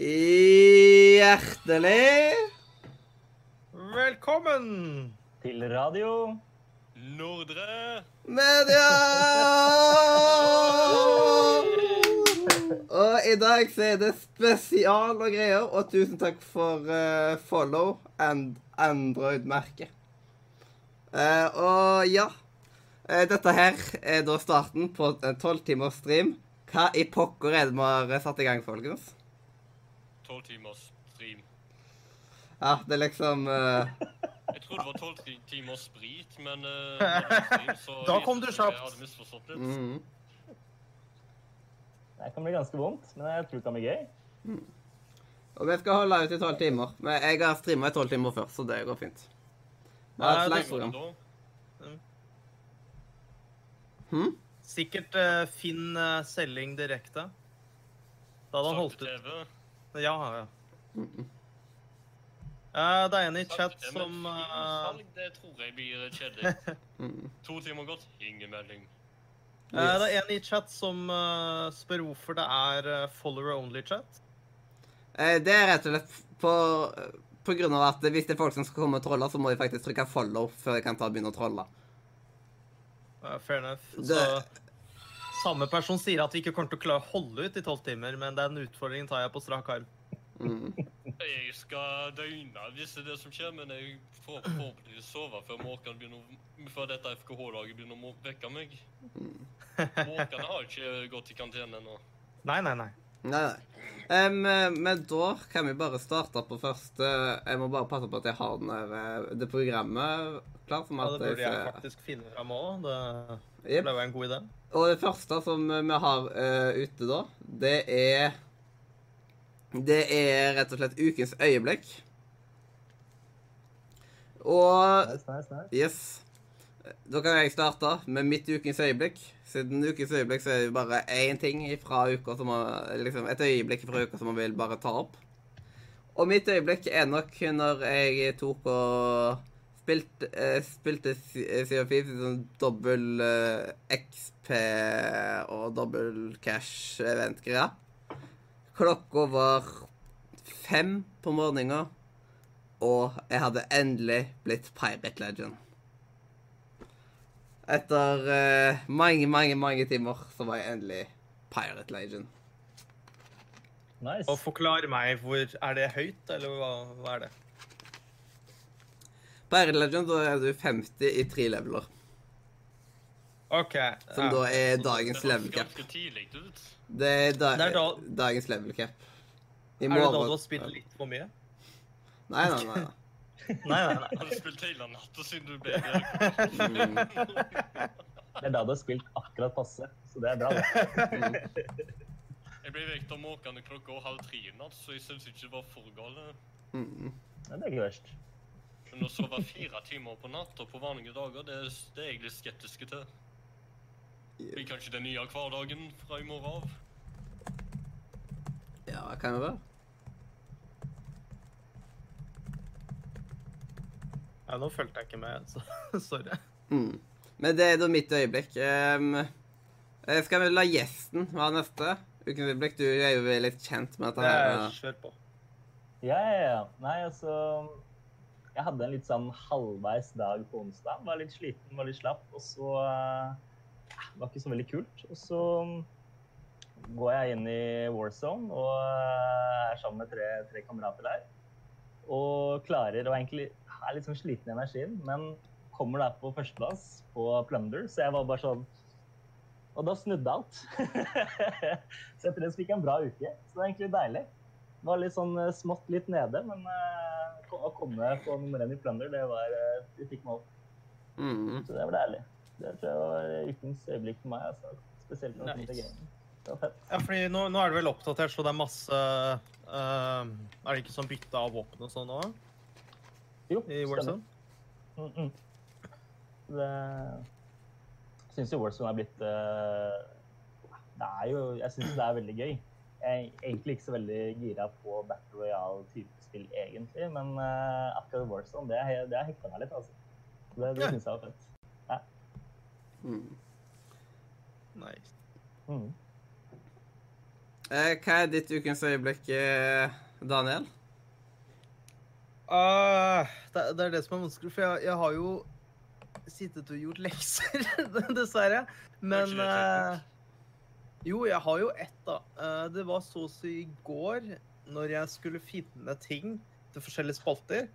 hjertelig Velkommen! Til radio. Nordre. media! Og i dag så er det spesial og greier, og tusen takk for uh, follow and Android-merket. Uh, og ja uh, Dette her er da starten på en tolv timers stream. Hva i pokker er det vi har satt i gang, folkens? Tolv timers stream. Ja, det er liksom uh... Jeg trodde det var tolv ti- timers sprit, men uh, stream, så Da kom du kjapt. Jeg hadde misforstått litt. Mm. Det kan bli ganske vondt, men jeg tror det kan bli gøy. Og vi skal holde ut i tolv timer. Men jeg har streama i tolv timer før, så det går fint. Vi har et det langt Hvor var det program. da? Hm? Sikkert uh, Finn uh, Selling direkte. Da hadde han holdt ut. Ja, ja. Eh, det er en i chat men som eh, Det tror jeg blir kjedelig. To timer gått, ingen melding. Uh, Det er en i chat som uh, spør hvorfor det er follower only-chat. Eh, Det er rett og slett på, på grunn av at hvis det er folk som skal komme og trolle, så må de faktisk trykke 'follow' før de kan ta og begynne å trolle. Fair enough. Det- Så samme person sier at vi ikke kommer til å klare å holde ut i tolv timer, men den utfordringen tar jeg på strak arm. Mm. Jeg skal døgne hvis det er det som skjer, men jeg får forhåpentligvis sove før begynner Før dette FKH-laget begynner å vekke meg. Måkene har ikke gått i karantene ennå. Nei, nei, nei. Nei, nei. Eh, men da kan vi bare starte på første Jeg må bare passe på at jeg har den der, eh, det programmet klart. Ja, det burde jeg jeg faktisk finne fram òg. Det yep. ble jo en god idé. Og det første som vi har uh, ute da, det er Det er rett og slett ukens øyeblikk. Og Nice, nice, nice. Yes. Da kan jeg starte med mitt ukens øyeblikk. Siden ukens øyeblikk så er det bare én ting fra uka som man, liksom Et øyeblikk fra uka som man vil bare ta opp. Og mitt øyeblikk er nok når jeg tok og spilte, eh, spilte Sea of Thieves i sånn dobbel eh, XP og dobbel cash-event-greia. Klokka var fem på morgenen, og jeg hadde endelig blitt Pirate Legend. Etter uh, mange, mange, mange timer så var jeg endelig Pirate Legend. nice. Og forklar meg, hvor Er det høyt, eller hva, hva er det? Pirate Legend, da er du 50 i tre leveler. OK. Som ja. da er dagens level cap. Det er, da, Det er da- dagens level cap. I Er det da du har spilt litt for mye? Nei, nei, nei. nei. Nei, nei, nei. Har du spilt hele natta siden du ble der? Det er da du har spilt akkurat passe, så det er bra, det. Jeg ble vekt av måkene klokka halv tre i natt, så jeg syns ikke det var for gale. mm. Det er ikke verst. Men å sove fire timer på natta på vanlige dager, det, det er jeg litt skeptisk til. Blir kanskje den nye hverdagen fra i morgen av. Ja, kan det være. Ja, nå fulgte jeg ikke med, så sorry. Mm. Men det er da mitt øyeblikk. Um, skal vi la gjesten være neste? Ukens øyeblikk, du er jo litt kjent med dette her. Det Kjør på. Ja, ja, ja. Nei, altså Jeg hadde en litt sånn halvveis dag på onsdag. Var litt sliten, var litt slapp. Og så eh, Det var ikke så veldig kult. Og så går jeg inn i Warzone og eh, er sammen med tre, tre kamerater der. Og klarer å egentlig er litt sånn sliten i energien, men kommer der på førsteplass på Plunder, så jeg var bare sånn Og da snudde alt. så etter det så fikk jeg en bra uke. Så det var egentlig deilig. Var litt sånn eh, smått litt nede, men eh, å komme på nummer én i Plunder, det var Vi fikk meg opp. Mm. Så det var deilig. Det tror jeg var ukens øyeblikk for meg. Altså. Spesielt når det kommer til. Ja, fordi nå, nå er det vel oppdatert, så det er masse uh, Er det ikke sånn bytte av våpen og sånn nå? Jo, I. Warzone? Mm -mm. Det syns jo Warzone er blitt uh, Det er jo Jeg syns det er veldig gøy. Jeg er egentlig ikke så veldig gira på Battle Royale-type spill, egentlig, men uh, akkurat Warzone, det, det har hekta meg litt, altså. Det, det Ja. syns jeg var fett. Mm. Nice. Mm. Eh, hva er ditt ukens øyeblikk, eh, Daniel? Uh, det, det er det som er vanskelig, for jeg, jeg har jo sittet og gjort lekser, dessverre. Men eh, Jo, jeg har jo ett, da. Eh, det var så å si i går, når jeg skulle finne ting til forskjellige spalter.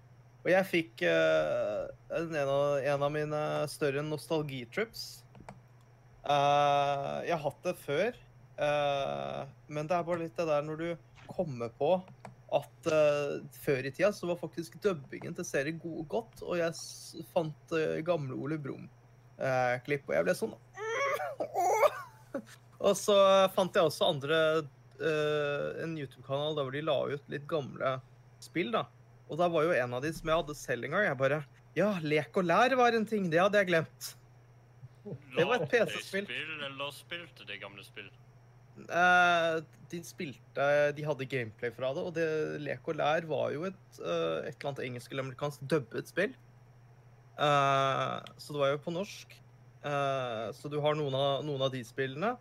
Og jeg fikk uh, en, av, en av mine større nostalgitrips. Uh, jeg har hatt det før, uh, men det er bare litt det der når du kommer på at før i tida så var faktisk dubbingen til serien god og godt, og jeg fant gamle Ole Brumm-klipp, og jeg ble sånn! Og så fant jeg også andre uh, en YouTube-kanal der hvor de la ut litt gamle spill, da. Og da var jo en av de som jeg hadde selv en gang. Jeg bare Ja, lek og lær var en ting. Det hadde jeg glemt. Det var et PC-spill. spill, eller spilte de gamle spill? Uh, de spilte De hadde gameplay fra det, og det Lek og lær var jo et, uh, et eller annet engelsk eller amerikansk dubbet spill. Uh, så det var jo på norsk. Så du har noen av, noen av de spillene.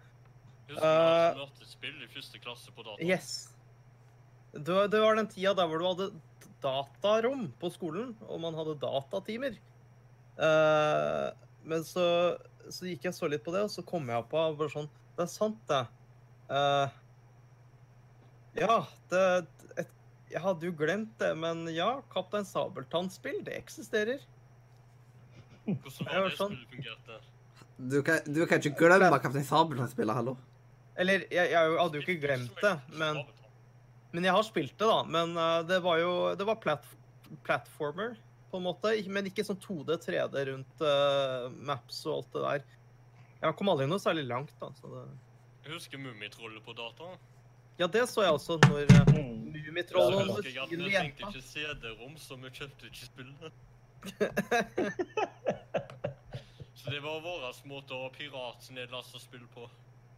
Husker du uh, Eh, at spill i første klasse på data? Yes. Det var, det var den tida der hvor du hadde datarom på skolen, og man hadde datatimer. Eh, men så, så gikk jeg så litt på det, og så kom jeg på bare sånn Det er sant, det. Eh, ja, det et, Jeg hadde jo glemt det, men ja, Kaptein Sabeltann-spill, det eksisterer. Hvordan var det sånn- spillet fungerte? Du kan, du kan ikke glemme Kaptein Sabeltann-spillet, hallo. Eller, jeg, jeg hadde jo ikke glemt det, men Men jeg har spilt det, da. Men eh, det var jo Det var plat platformer, på en måte. Men ikke sånn 2D, 3D rundt uh, maps og alt det der. Jeg kom aldri noe særlig langt, da. Så det... Jeg husker Mummitrollet på data. Ja, det så jeg også når uh. Da Mummitrollet og husker jeg at vi trengte ikke CD-rom, så vi kjøpte ikke spillet. Så det var vår måte å piratnedlaste spill på.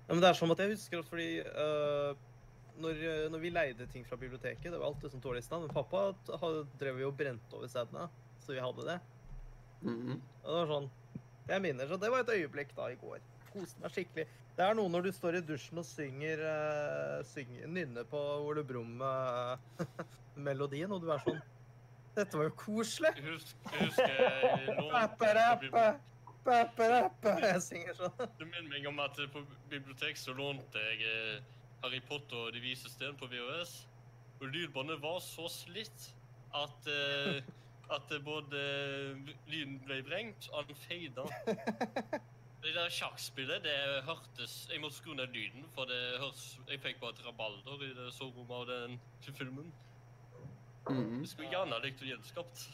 Ja, men det er sånn at jeg husker at fordi uh, når, når vi leide ting fra biblioteket, det var alltid sånn dårlig stand, men pappa drev jo og brente over CD-ene, så vi hadde det. Mhm. Og det var sånn Jeg minner, så det var et øyeblikk da i går. Koste meg skikkelig. Det er noe når du står i dusjen og synger, uh, synger nynner på Ole Brumm-melodien, og du er sånn Dette var jo koselig! Husk, jeg husker jeg synger sånn. Du minner meg om at på bibliotek så lånte jeg eh, Harry Potter og De vise sten på VHS. Og lydbåndet var så slitt at, eh, at både lyden ble vrengt og den feida. Det der sjakkspillet, det hørtes Jeg måtte skru ned lyden, for det hørtes Jeg fikk bare et rabalder i det soverommet av den filmen. Jeg Det skulle gjerne likt å gjenskapt.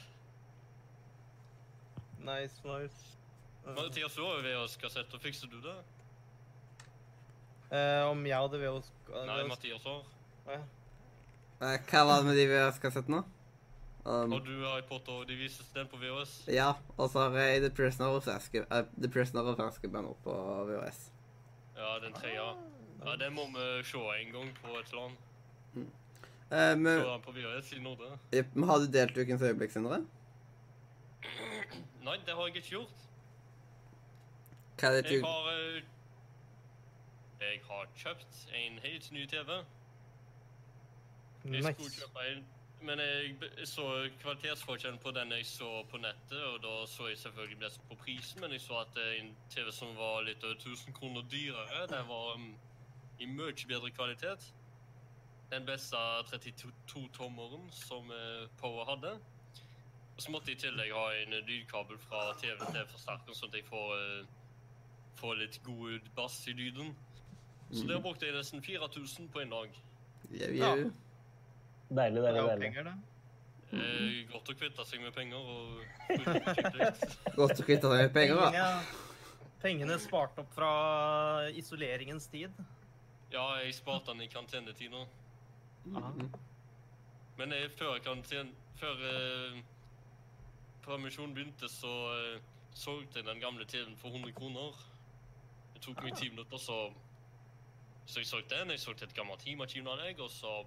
Nice, nice. Mathias, du har jo VHS-kassett, og fikser du det? eh, om jeg hadde VHS Nei, Mathias har. Eh, Hva var det med de VHS-kassettene? Um, Og du Harry Potter og De vises den på VHS? ja, og så har jeg The Prisoner of Azkaban uh, The Prisoner of Azkaban opp på VHS. Ja, den tredje. Ja, den må vi se en gang på et eller annet. Eh, men Se den på VHS i Nordre. ja. men har du delt ukens øyeblikk, Sindre? Nei, det har jeg ikke gjort. Hva er det Jeg har eh, Jeg har kjøpt en helt ny TV. Jeg skulle kjøpe en, men jeg så kvalitetsforskjellen på den jeg så på nettet, og da så jeg selvfølgelig mest på prisen, men jeg så at eh, en TV som var litt over 1000 kroner dyrere, den var um, i mye bedre kvalitet. Den beste 32-tommeren som eh, Power hadde. Og så måtte jeg i tillegg ha en lydkabel fra TV til forsterkeren, sånn at jeg får, eh, får litt god bass i lyden. Så der brukte jeg nesten 4000 på en dag. Jau, Ja. jau. Deilig, er deilig, deilig. penger, det. Eh, godt å kvitte seg med penger og. Godt å kvitte seg med penger, da. Pengene, pengene spart opp fra isoleringens tid. Ja, jeg sparte den i karantenetida. Mhm. Men jeg, før karantene... Før eh, permisjonen begynte, så eh, solgte jeg den gamle TV-en for 100 kroner. Det tok meg ti minutter, så Så jeg solgte den. Jeg solgte et gammelt teamarkiv av deg, og så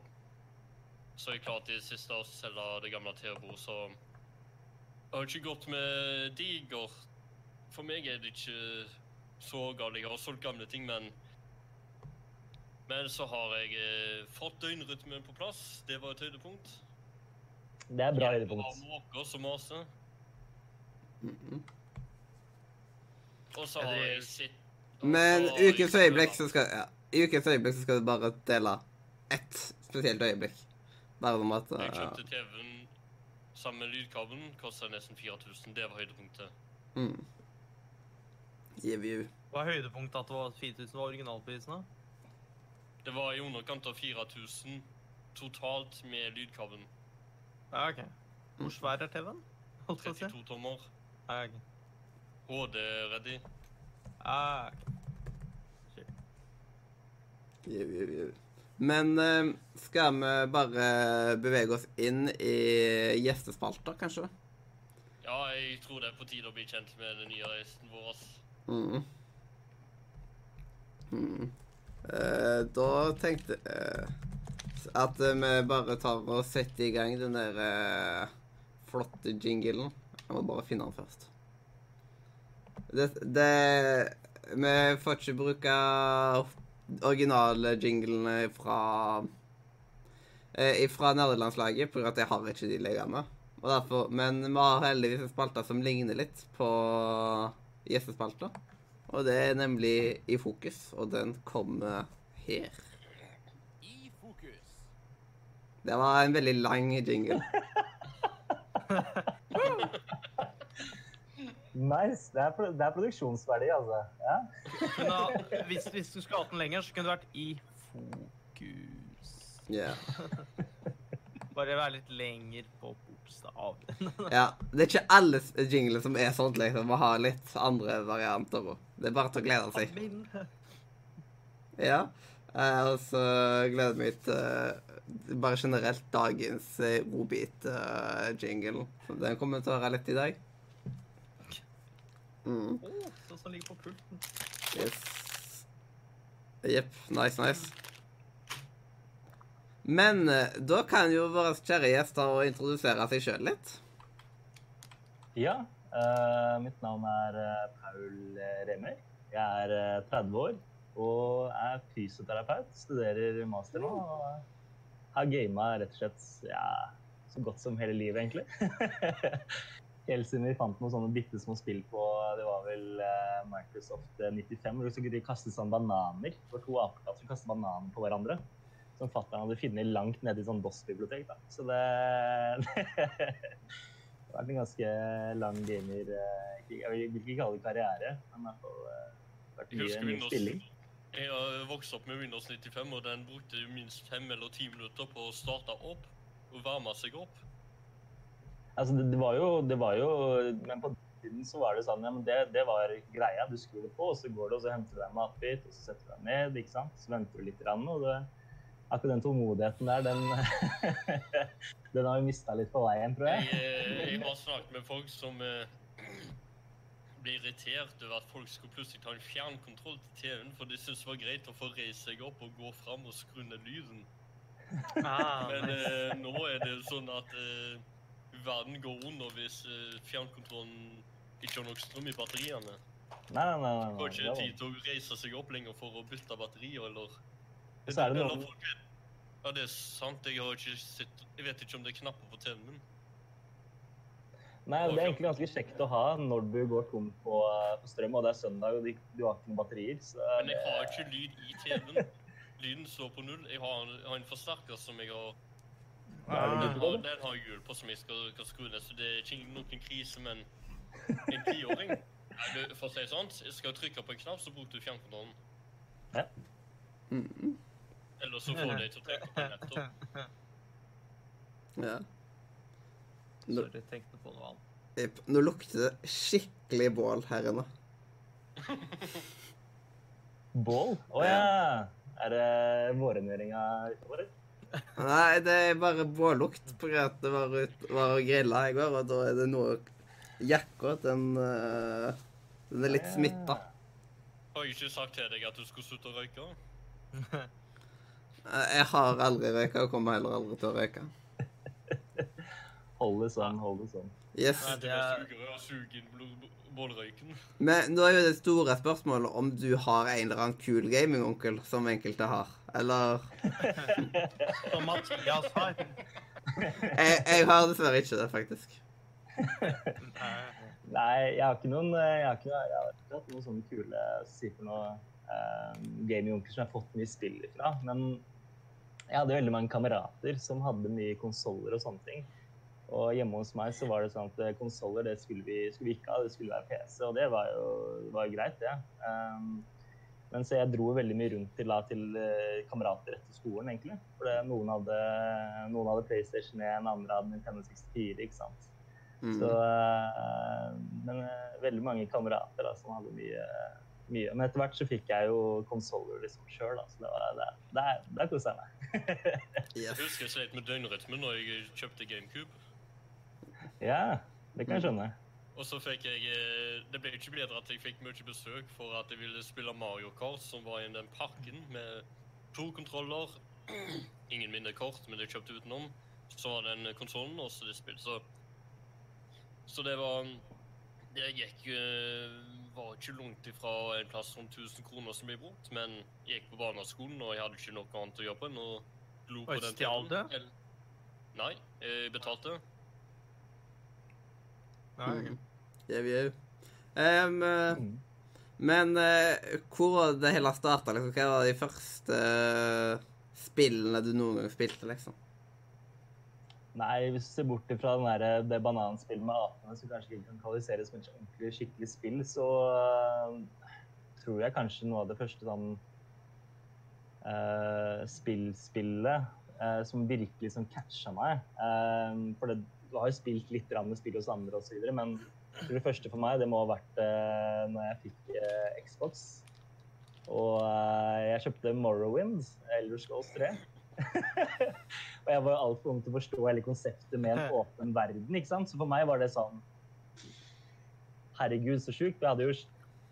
så jeg klar til siste å selge det gamle TV-bordet, så Jeg har ikke gått med diger. For meg er det ikke så galt. Jeg har solgt gamle ting, men Men så har jeg eh, fått døgnrytmen på plass. Det var et høydepunkt. Det er bra høydepunkt. måker som maser. Mhm. Og så har jeg sett Men så ukens øyeblikk så skal ja, I ukens øyeblikk så skal du bare dele ett spesielt øyeblikk. Bare om at Jeg uh, kjøpte TV-en sammen med lydkabelen. Kosta nesten 4000. Det var høydepunktet. mm. Give er høydepunktet at det var 4000 var originalprisen? da? Det var i underkant av 4000 totalt med lydkabelen. Ja, ok. Hvor svær er TV-en? Holdt på å si. 32 tommer. Ja, okay. HD-ready. Ja, ok. Give, give, give. Men eh, skal vi bare bevege oss inn i gjestespalter, kanskje? Ja, jeg tror det er på tide å bli kjent med den nye reisen vår. Mm. Mm. Eh, da tenkte jeg at eh, vi bare tar og setter i gang den der eh, flotte jinglen. Jeg må bare finne den først. Det, det Vi får ikke bruke originale jinglene fra eh, fra nederlandslaget, for at jeg har ikke de liggende. Og derfor, men vi har heldigvis en spalte som ligner litt på gjestespalter. Og det er nemlig i fokus, og den kommer her. I fokus. Det var en veldig lang jingle. Nice. Det er, det er produksjonsverdi, altså. Ja. Men da, hvis, hvis du skulle hatt den lenger, så kunne du vært i fokus. Yeah. Bare være litt lenger på bokstaven. ja. Det er ikke alle jingler som er sånn, liksom. Vi har litt andre varianter. Det er bare til å glede seg. Ja. Eh, og så gleder jeg meg til eh, bare generelt dagens uh, Robit-jingle. den kommer til å høre litt i dag. Mm. Å, sånn som ligger på pulten. Yes. Jepp. Nice, nice. Men eh, da kan jo våre kjære gjester introdusere seg sjøl litt. ja. Uh, mitt navn er eh, Paul Remer. Jeg er eh, 30 år og er fysioterapeut. Studerer master nå. og Har gama rett og slett ja, så godt som hele livet, egentlig. Helt siden vi fant noen sånne bitte små spill på det var vel eh, Microsoft 95, hvor de kaste sånn bananer. Det var to apekatter som kastet bananer på hverandre. Som fatter'n hadde funnet langt nede i sånn DOS-bibliotek. da. Så det Det har vært en ganske lang gamer eh, Jeg vil ikke kalle det karriere, men i hvert fall eh, vært mye, ny spilling. Jeg har vokst opp med Windows 95, og den brukte minst fem eller ti minutter på å starte opp og varme seg opp. Altså, det, det, var jo, det var jo Men på den tiden så var det sånn ja, men det, det var greia. Du skrur det på, og så går du og så henter du deg en matbit, og så setter du deg ned. ikke sant? Så venter du litt, og det, akkurat den tålmodigheten der, den, den har vi mista litt på veien, tror Jeg, jeg. eh, jeg har snakket med folk som eh, ble irritert over at folk skulle plutselig ta en fjernkontroll til TV-en, for de syntes det var greit å få reise seg opp og gå fram og skru ned lyden. Ah, Men eh, nå er det jo sånn at eh, verden går under hvis eh, fjernkontrollen ikke har nok strøm i batteriene. Nei, nei, nei. nei, Får ikke det var- tid til å reise seg opp lenger for å bytte batterier, eller så er det eller noen- folk Ja, det er sant. Jeg har ikke sett Jeg vet ikke om det er knapper på TV-en min. Nei, det er egentlig ganske kjekt å ha når du går tom på, på strøm, og det er søndag, og du, du har ikke noen batterier. Så Men jeg har ikke lyd i TV-en. Lyden står på null. Jeg har, en- jeg har en forsterker som jeg har Den har, den har hjul på som jeg skal, skal skru ned, så det er ikke noen krise, men en tiåring For å si det sånn, skal trykke på en knapp, så bruker du fjernkontrollen. Mm. Eller så får du deg til å trykke på en laptop. Ja. Nå, Sorry, tenkte på noe annet. jepp. Nå lukter det skikkelig bål her inne. Bål? Å ja! Er det vårrengjøringa utover? Nei, det er bare vårlukt på at det var, ut, var og grilla i går, og da er det noe Jakka, den, eh, den er litt smitta. Har jeg ikke sagt til deg at du skulle slutte å røyke? Eh, Jeg har aldri røyka og kommer heller aldri til å røyke. Hold det sånn, hold det sånn. Yes. Nei, Det er er og suge inn blod- bålrøyken. Men nå er jo det store spørsmålet om du har en eller annen kul gamingonkel, som enkelte har. Eller som Mathias har. Jeg, jeg har dessverre ikke det, faktisk. Nei. Jeg har ikke noen eh, Jeg har ikke, jeg har ikke hatt noen sånne kule si for noe uh, gamingonkler som jeg har fått mye spill ifra. Men jeg hadde veldig mange kamerater som hadde mye konsoller og sånne ting. Og hjemme hos meg så var det sånn at konsoller det skulle vi, skulle vi ikke ha, det skulle være PC. Og det var jo, var jo greit, det. Um, men så jeg dro veldig mye rundt til, da, til eh, kamerater etter skolen, egentlig. For det, noen, hadde, noen hadde PlayStation 1, andre hadde Nintendo 64, ikke sant. Mm. Så, eh, men eh, veldig mange kamerater da, som hadde mye, mye. Men etter hvert så fikk jeg jo konsoller liksom sjøl, så det var det. Der, der koste jeg meg. Jeg husker jeg slet med døgnrytmen når jeg kjøpte GameCube. Ja, det kan jeg skjønne. Og så fikk jeg eh, Det ble ikke bedre at jeg fikk mye besøk for at jeg ville spille Mario Kart, som var i den parken med to kontroller. Ingen mindre kort, men det kjøpte utenom. Så var den konsollen og så det spill. Så, så det var Det gikk eh, Var ikke langt ifra en plass rundt 1000 kroner som ble brukt, men jeg gikk på barneskolen, og jeg hadde ikke noe annet å gjøre på enn å glo på den stjal du? Nei, jeg betalte. Mm. Jau, jau. Em, eh, Mm. men uh, hvor var det hele starta? Liksom? Hva var de første uh, spillene du noen gang spilte, liksom? Nei, hvis du ser bort fra den der, det bananspillet med apene som kanskje ikke kan kvalifiseres som et ordentlig skikkelig spill, så uh, tror jeg kanskje noe av det første sånn uh, spillspillet uh, som virkelig sånn catcha meg For det, du har jo spilt litt med spill hos andre osv., men jeg det første for meg det må ha vært uh, når jeg fikk uh, Xbox. Og uh, jeg kjøpte Morrowind, Elder Scrolls 3. og jeg var altfor ung til å forstå hele konseptet med en åpen verden. ikke sant? Så for meg var det sånn Herregud, så sjukt. Jeg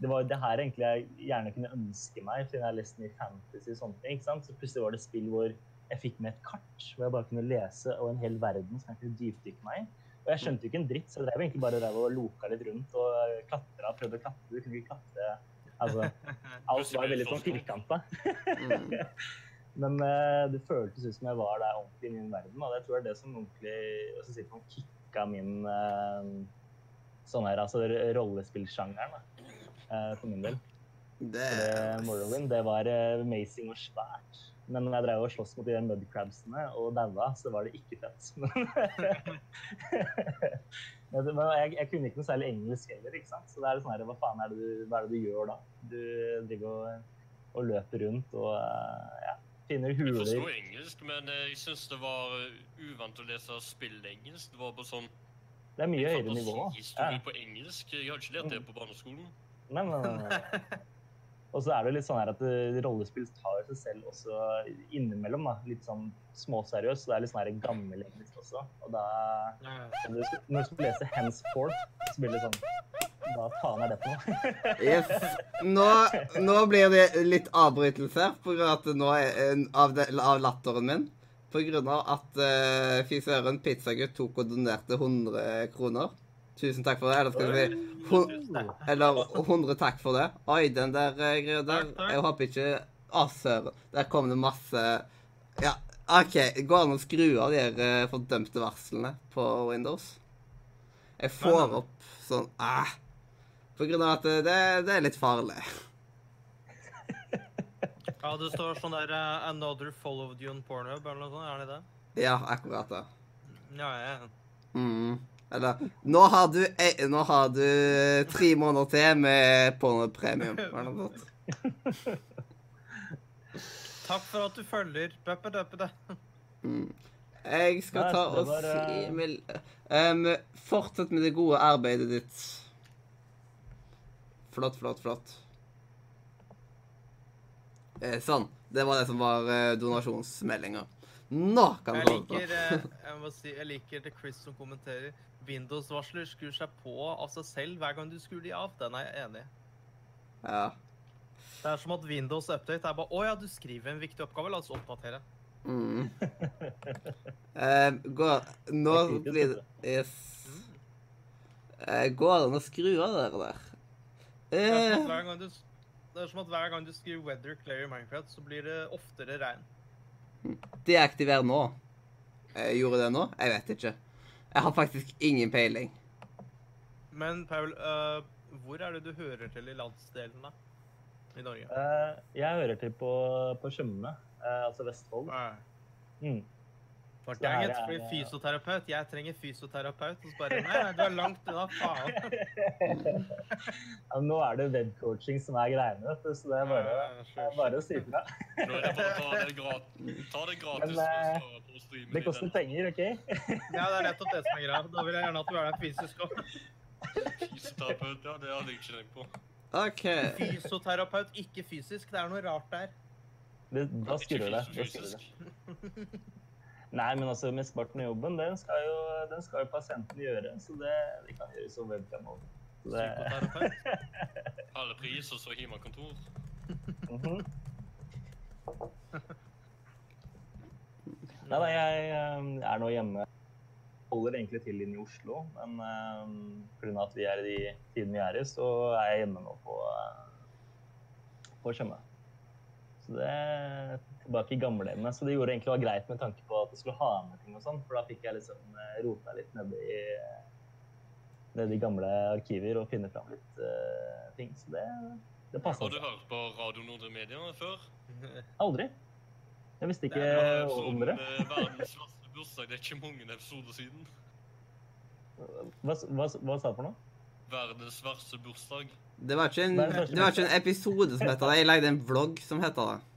det var jo det her egentlig jeg gjerne kunne ønske meg, siden jeg har lest mye fantasy og sånne ting. ikke sant? Så plutselig var det spill hvor jeg fikk med et kart, hvor jeg bare kunne lese, og en hel verden som jeg kunne dypdykke meg i. Og jeg skjønte jo ikke en dritt, så jeg drev egentlig bare drev og loka litt rundt og klatra, prøvde å klatre. Du kunne ikke klatre. Altså, alt var veldig sånn firkanta. Men uh, det føltes ut som jeg var der ordentlig i min verden. Og det tror jeg er det som ordentlig hva skal jeg si, kicka min uh, sånn her, altså rollespillsjangeren, da, eh, for min del. Det det, Morrowind, det var amazing og svært. Men når jeg drev og sloss mot de der mudcrabsene og daua, så var det ikke fett. Men, men jeg, jeg kunne ikke noe særlig engelsk heller, ikke sant. Så det er sånn her, hva faen er det du, hva er det du gjør da? Du driver og, og løper rundt og eh, ja, finner Jeg huler. forstår engelsk, men eh, jeg syns det var eh, uvant å lese spillengelsk. Det var på sånn Det er mye høyere nivå. Ja. fantasihistorie på engelsk. Jeg har ikke lært det på barneskolen. Nei, nei, nei, nei. Og så er det litt sånn her at eh, rollespill tar seg selv også innimellom da, litt sånn småseriøst. Så det er litt sånn her gammel engelsk også. Og da når du skal, når du skal lese 'henceforth', så blir det sånn Hva faen er det for noe? Yes. Nå, nå blir det litt avbrytelse på grunn av at nå er av, det, av latteren min. På grunn av at uh, fy søren, pizzagutt tok og donerte 100 kroner. Tusen takk for det. Eller skal vi si Eller 100 takk for det. Oi, den der eh, greia der. Jeg håper ikke Å, søren. Der kom det masse Ja, OK. Går det an å skru av de her eh, fordømte varslene på Windows? Jeg får opp sånn ah, På grunn av at eh, det, det er litt farlig. Ja, det står sånn der 'Another followed you on Pornhub' eller noe sånt. Er det det? Ja, akkurat det. Ja, ja. Mm. Eller Nå har du eh, Nå har du tre måneder til med pornopremium. Eller noe sånt. Takk for at du følger. Bøppe, døppe, det. Mm. Jeg skal ta og si eh, um, Fortsett med det gode arbeidet ditt. Flott, flott, flott. Eh, sånn. Det var det som var eh, donasjonsmeldinga. Nå kan vi holde på. liker, eh, jeg si, jeg liker det Chris som kommenterer. Windows-varsler skrur seg på av seg selv hver gang du skrur de av. Den er jeg enig i. Ja. Det er som at Windows Update er bare Å ja, du skriver en viktig oppgave, la oss oppdatere. Mm. uh, går Nå blir det Yes. Uh, går det an å skru av det der? Det er, som Eh, at hver gang du, det er som at hver gang du skriver 'weather clear' i Minecraft, så blir det oftere regn. deaktiver nå. Jeg gjorde det nå? Jeg vet ikke. Jeg har faktisk ingen peiling. Men Paul, uh, hvor er det du hører til i landsdelen, da? I Norge? Uh, jeg hører til på, på Tjøme, uh, altså Vestfold. Mm. Her det er fordi fysioterapeut? Jeg trenger fysioterapeut. Og så bare Nei, du er langt unna, faen. Ja, nå er det webcoaching som er greiene, vet du, så det er bare, Ja, det er bare å si ifra. Ta det gratis. Ta det gratis. Men, eh, på streamen Det koster penger, OK? Ja, det er nettopp det som er greia. Da vil jeg gjerne at du er der fysisk òg. Fysioterapeut, ja, det hadde jeg ikke tenkt på. OK. Fysioterapeut, ikke fysisk. Det er noe rart der. Det, da skurrer det. Da skurrer det. Nei, men altså, mesteparten av jobben, den skal jo, den skal jo pasienten gjøre, så det, det kan gjøres over webcam også. Så det, Psykoterapeut. Halve pris, og så Mm -hmm. Nei da, jeg eh, er nå hjemme. Holder egentlig til inne i Oslo, men pga. at vi er i de tidene vi er i, så er jeg hjemme nå på, eh, på Tjøme. Så det tilbake i gamlehjemmet. Så det gjorde egentlig var greit med tanke på at jeg skulle ha med ting og sånn, for da fikk jeg liksom eh, rota litt nedi nedi gamle arkiver og finne fram litt uh, ting. Så det, det passa Har du hørt på Radio Nordre Media før? Aldri. Jeg visste ikke Det om dere. Verdens verste bursdag. Det er ikke mange episoder siden. Hva, hva, hva sa du for noe? Verdens verste bursdag. Det var ikke en, det var ikke en episode som heter det. Jeg lagde en vlogg som heter det.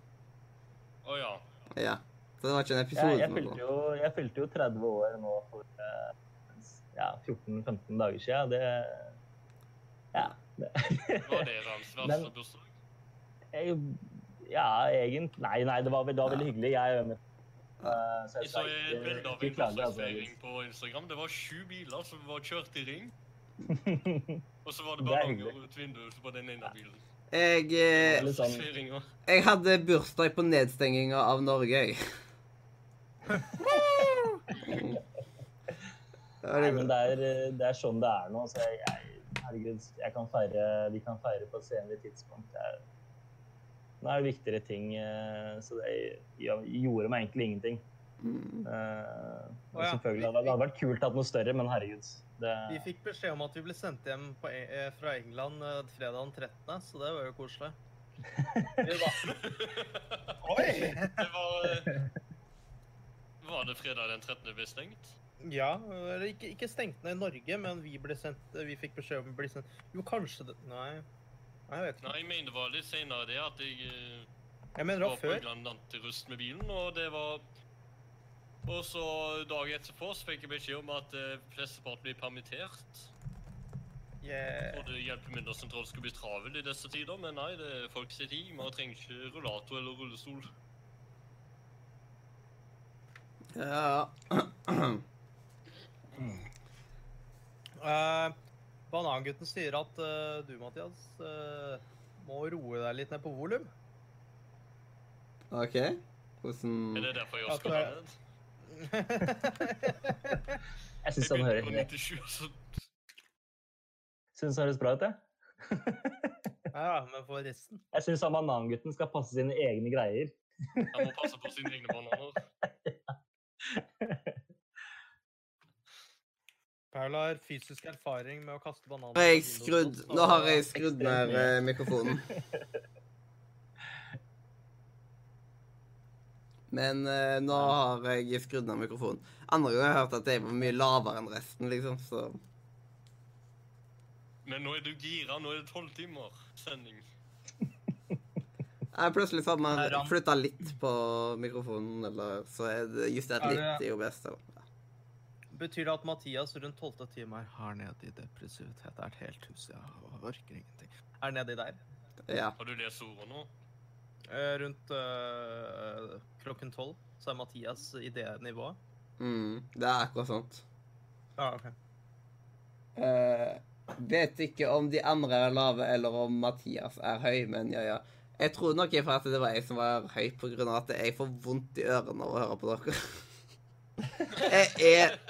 Å ja. Ja. Så det var ikke en episode? episode jeg, fylte jo, jeg fylte jo 30 år nå for eh, ja, 14-15 dager siden. Det Ja. Det, Var det Men- bursdag? ja, egentlig Nei, nei, det var, det var veldig hyggelig. Jeg. Eh, så Jeg så et bilde av en altså. bursdagsfeiring på Instagram. Det var sju biler som var kjørt i ring. Og så var det bare er ballonger ut vinduet på den ene bilen. Jeg, eh, sånn- jeg hadde bursdag på nedstenginga av Norge, jeg. Nei, men det er, eh, det er sånn det er nå. Så jeg, jeg, herregud, jeg kan feire, vi kan feire på et senere tidspunkt. Det er, nå er det viktigere ting. eh, Så det gjorde meg egentlig ingenting. Mm. Uh, oh, ja. selvfølgelig, det hadde- det hadde vært kult å ha noe større, men herregud. Det, Vi fikk beskjed om at vi ble sendt hjem på, eh, fra England eh, fredag den 13., så det var jo koselig. Oi! Det var eh, Var det fredag den 13. ble stengt? Ja, eller ikke, ikke stengt ned i Norge, men vi ble sendt Vi fikk beskjed om å bli sendt Jo, kanskje det Nei. Nei, jeg vet ikke. Nei, jeg mener det var litt senere det at jeg Jeg mener det var var på før. England Antirust med bilen, og det var Og så dagen etterpå så fikk jeg beskjed om at eh, flesteparten blir permittert. Yeah. Det hjelpemiddelsentralen skulle bli travel i disse tider, men nei, det er folk sitt i. Man trenger ikke rullator eller rullestol. Ja. uh, banangutten sier at uh, du, Mathias, uh, må roe deg litt ned på volum. OK. Hvordan Er det derfor jeg også skal det er- ned? jeg syns han hører, 97, så synes han høres bra ut, jeg. ja, men for resten Jeg syns banangutten skal passe sine egne greier. han må passe på sine egne bananer. Paul har fysisk erfaring med å kaste bananer. Nå har jeg skrudd, nå har jeg skrudd ned eh, mikrofonen. Men eh, nå har jeg skrudd ned mikrofonen. Andre ganger har jeg hørt at jeg var mye lavere enn resten, liksom, så Men nå er du gira. Nå er det tolv timer sending. jeg Plutselig så har man flytta litt på mikrofonen, eller så er det justert Er litt det- i OBS. Eller. Ja. Betyr det at Mathias rundt tolvte time er har nede i depressivitet? Er et helt hus, jeg orker ingenting. Er nede i der. ja. Har du lest ordene nå? Eh, rundt uh, klokken tolv så er Mathias i det nivået. Mm, det er akkurat sånt. Ja, ok. Uh, vet ikke om de andre er lave, eller om Mathias er høy, men ja, ja. Jeg tror nok for at det var jeg som var høy, på grunn av at jeg får vondt i ørene av å høre på dere. jeg er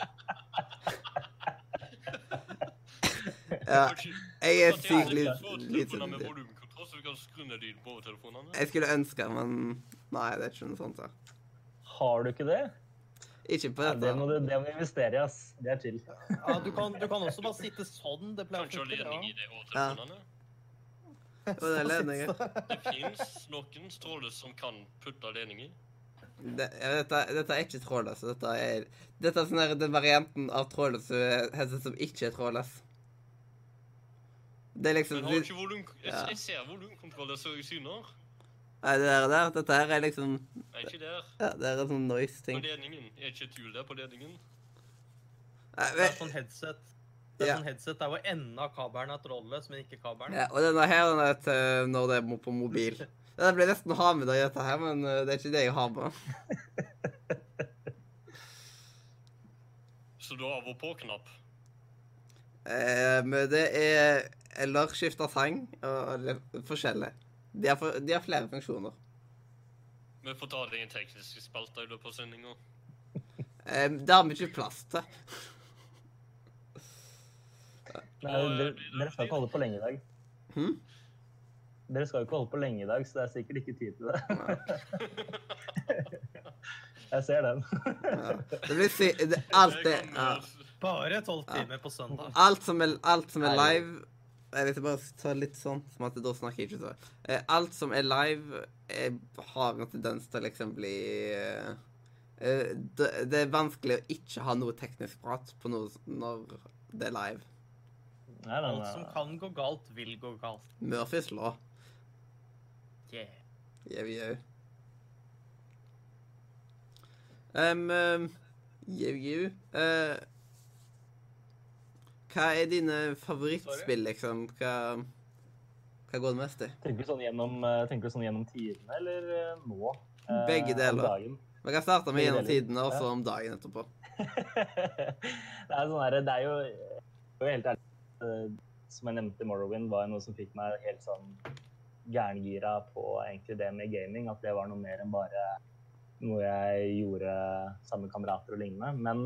Ja, jeg er sykt litt, kan skru ned lyden på telefonene. Jeg skulle ønske, men nei, det er ikke noe sånt. Så. Har du ikke det? Ikke på Ja, det, må dette. du, det må du investere i, ass. Det er chill. Ja, du kan, du kan også bare sitte sånn. Det pleier Kanskje å funke, ledning i ja. de hodetelefonene? Og det er ledninger. Det fins noen stråler som kan putte ledning i. Det, ja, dette, dette er ikke trådløs. Dette er, dette er sånn her, den varianten av trådløs headset som ikke er trådløs. Det er liksom Men har du ikke volum... Jeg, Ja. jeg ser volumkontroller som syner. Nei, det der, der, dette her er liksom Er ikke der. Ja, det er en sånn noise-ting. På ledningen. Er ikke et hjul der på ledningen? Nei, Det er men- sånn headset. Det er Ja. sånn headset der hvor enden av kabelen er trådløs, men ikke kabelen. Ja, og denne her den er til når det er på mobil. Det blir nesten å ha med deg dette her, men eh, det er ikke det jeg har med. Så du har av og på-knapp? Eh, men det er Eller skifte sang og forskjellig. De har, for, de har flere funksjoner. Vi får ta det i en teknisk spalte i løpet av sendinga. Det har vi ikke plass til. Nei, dere, dere skal ikke holde på lenge i dag. Hmm? Dere skal jo ikke holde på lenge i dag, så det er sikkert ikke tid til det. Jeg ser den. Ja. Det blir si, det, alt, det, ja. Bare tolv Ja. timer på søndag. alt, som er, alt som er live Jeg vil bare ta litt sånn, som at da snakker jeg ikke så. Eh, alt som er live, eh, har en tendens til liksom bli eh, det, det er vanskelig å ikke ha noe teknisk prat på noe når det er live. Nei, nei, nei. Alt som kan gå galt, vil gå galt. Murphys law. Yeah. Jau, jau. Um, yeah, jau, jau. Hva er dine favorittspill, liksom? Hva, hva går det mest i? Tenker du sånn gjennom, eh, tenker sånn gjennom tidene, eller eh, nå? Eh, Begge deler. Vi kan starte med gjennom tidene, og så om dagen etterpå. det er sånn her, det er jo, jo helt ærlig, som jeg nevnte, Morrowind var noe som fikk meg helt sånn gærengira på egentlig det med gaming, at det var noe mer enn bare noe jeg gjorde sammen med kamerater og lignende. Men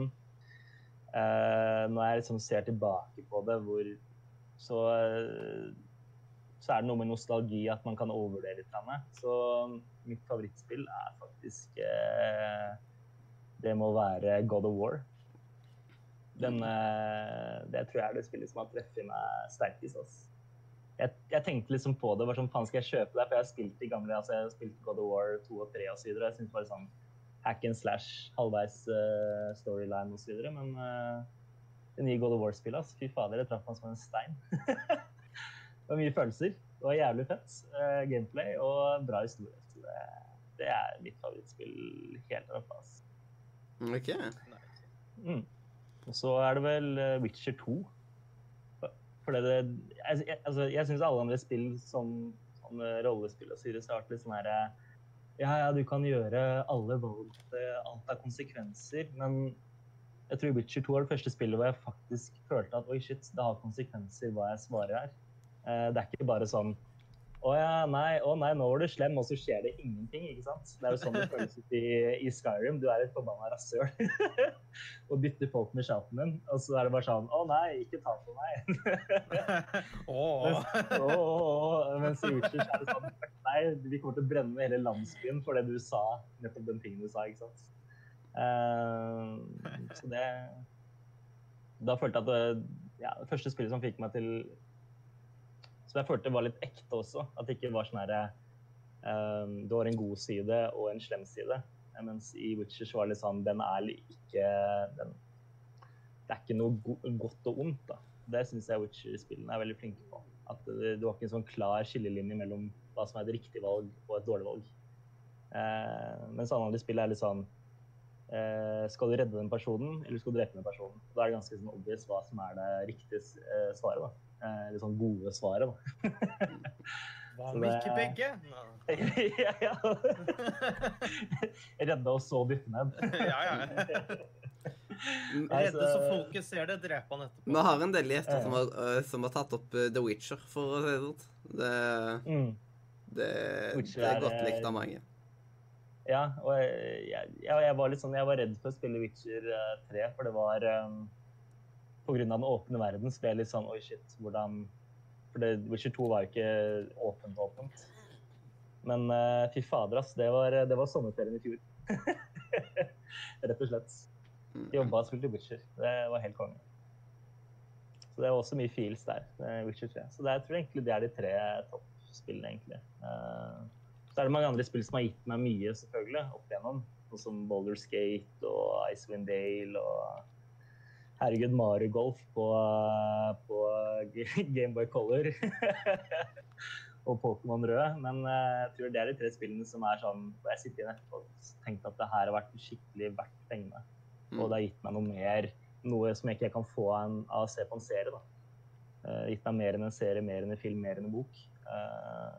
når jeg liksom ser tilbake på det, hvor så, eh, så er det noe med nostalgi at man kan overvurdere litt. Så mitt favorittspill er faktisk eh, Det må være God of War. Den, eh, det tror jeg er det spillet som har treffet meg sterkest. Altså. Jeg, jeg tenkte liksom på det. hva sånn, faen skal jeg kjøpe det? For jeg har spilt de gamle, altså jeg har spilt God of War 2 og 3 og så. Jeg sånn hack and slash, halvveis uh, storyline videre. Men uh, det nye God of War-spillet, altså, fy fader, det traff meg som en stein. det var mye følelser. Det var jævlig fett. Uh, gameplay og bra historie. Så det, det er mitt favorittspill helt oppe. ass. OK. Mm. Og så er det vel eh, Witcher 2. For det, det, jeg, jeg, altså, jeg syns alle andre spill som, som eh, rollespill og det vært litt sånn herre Ja, ja, du kan gjøre alle valg, alt har konsekvenser, men jeg tror Witcher 2 er det første spillet hvor jeg faktisk følte at oi, shit, det har konsekvenser hva jeg svarer her. Eh, det er ikke bare sånn å ja, nei, å nei, nå var du slem, og så skjer det ingenting, ikke sant? Det er jo sånn det føles ut i, i Skyrim. Du er et forbanna rasshøl og dytter folk med shapen din, og så er det bare sånn Å nei, ikke ta på meg. Åh. Mens, oh, oh, Mens i så er det sånn Nei, vi kommer til å brenne hele landsbyen for det du sa, nettopp den tingen du sa, ikke sant. Uh, så det Da følte jeg at det, ja, det første spillet som fikk meg til Som jeg følte var litt ekte også. At det ikke var sånn herre um, Du har en god side og en slem side. Eh, Mens i Witcher så var det litt sånn Den er ikke den, Det er ikke noe go godt og ondt, da. Det syns jeg Witcher-spillene er veldig flinke på. At det, det var ikke en sånn klar skillelinje mellom hva som er et riktig valg og et dårlig valg. Eh, mens andre spill er litt sånn eh, Skal du redde den personen, eller skal du drepe den personen? Da er det ganske sånn obvious hva som er det riktige eh, svaret. da. Eh, det sånn gode svaret, da. Hva om ikke begge? No. ja, ja. Redde oss så dytte ned. ja, ja. Redde så folket ser det, drepe han etterpå. Vi har en del gjester som har, øh, som har tatt opp øh, The Witcher, for å si det sånn. Det, Mm. det, det er godt likt eh, av mange. Ja, og jeg, jeg, jeg var litt sånn, jeg var redd for å spille Witcher eh, 3, for det var um, Av den åpne verden så ble jeg litt sånn Oi, shit, hvordan For det, Witcher 2 var jo ikke åpent åpent. Men uh, fy fader, ass. Det var, det var sommerferien i fjor. Rett og slett. Jobba og spilte Witcher. Det var helt konge. Så det er også mye feels der. eh, Witcher 3. Så det, jeg tror egentlig det er de tre toppspillene, egentlig. Uh, så er det mange andre spill som har gitt meg mye, selvfølgelig, opp igjennom. Sånn som Boulder Skate og Icewind Dale og Herregud, Mario Golf på, på Gameboy Color. og Pokémon Rød. Men eh, jeg tror det er de tre spillene som er sånn hvor jeg sitter igjen etterpå og tenker at det her har vært skikkelig verdt pengene. Og det har gitt meg noe mer, noe som jeg ikke kan få en, av å se på en serie. da. Eh, gitt meg mer enn en serie, mer enn en film, mer enn en bok. Eh,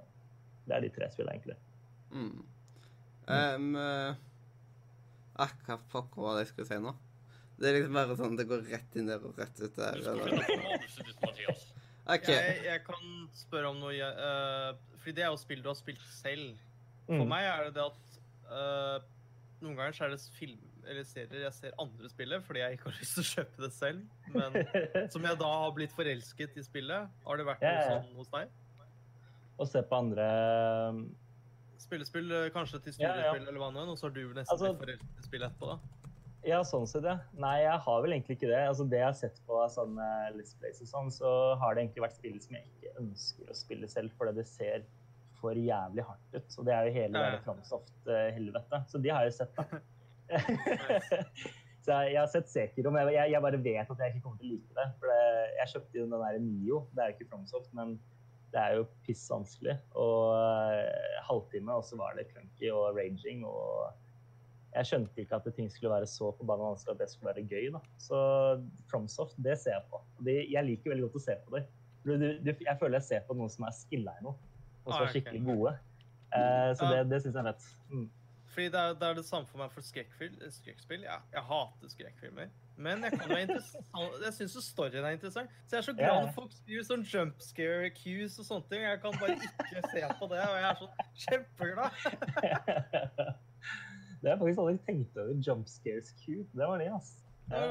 det er de tre spillene, egentlig. Mm. Um, uh, hva pokker var det jeg skulle si nå? Det er liksom bare sånn det går rett inn der og rett ut der. Du skal på manuset ditt, Mathias. OK. Jeg, jeg kan spørre om noe eh, Fordi det er jo spill du har spilt selv. For Mm. meg er det det at uh, noen ganger så er det film eller serier jeg ser andre spille fordi jeg ikke har lyst til å kjøpe det selv. Men som jeg da har blitt forelsket i spillet. Har det vært yeah. noe sånn hos deg? Å se på andre Spillespill eh, kanskje til Ja, ja. eller hva nå, og så har du nesten Altså- blitt forelsket i spillet etterpå, da? Ja, sånn sett, ja. Nei, jeg har vel egentlig ikke det. Altså, det jeg har sett på sånne Let's Plays og sånn, så har det egentlig vært spill som jeg ikke ønsker å spille selv, fordi det ser for jævlig hardt ut. Og det er jo hele Ja. Framsoft-helvete. Så de har jeg jo sett, da. så jeg, jeg har sett Sekiro, men jeg, jeg bare vet at jeg ikke kommer til å like det. For det, jeg kjøpte jo den der Mio. Det er jo ikke Framsoft, men det er jo piss vanskelig. Og uh, halvtime, og så var det clunky og raging. og jeg skjønte ikke at ting skulle være så forbanna vanskelig at det skulle være gøy. da. Så Fromsoft, det ser jeg på. De, jeg liker veldig godt å se på dem. Jeg føler jeg ser på noen som er skilla i noe, og som Ah, er ok. skikkelig gode. Eh, så Ja. det, det syns jeg er fett. Mm. Fordi det er, det er det samme for meg for skrekkspill. Ja, jeg hater skrekkfilmer. Men jeg, jeg syns jo storyen er interessant. Så jeg er så glad når folk skriver sånn jump scare cues og sånne ting. Jeg kan bare ikke se på det, og jeg er så kjempeglad. det har jeg faktisk aldri tenkt over. Jump scares cute. Det var det, ass. Det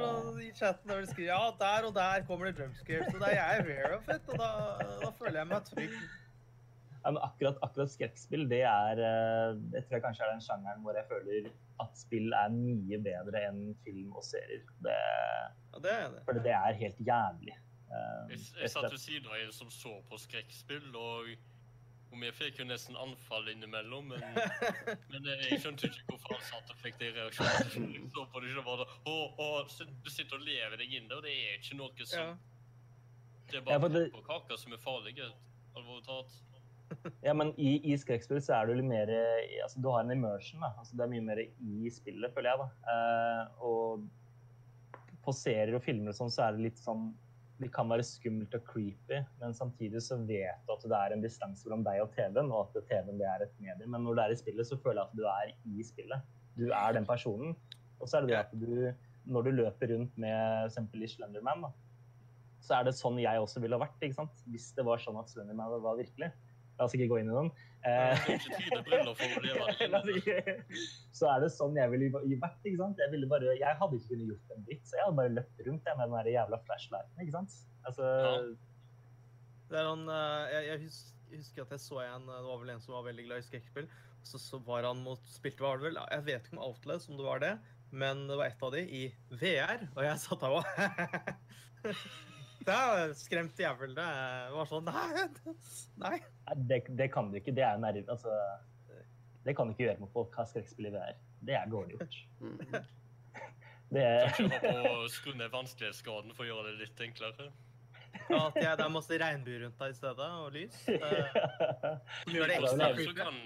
I chatten der de skriver ja, der og der kommer det jump scares, og det er jeg aware of it, og da, da føler jeg meg trygg. Ja, men akkurat, akkurat skrekkspill, det er Jeg tror jeg kanskje er den sjangeren hvor jeg føler at spill er mye bedre enn film og serier. Det, Ja, det er det. for det er helt jævlig. Eh, Jeg, jeg satt ved siden av en som så på skrekkspill, og, og jeg fikk jo nesten anfall innimellom. Men, men jeg skjønte ikke hvorfor han satt og fikk de reaksjonene. Så på det ikke bare å, å, Du sitter og lever deg inn der, og det er ikke noe Ja. som Det er bare ja, det- pepperkaker som er farlige. Alvorlig talt. Ja, men i, i skrekkspill så er du litt mer altså, Du har en immersion. da. Altså, det er mye mer i spillet, føler jeg. da. Eh, og på serier og filmer og sånn, så er det litt sånn Det kan være skummelt og creepy, men samtidig så vet du at det er en distanse mellom deg og TV-en, og at TV-en det er et medie. Men når du er i spillet, så føler jeg at du er i spillet. Du er den personen. Og så er det det at du, når du løper rundt med i Slenderman, da, så er det sånn jeg også ville ha vært. ikke sant? Hvis det var sånn at Slenderman var virkelig. La oss ikke gå inn i den. Eh, så er det sånn jeg ville vært. ikke sant? Jeg, ville bare, jeg hadde ikke kunnet gjort en dritt, så jeg hadde bare løpt rundt med den der jævla flashlighten. ikke sant? Altså, Det er han, eh, jeg, jeg husker at jeg så en Det var vel en som var veldig glad i skrekkspill. Så, så var han mot Spilte var det vel Jeg vet ikke om Outlast, om det var det, men det var et av de i VR, og jeg satt der og Det er skremt jævel. Det var sånn Nei! nei. det, det kan du ikke. Det er nerve. Altså, det kan du ikke gjøre mot folk hva skrekkspillet er. Det er dårlig gjort. Mm. Det er, å skru ned vanskelighetsgraden for å gjøre det litt enklere. Ja, At jeg, det er masse regnbuer rundt deg i stedet, og lys. Som gjør det Ja, det ekstra vel Så kan,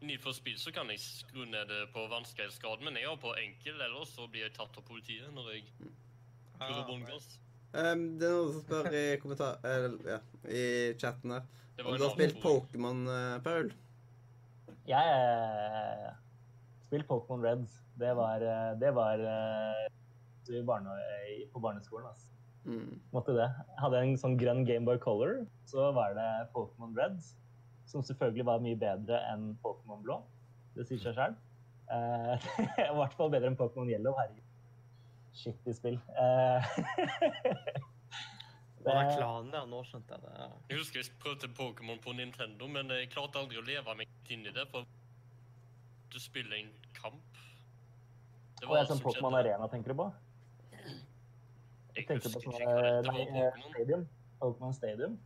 I Need for Speed så kan jeg skru ned det på vanskelighetsgraden, men jeg har på enkel, ellers så blir jeg tatt av politiet når jeg kjører bånn gass. Um, det er noen som spør i kommentar... Eller, ja, i chatten her. Om du har spilt. Pokémon, uh, Paul? Jeg eh, spilte Pokémon Red. Det var, eh, det var eh, barne, på barneskolen. Altså. Mm. Måtte det. Jeg hadde en sånn grønn Gameboy Color. Så var det Pokémon Red, som selvfølgelig var mye bedre enn Pokémon Blå. Det sier seg sjøl. I hvert fall bedre enn Pokémon Yellow. Herregud. Skittig spill. Det var er klanen, ja? Nå skjønte jeg det. Ja. Jeg husker jeg prøvde Pokémon på Nintendo, men jeg klarte aldri å leve meg inn i det. For du spiller en kamp. Det Og jeg alt som som Pokémon. Arena tenker du på? Jeg Jeg tenker på sånn hva Nei, var eh, Pokémon. Stadium. Pokémon Stadium.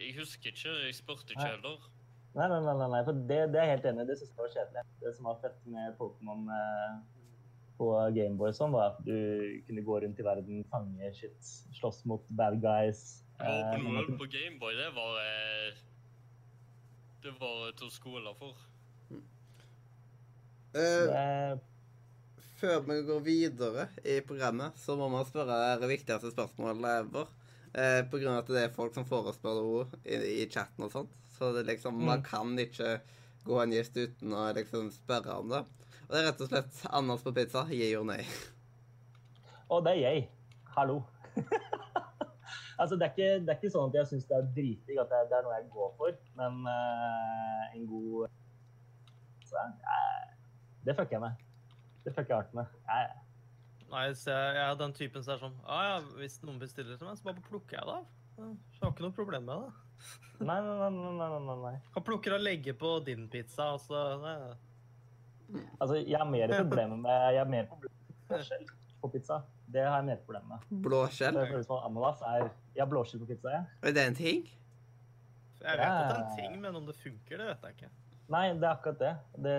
Jeg husker ikke, jeg spurte ikke heller. Nei, nei, nei, nei, nei for det, det er jeg helt enig i. Det synes jeg var kjedelig. Det som var fett med Pokémon eh, på Gameboy, sånn, var at du kunne gå rundt i verden, fange shit, slåss mot bad guys. Eh, Open men World på Gameboy, det var eh, Det var to skoler for. Eh, det- før vi går videre i programmet, så må man spørre det viktigste spørsmålet ever. Eh, på grunn av at det er folk som forespør ord i, i chatten og sånt. Så det liksom, man Mm. kan ikke gå en gjest uten å liksom spørre om det. Og det er rett og slett Anders på pizza. Yeah or nei. Og det er jeg. Hallo. altså, det er, ikke, det er ikke sånn at jeg syns det er dritdigg at det, det er noe jeg går for, men uh, en god så, uh, Det fucker jeg med. Det fucker jeg hardt med. Jeg. Nei, så jeg, jeg er den typen som er sånn ah, ja, Hvis noen bestiller til meg, så bare plukker jeg det av. Jeg har ikke noe problem med det. Nei, nei, nei, nei, nei, nei, nei. Kan plukke og legge på din pizza. Altså, det, Altså, jeg har mer problemer med Jeg har mer problemer med på pizza. Det har jeg mer problemer med. Blåskjell. Det føles som ananas er Jeg har blåskjell på pizza, jeg. Er det en ting? jeg vet at det er en ting, men om det funker, det vet jeg ikke. Nei, det er akkurat det. det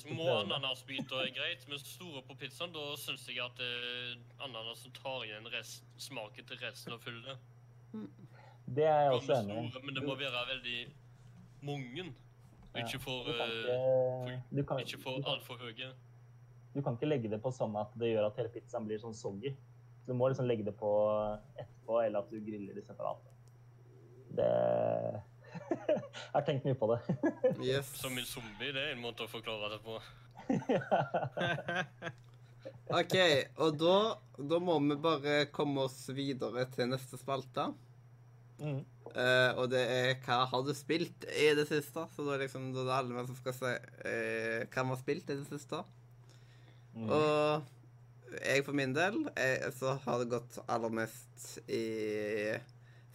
Små ananasbiter er greit, men store på pizzaen, da syns jeg at eh, ananasen tar igjen rest, smaken til resten av fyllet. Det er jeg også enig i. men det må være veldig mange. Og ikke for, Du kan eh, ikke, ikke for altfor høye. du kan ikke legge det på sånn at det gjør at hele pizzaen blir sånn soggy. Så du må liksom legge det på etterpå, eller at du griller det separat. Det Jeg har tenkt mye på det. Yes. Som en zombie, det er en måte å forklare det på. OK, og da, da må vi bare komme oss videre til neste spalte. Mm. Eh, og det er hva har du spilt i det siste? Så da liksom, da er det alle som skal si uh, hva vi har spilt i det siste. Mm. Og jeg for min del jeg, så har det gått aller mest i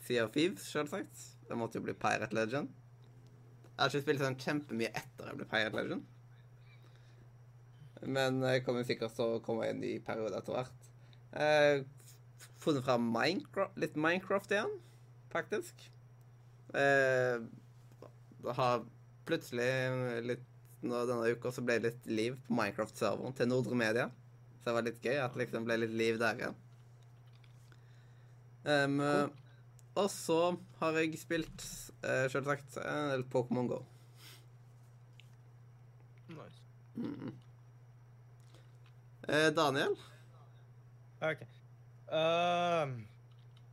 Sea of Thieves, selvsagt. Det måtte jo bli Pirate Legend. Jeg har ikke spilt sånn kjempemye etter jeg ble Pirate Legend. Men jeg kommer sikkert til å komme i en ny periode etter hvert. Har funnet fram Minecraft, litt Minecraft igjen, faktisk. Eh, har plutselig litt nå denne uka så ble det litt liv på Minecraft-serveren til Nordre Media. Så det var litt gøy at det liksom ble litt liv der igjen. Um, Og så har jeg spilt, uh, selvsagt, en del Pokémon Go. nice. Mm. Uh, Daniel? OK. Ehm,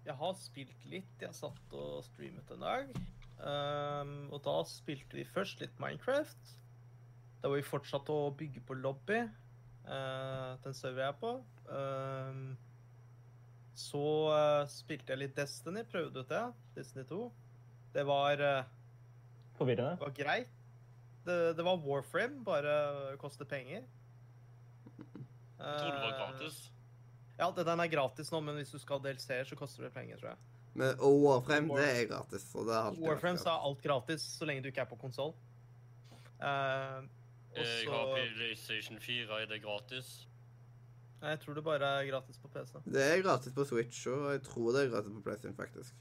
jeg har spilt litt. Jeg satt og streamet en dag. Um, og da spilte vi først litt Minecraft. Da var vi fortsatt å bygge på lobby. Uh, den server jeg er på. Um, så uh, spilte jeg litt Destiny, prøvde ut det. Destiny 2. Det var, uh, Forvirrende. var greit. Det, det var Warframe, bare koster penger. Jeg tror det var gratis. Ja, den er gratis nå, men hvis du skal DLC, så koster det penger, tror jeg. Men, og Warframe, det er gratis. Og det er alltid Warframe så er alt gratis så lenge du ikke er på konsoll. Uh, Jeg har PlayStation 4, er det gratis? jeg tror det bare er gratis på PC. Det er gratis på Switch, og jeg tror det er gratis på PlayStation, faktisk.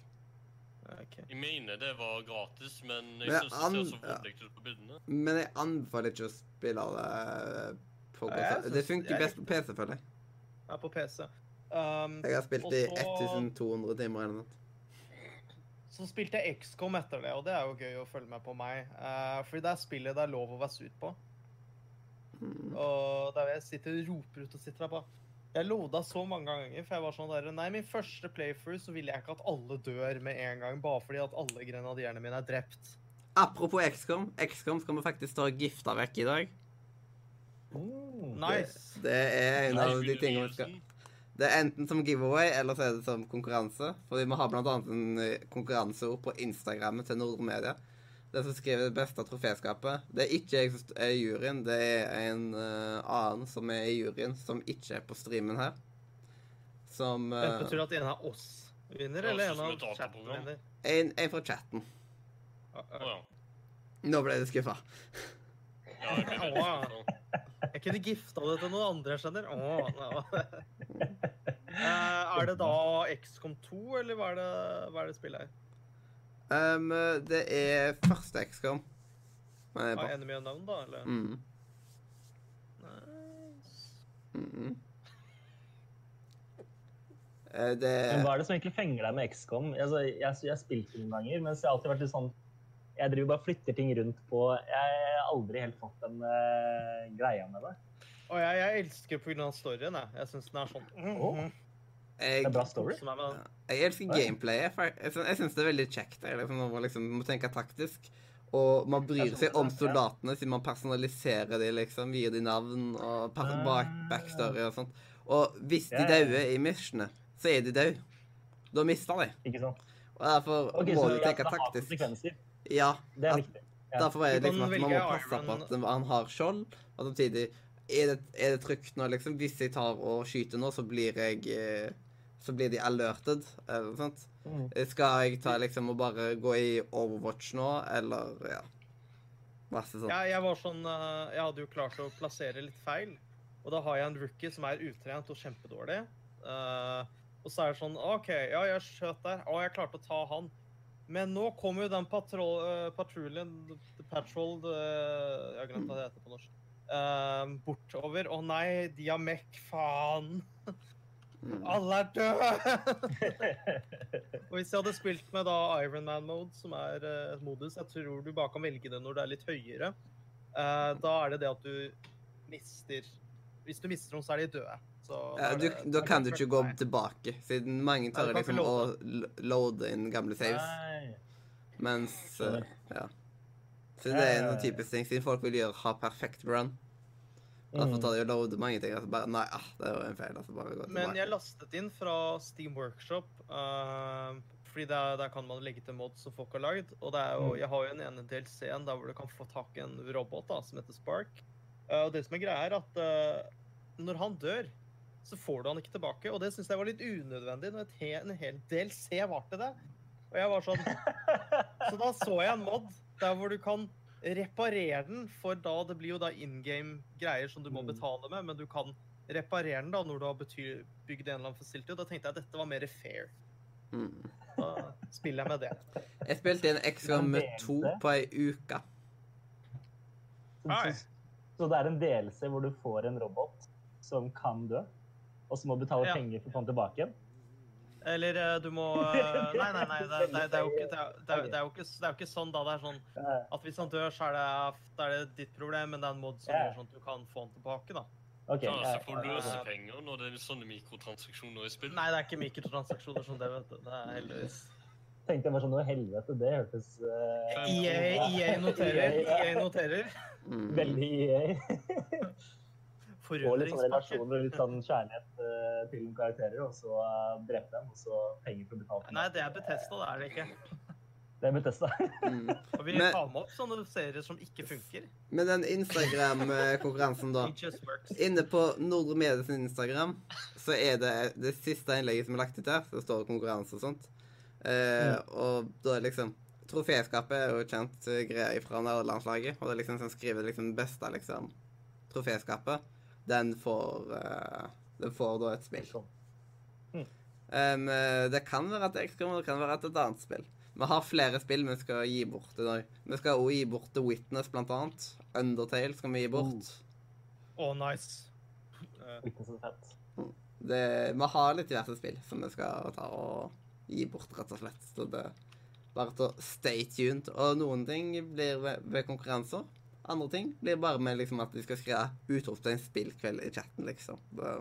Okay. Jeg mener det var gratis, men jeg Men syns det ser så voldelig ut på bildene. Men jeg anbefaler ikke å spille det på Ja. Det funker jeg best på PC, føler jeg. Er på PC. Um, Jeg har spilt i 1200 timer eller noe. så spilte jeg XCOM etter det, og det er jo gøy å følge med på meg. Uh, fordi det er spillet det er lov å være sur på. Mm. Og der jeg sitter og roper ut og sitter der bare Jeg loda så mange ganger, for jeg var sånn der Nei, min første playthrough så ville jeg ikke at alle dør med en gang, bare fordi at alle grenadierene mine er drept. Apropos XCOM. XCOM skal vi faktisk ta gifta vekk i dag. Mm. Nice. Det er en av de tingene vi skal. Det er enten som giveaway, eller så er det som konkurranse. Fordi vi har blant annet en eh, konkurranseord på Instagram til Nordre Media. Den som skriver det beste troféskapet. Det er ikke jeg som er i juryen, det er en uh, annen som er i juryen, som ikke er på streamen her. Som uh, eh, betyr at en av oss vinner, eller en av chatten vinner? en, en fra chatten. Uh, ja. Nå ble jeg skuffa. Ja, jeg ble. Jeg kunne gifta det til noen andre, skjønner Åh, no. Eh, Er det da XCOM 2, eller hva er det, hva er det spillet her? Um, det er første XCOM. Men jeg er bare Enemy Unknown, da? Eller? mm, Nice. mm. Eh, Det Men hva er det som egentlig fenger deg med XCOM? Altså, jeg, jeg har spilt det noen ganger, mens jeg har alltid vært litt sånn Jeg driver bare flytter ting rundt på Jeg har aldri helt fått den uh, greia med det. Og jeg, jeg elsker av storyen. Jeg, jeg syns den er sånn. Det jeg, er bra story. Jeg elsker gameplayet. Jeg, jeg syns det er veldig kjekt. Jeg, liksom, man liksom må tenke taktisk. Og man bryr seg om soldatene, siden man personaliserer dem, liksom. Gir dem navn og per- bak backstory og sånt. Og hvis de dauer i missionet, så er de døde. Da mister de. Ikke sant? Og derfor må du tenke det taktisk. Ja, Det er at, viktig. Ja. derfor er det liksom at man må passe på at han har skjold, og samtidig er det, er det trygt nå, liksom? Hvis jeg tar og skyter nå, så blir jeg eh, Så blir de alerted, eller noe sånt. Mm. Skal jeg ta liksom og bare gå i Overwatch nå, eller ja Masse sånn. Jeg, jeg var sånn eh, Jeg hadde jo klart å plassere litt feil. Og da har jeg en rookie som er utrent og kjempedårlig. Uh, og så er det sånn OK, ja, jeg skjøt der. Å, jeg klarte å ta han. Men nå kommer jo den patrol, uh, patruljen the Patrol the, Jeg har glemt hva det heter på norsk. Uh, bortover. Å nei, de har mekk, faen! Mm. Alle er døde! og hvis jeg hadde spilt med da Ironman mode, som er et modus, jeg tror du bare kan velge det når det er litt høyere, eh, da er det det at du mister Hvis du mister noen, så er de døde. Ja, du, det- da kan du ikke gå Nei. tilbake, siden mange tør liksom å lo- loade inn gamle saves, Nei. mens uh, Ja. Så det er en typisk ting, siden folk vil gjøre ha perfekt run. Derfor Mm. tar de og loader mange ting, Altså bare Nei, ah, det var en feil. Altså bare gå Men tilbake. jeg lastet inn fra Steam Workshop, Uh, fordi der, der kan man legge til mods som folk har lagd. Og det jo, Mm. jeg har jo en ene DLC-en der hvor du kan få tak i en robot da, som heter Spark. Eh, og det som er greia, er at eh, når han dør, så får du han ikke tilbake. Og det syns jeg var litt unødvendig når et he, en hel del C var til det. Og jeg var sånn Så da så jeg en mod der hvor du kan reparere den, for da det blir jo da in game greier som du må Mm. betale med, men du kan reparere den da når du har bygd en eller annen facility. Og da tenkte jeg at dette var mer fair. Mm. Da spiller jeg med det. Jeg spilte en ekstra med to på ei uke. Nei. Så, det er en delelse hvor du får en robot som kan dø, og som må betale Ja. penger for å få den tilbake igjen? Eller eh, du må eh, Nei, nei, nei. Det, det, det, er, jo ikke, det, er, er, er jo ikke, er jo ikke sånn da. Det er sånn at hvis han dør, så er det, er det ditt problem, men det er en mod som Ja. gjør sånn at du kan få han tilbake, da. Okay, Ja, ja, så får du løse penger løsepenger når det er sånne mikrotransaksjoner i spill. Nei, det er ikke mikrotransaksjoner som det, vet du. Det er heldigvis. Tenkte jeg bare sånn, å helvete, det hørtes uh... EA, EA noterer. EA noterer. Mm. Veldig EA. Få litt sånn relasjoner og litt sånn kjærlighet eh, til karakterer, og så uh, drepe dem, og så penger for å betale. Nei, det er Betesta, det er det ikke. Det er Bethesda. Mm. Og vi Men- tar med opp sånne serier som ikke funker. Med den Instagram-konkurransen, da. Inne på Nordre Media Instagram så er det det siste innlegget som er lagt ut der. Så det står konkurranse og sånt. Eh, Og da er liksom Troféskapet er jo kjent eh, greie fra nederlandslaget. Og det er liksom som skriver liksom beste liksom troféskapet. Den får uh, Den får da et spill. Um, det kan være et XCOM, og det kan være et, et annet spill. Vi har flere spill vi skal gi bort i dag. Vi skal også gi bort The Witness, blant annet. Undertale skal vi gi bort. Å, nice. Ikke så fett. Det, vi har litt diverse spill som vi skal ta og gi bort, rett og slett. Så det bare til å stay tuned. Og noen ting blir ved, ved konkurranser. Andre ting blir bare med liksom at vi skal skrive utropstegn spillkveld i chatten, liksom. Det,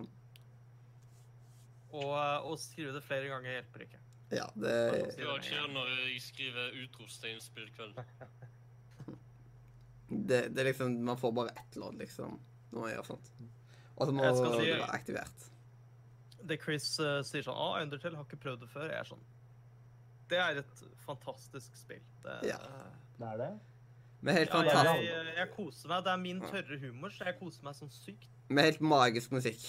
Og eh, å skrive det flere ganger hjelper ikke. ja, det Det gjør ikke når jeg skriver utropstegn 'spillkveld'. det, det er liksom Man får bare ett lodd, liksom, når man gjør sånt. Og så må si- det være aktivert. Det Chris uh, sier sånn Å, Undertale har ikke prøvd det før. Jeg er sånn Det er et fantastisk spill. Det, Ja. Det er det? Med helt Ja, fantastisk jeg, jeg koser meg. Det er min tørre humor, så jeg koser meg sånn sykt. Med helt magisk musikk.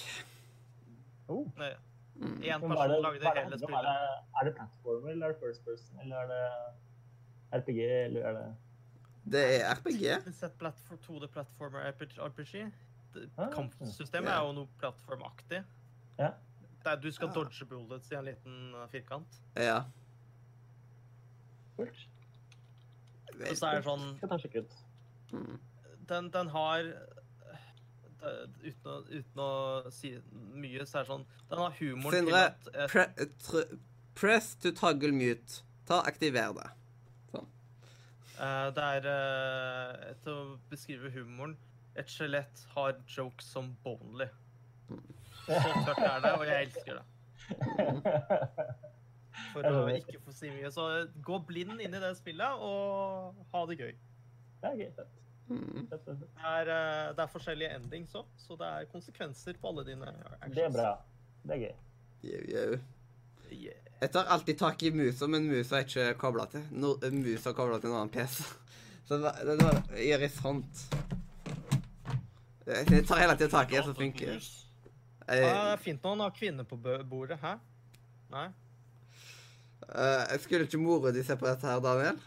Oh. Én Mm. Er person det, lagde det, hele om? er spillet. det, er det platformer, eller er det first person, eller er det RPG, eller er det Det er RPG. Platform, 2D Platformer RPG? Ah. kampsystemet er jo noe plattformaktig. Ja. Du skal dodge bullets i en liten uh, firkant. Ja. Kult. Og så er det sånn Skal ta og sjekke ut. Mm. Den, den har uten, å, uten å si mye, så er det sånn Den har humor til at eh, Pre tr press to toggle mute. Ta Aktiver det. eh, Det er eh, Til å beskrive humoren Et skjelett har jokes som bonely. Så tørt er det, og jeg elsker det. For å ikke få si mye. Så gå blind inn i det spillet og ha det gøy. Det er gøy. Fett. Mm. Fett. Det er, eh, det er forskjellige endings òg, så det er konsekvenser på alle dine actions. Det er bra. Det er gøy. Jau, jau. Yeah. Jeg tar alltid tak i musa, men musa er ikke kobla til. No, musa er kobla til en annen PC. Så det var- det var irritant. Jeg tar hele tida tak i det som funker. Ja, det er fint når han har kvinner på bordet. Hæ? Nei? Jeg skulle ikke mora di se på dette her, Daniel?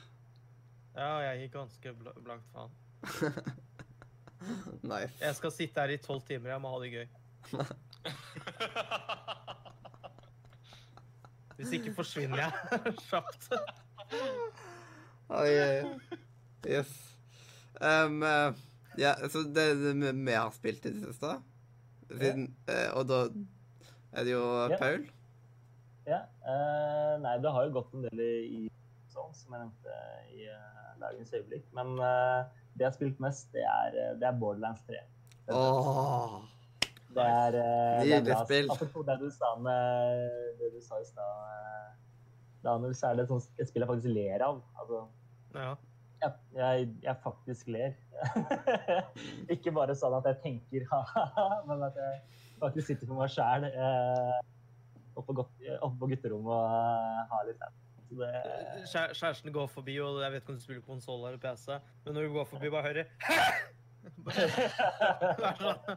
Ja, jeg gikk ganske bl blankt faen. Nice. Jeg skal sitte her i tolv timer. Jeg må ha det gøy. Hvis ikke forsvinner jeg kjapt. Oi. Yes. Um, eh, ja, så det vi har spilt i det siste. Siden, eh, og da er det jo. Paul. Ja. eh, nei, det har jo gått en del i, i sånn, som jeg nevnte i uh, dagens øyeblikk. Men uh, det jeg har spilt mest, det er, eh, det er Borderlands 3. Åh. Det er, det Nydelig spill. Apropos det du sa med det du sa i stad, Daniel, så er det et, sånt, et spill jeg faktisk ler av. Altså, Ja. jeg, jeg, jeg faktisk ler. Ikke bare sånn at jeg tenker ha-ha, men at jeg faktisk sitter for meg sjæl eh, oppe, på godt- oppe på gutterommet og ha har litt fett. Det, Kjæresten går forbi, og jeg vet ikke om du spiller konsoll eller PC, men når du går forbi, bare hører Vær sånn.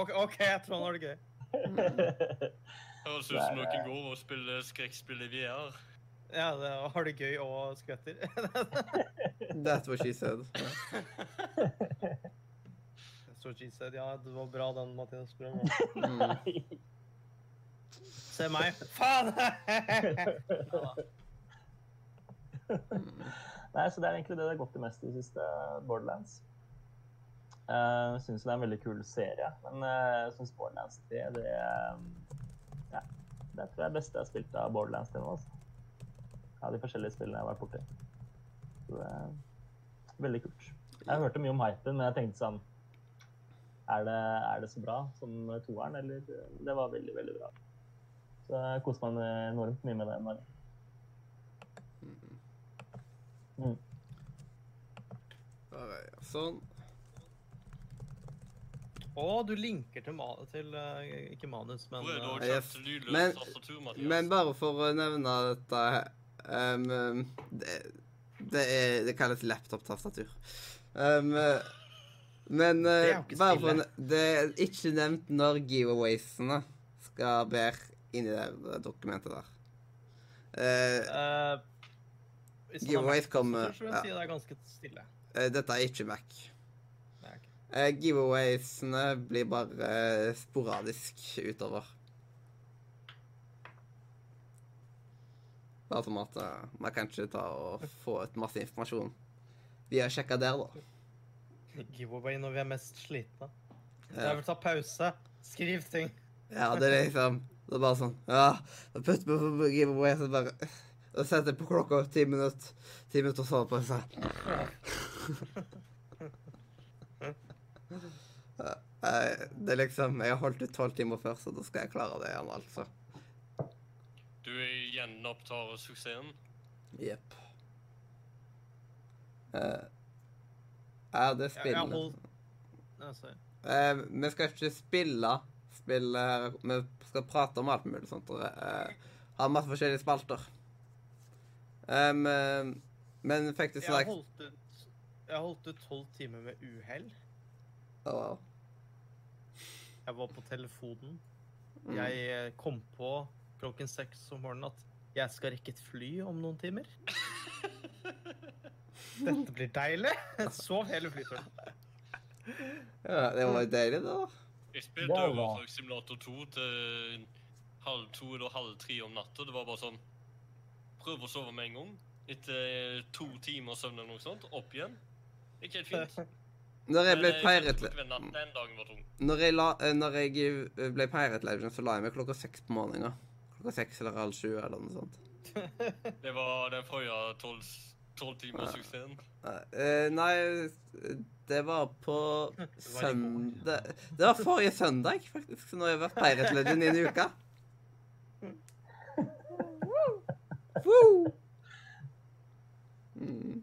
OK, OK, jeg tror han har det gøy. Høres ut som noen går og spiller skrekkspill i VR. Ja, det, har det gøy og skvetter. That's what she said. Så she said, ja, det var bra den, Mathias. Bra. Mm. Se meg. Faen! Ja, Nei, så det er egentlig det det har gått i mest i det siste, Borderlands. Uh, syns det er en veldig kul serie, men uh, jeg syns Borderlands 3 det, eh, ja, det tror jeg er det beste jeg har spilt av Borderlands til nå. Altså. Av de forskjellige spillene jeg har vært borti. Så veldig kult. Jeg hørte mye om hypen, men jeg tenkte sånn Er det, er det så bra som toeren, eller? Det var veldig, veldig bra. Så jeg koser meg enormt mye med det. Mm. Sånn. Å, du linker til, til eh, ikke manus, men å Yes. Men- Men bare for å nevne dette um, det, det, er, det kalles laptop-tastatur. Um, uh, men uh, Det er bare for Det er ikke nevnt når giveawaysene skal være inni det dokumentet der. Uh, uh, Giveaways kommer- Så vil jeg si det er ganske stille. uh, dette er ikke Mac. Nei. Uh, giveawaysene blir bare uh, sporadisk utover. Bare som at man kan ikke ta og få ut masse informasjon Vi har sjekka der, da. Giveaway når vi er mest slitne. Jeg vil ta pause. Skriv ting. Ja, det er liksom Det er bare sånn Ja, da putter vi på giveaway, så bare Da setter jeg på klokka ti minutter. Ti minutter så på så. Eh, Det er liksom Jeg har holdt ut tolv timer før, så da skal jeg klare det igjen, altså. Du gjenopptar suksessen. Jepp. Uh, ja, det Jeg, jeg hold... Nei, sorry. Eh, vi skal ikke spille spill. Vi skal prate om alt mulig sånt. og, uh, ha masse forskjellige spalter. Um, eh, men du Jeg holdt ut Jeg holdt ut tolv timer med uhell. Oh, wow. Jeg var på telefonen. Mm. Jeg eh, kom på klokken seks om morgenen at jeg skal rekke et fly om noen timer. Dette blir deilig. Jeg sov hele flyturen. Ja, det var jo deilig, da. Jeg spilte var- Eurotruck Simulator 2 til halv to eller halv tre om natta. Det var bare sånn Prøv å sove med en gang. Etter to timer søvn eller noe sånt. Opp igjen. Gikk helt fint. Når jeg ble eh, Pirate eh, når jeg eh, Legend, så la jeg meg klokka seks på morgenen. Klokka seks eller halv sju eller noe sånt. Det var den forrige tolv tolv. Eh, nei, det var på var søndag Det var forrige søndag, faktisk. Så nå har jeg vært Pirate Legend i en uke. Mm.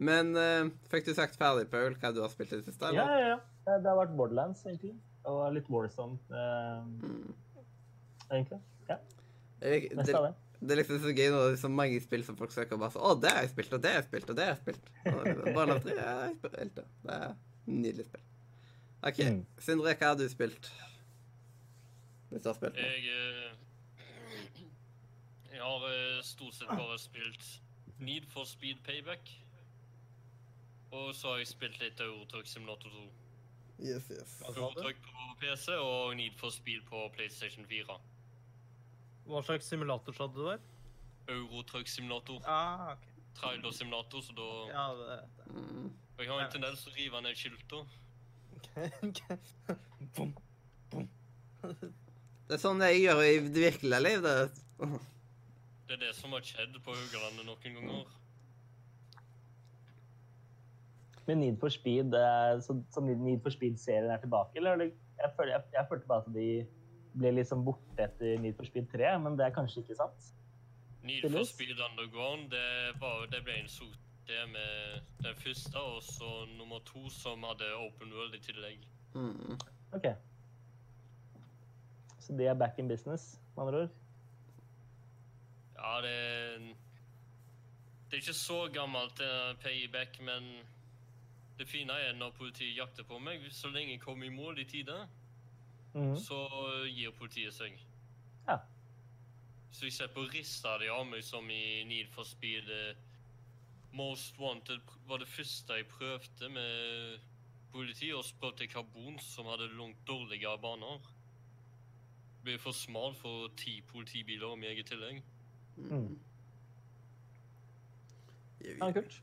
Men uh, fikk du sagt ferdig, Paul, hva du har spilt i det siste? Ja, ja, ja. Det har vært Borderlands, egentlig. Og litt Warzone, uh, Mm. egentlig. Ja, Jeg, mest det, av det. Det er liksom så gøy når det er så mange spill som folk søker bare så, Å, det har jeg spilt, og det har jeg spilt, og det har jeg spilt. Og Bare la tre, ja, jeg har spilt det. Det er nydelig spill. OK. Mm. Sindre, hva har du spilt? Hvis du har spilt noe? Jeg eh, Jeg har eh, stort sett bare spilt Need for Speed Payback. Og så har jeg spilt litt Eurotruck Simulator 2. Yes, yes. Eurotruck på PC og Need for Speed på PlayStation 4. Hva slags simulator sa du det var? Eurotruck Simulator. Ah, ok. Trailer Simulator, så da Ja, det Mm. Jeg har en tendens til å rive ned skilter. Bom. Det er sånn jeg gjør i det virkelige liv. det. Det er det som har skjedd på Haugalandet noen ganger. Men Need for Speed, så, så Need for Speed-serien er tilbake, eller? er Jeg, følte, jeg, jeg følte bare at de ble liksom borte etter Need for Speed 3, men det er kanskje ikke sant? Need for Speed Underground det, var, det ble en suksess med den første, og så nummer to som hadde Open World i tillegg. Mm. Ok. Så de er back in business, med andre ord? Ja, det Det er ikke så gammelt, payback, men det fine er når politiet jakter på meg. Så lenge jeg kommer i mål i tide, Mhm. så gir politiet seg. Ja. Så jeg ser på rista de av meg som i Need for Speed. eh, Most Wanted var det første jeg prøvde med politiet. og så prøvde jeg karbon, som hadde langt dårligere baner. Ble for smal for ti politibiler om jeg i tillegg. Mm. Ja, kult.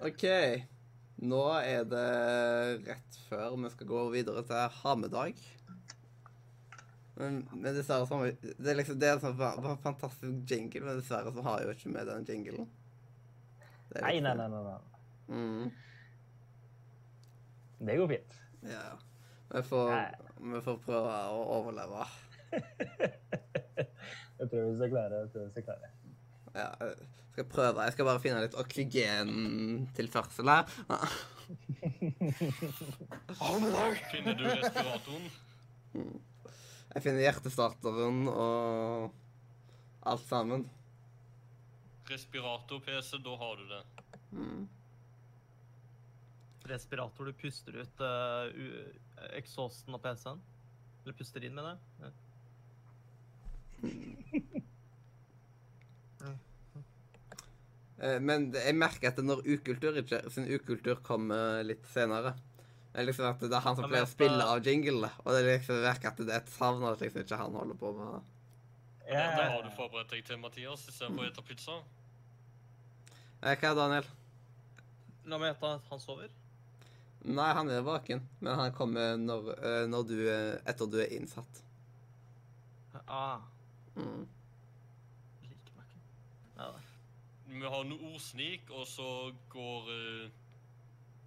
OK. Nå er det rett før vi skal gå videre til ha-med-dag. Men, men dessverre så har vi Det er liksom det er en sånn fa- fa- fantastisk jingle, men dessverre så har jeg jo ikke med den jinglen. Det er Nei, nei, nei, nei, nei. Mm, Det går fint. ja. Vi får, vi får prøve å overleve. Jeg tror vi skal klare jeg Ja, jeg skal prøve. Jeg skal bare finne litt oksygentilførsel her. Finner du respiratoren? Jeg finner hjertestarteren og alt sammen. Respirator-PC, da har du det. Mm. Respirator, du puster ut uh, eksosen av PC-en. Eller puster inn med det. Ja. Eh, Men jeg merker at når ukultur ikke sin ukultur kommer litt senere Det er liksom at det er han som pleier å spille eh, av jingle, og det er liksom virker at det er et savn at liksom ikke han holder på med ja, Da har du forberedt deg til Mathias istedenfor å spise pizza. eh, Hva er Daniel? La meg gjette at han sover. Nei, han er vaken, men han kommer når, eh, når du, er- etter du er innsatt. Ah, Mm. liker meg ikke. Ja, da. Vi har noe ordsnik, og så går uh,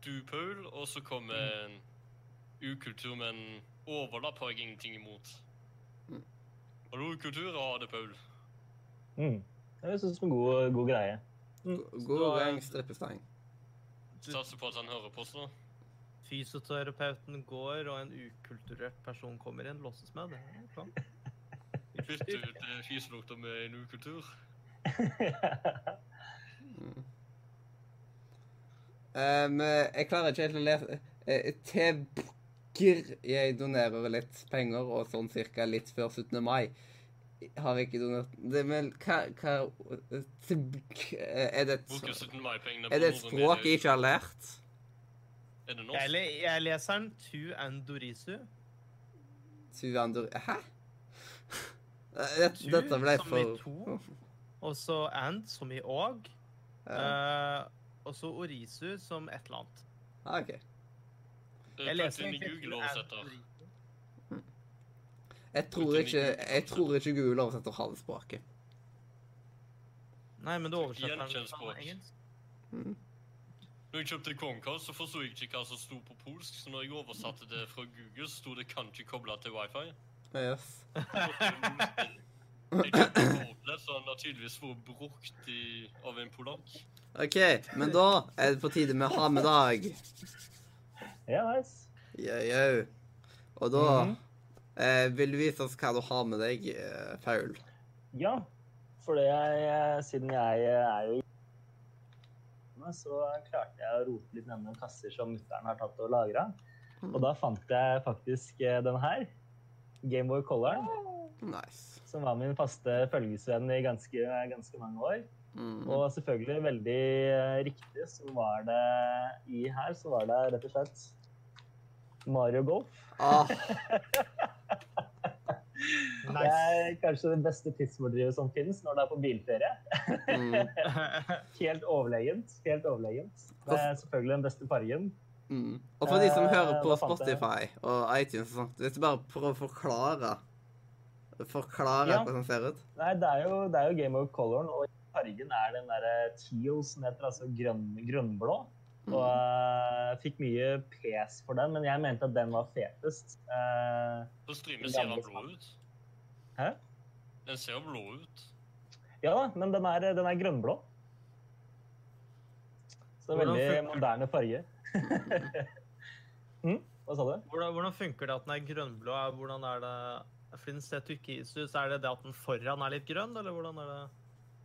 du, Paul, og så kommer en ukultur, men overlapp har jeg ingenting imot. Mm. Har du ukultur? har det, Paul. Mm. Jeg syns det er en god, god greie. God Så, gang, strippestang. Du- Satser på at han hører på oss nå. Fysioterapeuten går, og en ukulturert person kommer inn. Låses med. Det er. Bytte ut eh, fyselukter med en ukultur. Mm. Um, jeg klarer ikke helt å lese Til bukker Jeg donerer litt penger, og sånn cirka litt før 17. mai. Har jeg ikke donert Det Men Hva, hva Er det et, Bruker 17. mai-pengene er det et språk jeg ikke har lært? Er det Jeg, norsk? le jeg leser den Tu Andorisu. Suandur Hæ? Dette, dette ble som i to. Og så and som i og. Ja. Eh, og så Orisu som et eller annet. Ah, OK. Jeg Jeg leser inn i Google-oversetter. Jeg tror ikke, jeg tror ikke Google oversetter halvspråket. Nei, men du oversetter den fra engelsk. Når jeg kjøpte Chromecast, så forsto jeg ikke hva som sto på polsk, så når jeg oversatte det fra Google, sto det 'kan ikke koble til wifi'. Yes. Wordlet, så han har tydeligvis vært brukt i, av en polakk. OK, men da er det på tide med å ha med dag. Ja, nice. Yo, yo. Og da Mhm. eh, vil du vise oss hva du har med deg, eh, Paul? Ja, for jeg, eh, siden jeg eh, er jo i så klarte jeg å rote litt ned noen kasser som mutter'n har tatt og lagra. Og da fant jeg faktisk den her. Gameboy Color, Nice. som var min faste følgesvenn i ganske, ganske mange år. Mm. Og selvfølgelig veldig eh, riktig så var det i her så var det rett og slett Mario Golf. Ah, Det er kanskje det beste tidsfordrivet som finnes når det er på bilferie. mm, Helt overlegent. Helt overlegent. Det er selvfølgelig den beste fargen. Mm. Og for de som Eh, hører på Spotify og iTunes og sånt, hvis du bare prøver å forklare Forklare Ja. hvordan det ser ut? Nei, det er jo, det er jo Game of Coloren, og fargen er den derre teal som heter, altså grønn, grønnblå. Mm. Og jeg fikk mye pes for den, men jeg mente at den var fetest. Uh, På streamen ser den blå ut. Hæ? Den ser jo blå ut. ja da, men den er, den er grønnblå. Så det er veldig moderne farge. mm? Hva sa du? Hvordan, hvordan funker det at den er grønnblå? Hvordan er det Fordi den ser turkis ut, så er det det at den foran er litt grønn, eller hvordan er det?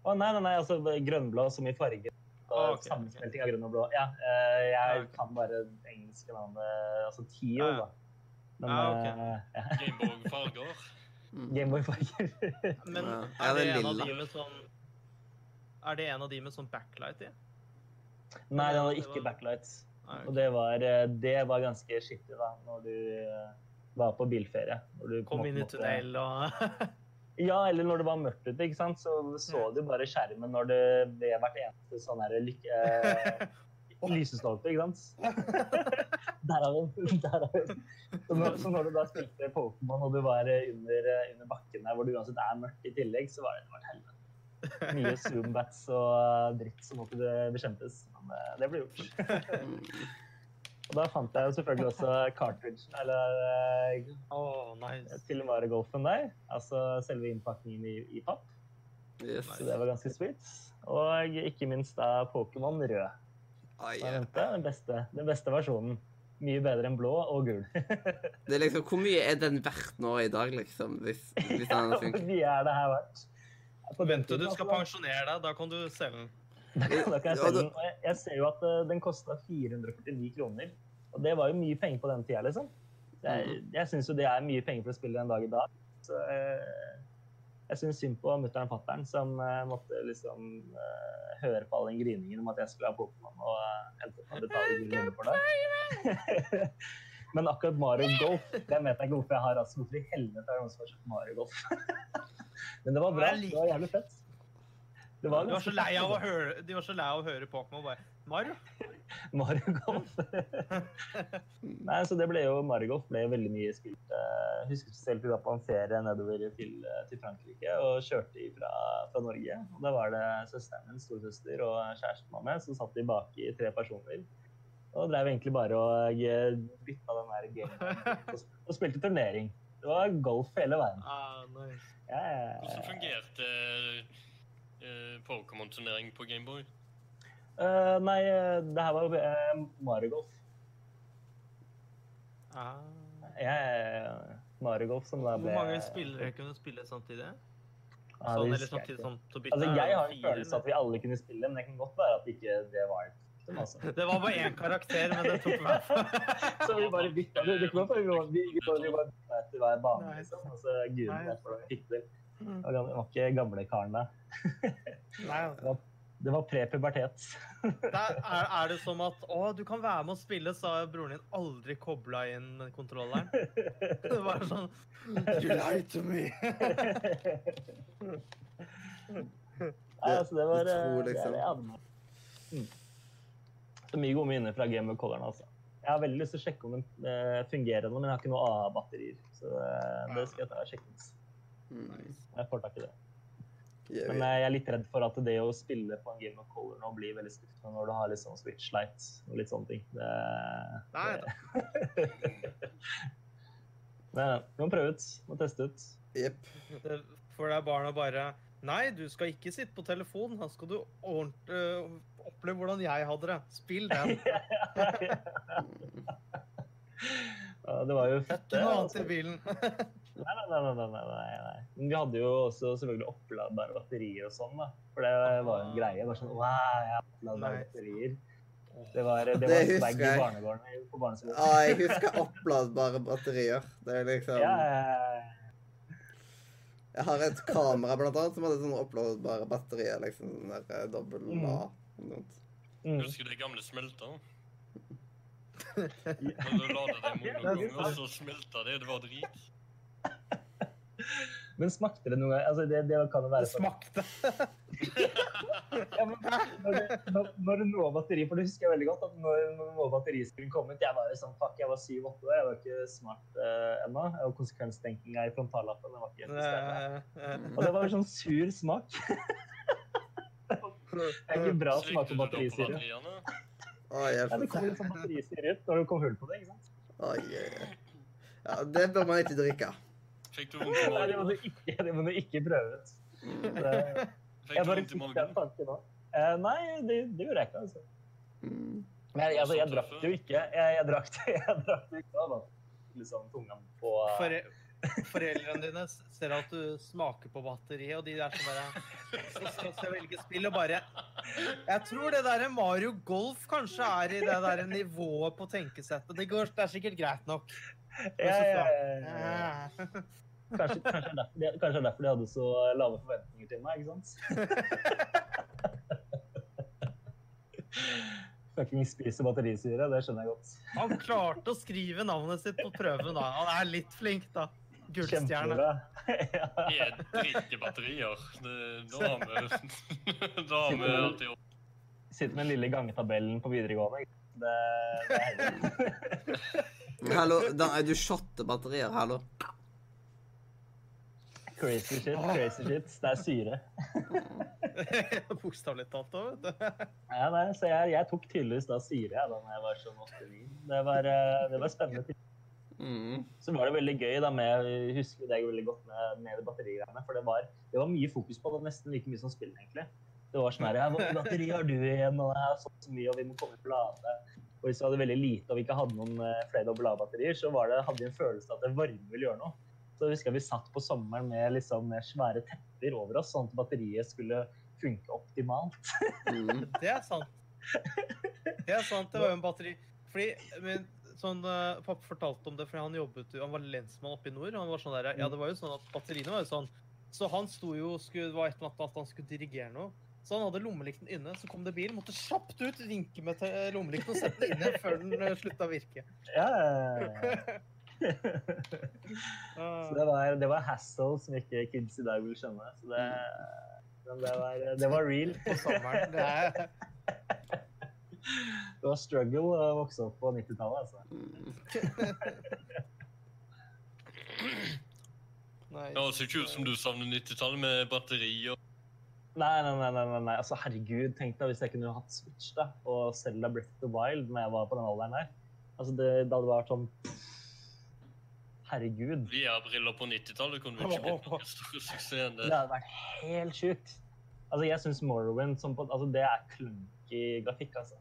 Å nei, nei, nei, altså grønnblå som i farge. Ah, okay, Sammensmelting av grønn og blå. Ja, eh, jeg Ah, okay. kan bare det engelske navnet, altså Tio, Ah, ja. da. Men Ah, ok. eh, ja. Gameboy-farger. Mm. Gameboy-farger. Men Ja. er det det en av de med sånn Er det en av de med sånn backlight i? Nei, den hadde ikke var- Nei, Og det var, eh, det var ganske skittig da, når du eh, var på bilferie. Når du Kom inn i tunnel og Ja, eller når det var mørkt ute, ikke sant? så så du bare skjermen når det ved hvert eneste sånn her lykke... Eh, lysestolpe, ikke sant? Der har vi den. Så så når du da spilte Pokémon og du var under, under bakken der hvor det uansett er mørkt i tillegg, så var det, det et helvete. Mye zoombats og dritt som måtte be- bekjempes. Men eh, det ble gjort. Og da fant jeg jo selvfølgelig også cartridgen, eller oh, nice. til Mario Golfen der. Altså selve innpakningen i, i papp. Yes. Så det var ganske sweet. Og ikke minst da Pokémon rød. Ah, yeah. den beste, den beste versjonen. Mye bedre enn blå og gul. Det er liksom, Hvor mye er den verdt nå i dag, liksom? Hvis, hvis den Hvor mye er det her verdt? Vent til du skal pensjonere deg, da kan du selge den. Da kan jeg selge den. Jeg, jeg ser jo at eh, den kosta 449 kroner. Og det var jo mye penger på den tida, liksom. Jeg, Mhm. jeg syns jo det er mye penger for å spille en dag i dag. Så eh, jeg syns synd på mutter'n og fatter'n som eh, måtte liksom eh, høre på all den griningen om at jeg skulle ha Pokémon og uh, endte opp med å betale gull for det. Men akkurat Mario Golf, det vet jeg ikke hvorfor jeg har. Altså, hvorfor i helvete har jeg noen som har kjøpt Mario Golf? Men det var bra. Det var jævlig fett. Det var Du var så lei av å høre, du var så lei av å høre Pokémon bare Mario? Mario Golf. Nei, så det ble jo Mario Golf ble veldig mye spilt. Jeg husker spesielt vi var på en ferie nedover til, til Frankrike og kjørte fra, fra Norge. Og da var det søsteren min, storesøster og kjæresten var med, som satt i baki tre personer. Og drev egentlig bare og eh, bytta den der gamen og, spilte turnering. Det var golf hele veien. Ah, nice. Ja, ja, Hvordan fungerte eh, Pokémon-turnering på Gameboy? Uh, nei, eh, det her var uh, Mario Golf. Ah. Ja, Marigolf ja. Mario Golf som da Hvor mange spillere kunne spille samtidig? Ja, Sånn, eller samtidig sånn til? Altså, jeg har en følelse at vi alle kunne spille, men det kan godt være at ikke det var et faktum, altså. Det var bare én karakter, men det tok meg Så vi bare bytta det. Det var bare, vi, vi, bare bytta etter hver bane, liksom. Og så gudene Nei. vet hvordan vi fikk det. Det var, ikke gamle karen da. Det var, det var prepubertet. Der er, er det som at å, du kan være med og spille, sa broren din aldri kobla inn kontrolleren. Det var sånn You lie to me. Nei, altså, det var eh, Utrolig det er sant. det jeg hadde med. Mm. er mye gode minner fra Game of Color. Altså. Jeg har veldig lyst til å sjekke om den eh, fungerer ennå, men jeg har ikke noe A-batterier. Så eh, det skal jeg ta og sjekke ut. Mm. Jeg får tak i det. Men eh, jeg er litt redd for at det å spille på en Game of Color nå blir veldig skuffende når du har litt sånn Switch Light og litt sånne ting. Det, Nei det, Men vi må prøve ut. Må teste ut. Jepp. For det er barna bare Nei, du skal ikke sitte på telefonen. Da skal du øh, oppleve hvordan jeg hadde det. Spill den. Ja, det var jo fett, Ikke det. noe altså. annet i bilen. Nei, nei, nei, nei, nei. Men vi hadde jo også selvfølgelig oppladbare batterier og sånn, da. For det var en greie. Bare sånn wow, jeg har oppladbare batterier. Det var, det Det var husker swag i jeg. barnegården på barneskolen. Ja, jeg husker oppladbare batterier. Det er liksom Ja, ja, ja. Jeg har et kamera blant annet som hadde sånn oppladbare batterier. liksom sånn der eh, dobbel Mm. A. Mm. Husker det gamle smelta? Når du la det der mange ganger, og så smelta det. Det var drit. Men smakte det noe Altså, det, det kan jo være sånn smakte. ja, men, når, når, når noe batteri For det husker jeg veldig godt. at Når, når noe batteri skulle komme ut Jeg var jo sånn, fuck, jeg var 7-8 år, jeg var ikke smart uh, ennå. Og konsekvenstenkinga i frontallappen det var ikke helt. Eh, eh. Og det var en sånn sur smak. det er ikke bra smak på du batterisyre. Ja, det kom kommer litt sånn batterisyre ut når det kom hull på det. ikke sant? Oi, oi. Ja, det bør man ikke drikke. Fikk du vondt i magen? du det må du ikke prøve ut. Det, jeg du bare vondt i fikk den magen? tanken nå. Eh, nei, det, det gjorde jeg ikke. altså. Mm. Men jeg, altså, jeg drakk det jo ikke. Jeg, jeg drakk det jeg drakk det ikke. Da. Liksom tunga på Fore foreldrene dine ser at du smaker på batteriet, og de der som bare Så skal jeg velge spill og bare Jeg tror det derre Mario Golf kanskje er i det derre nivået på tenkesettet. Det, går, det er sikkert greit nok. ja, ja, ja, ja. Kanskje, kanskje, er derfor, de- kanskje er derfor de hadde så lave forventninger til meg, ikke sant? Fucking spiser batterisyre, det skjønner jeg godt. Han klarte å skrive navnet sitt på prøven, da. Han er litt flink, da. Gullstjerne. Ja. Jeg drikker batterier. Det- Da har vi Da har vi alltid gjort. Sitter med den lille gangetabellen på videregående. Det, det er Hallo, da, du shotte batterier. Hallo. Crazy shit. Crazy shit. Det er syre. Bokstavelig talt òg, vet du. Ja, nei, så jeg, jeg tok tydeligvis da syre jeg, da når jeg var sånn 8-9. Det, var, eh, det var spennende. Mm. Så var det veldig gøy da med jeg husker det veldig godt med, med batterigreiene. For det var, det var mye fokus på det, nesten like mye som spill, egentlig. Det var sånn her ja, 'Hvor mye batteri har du igjen?' Og det er så, mye, og vi må komme på lade. Og hvis vi hadde veldig lite og vi ikke hadde noen eh, flere dobbel A-batterier, så var det, hadde vi en følelse av at det varme ville gjøre noe. Så jeg husker jeg vi satt på sommeren med liksom med svære tepper over oss, sånn at batteriet skulle funke optimalt. Mm. Det er sant. Det er sant. Det var jo en batteri Fordi men, sånn, eh, Pappa fortalte om det, fordi han jobbet han var lensmann oppe i nord. han var sånn der, ja, det var jo sånn at Batteriene var jo sånn Så han sto jo skulle, var et eller annet at han skulle dirigere noe. Så han hadde lommelykten inne, så kom det bil, måtte kjapt ut, vinke med te- lommelykten og sette den inne før den eh, slutta å virke. Ja, Så det var, det var hassle som ikke kids i dag vil skjønne. Så det, men det, var, det var real. På sommeren. Det er, Det var struggle å vokse opp på 90-tallet, altså. Nice. det ser ikke ut som du savner 90-tallet med batterier. Nei, nei, nei, nei, nei. Altså, herregud, tenk deg hvis jeg kunne hatt Switch da, og Selda Breath of the Wild når jeg var på den alderen der. Altså, det, det hadde vært sånn Herregud. VR-briller på 90-tallet kunne vel ikke blitt noen større suksess enn Det det. hadde vært helt sjukt. Altså, jeg syns Morrowind som på, altså, det er klunky grafikk, altså.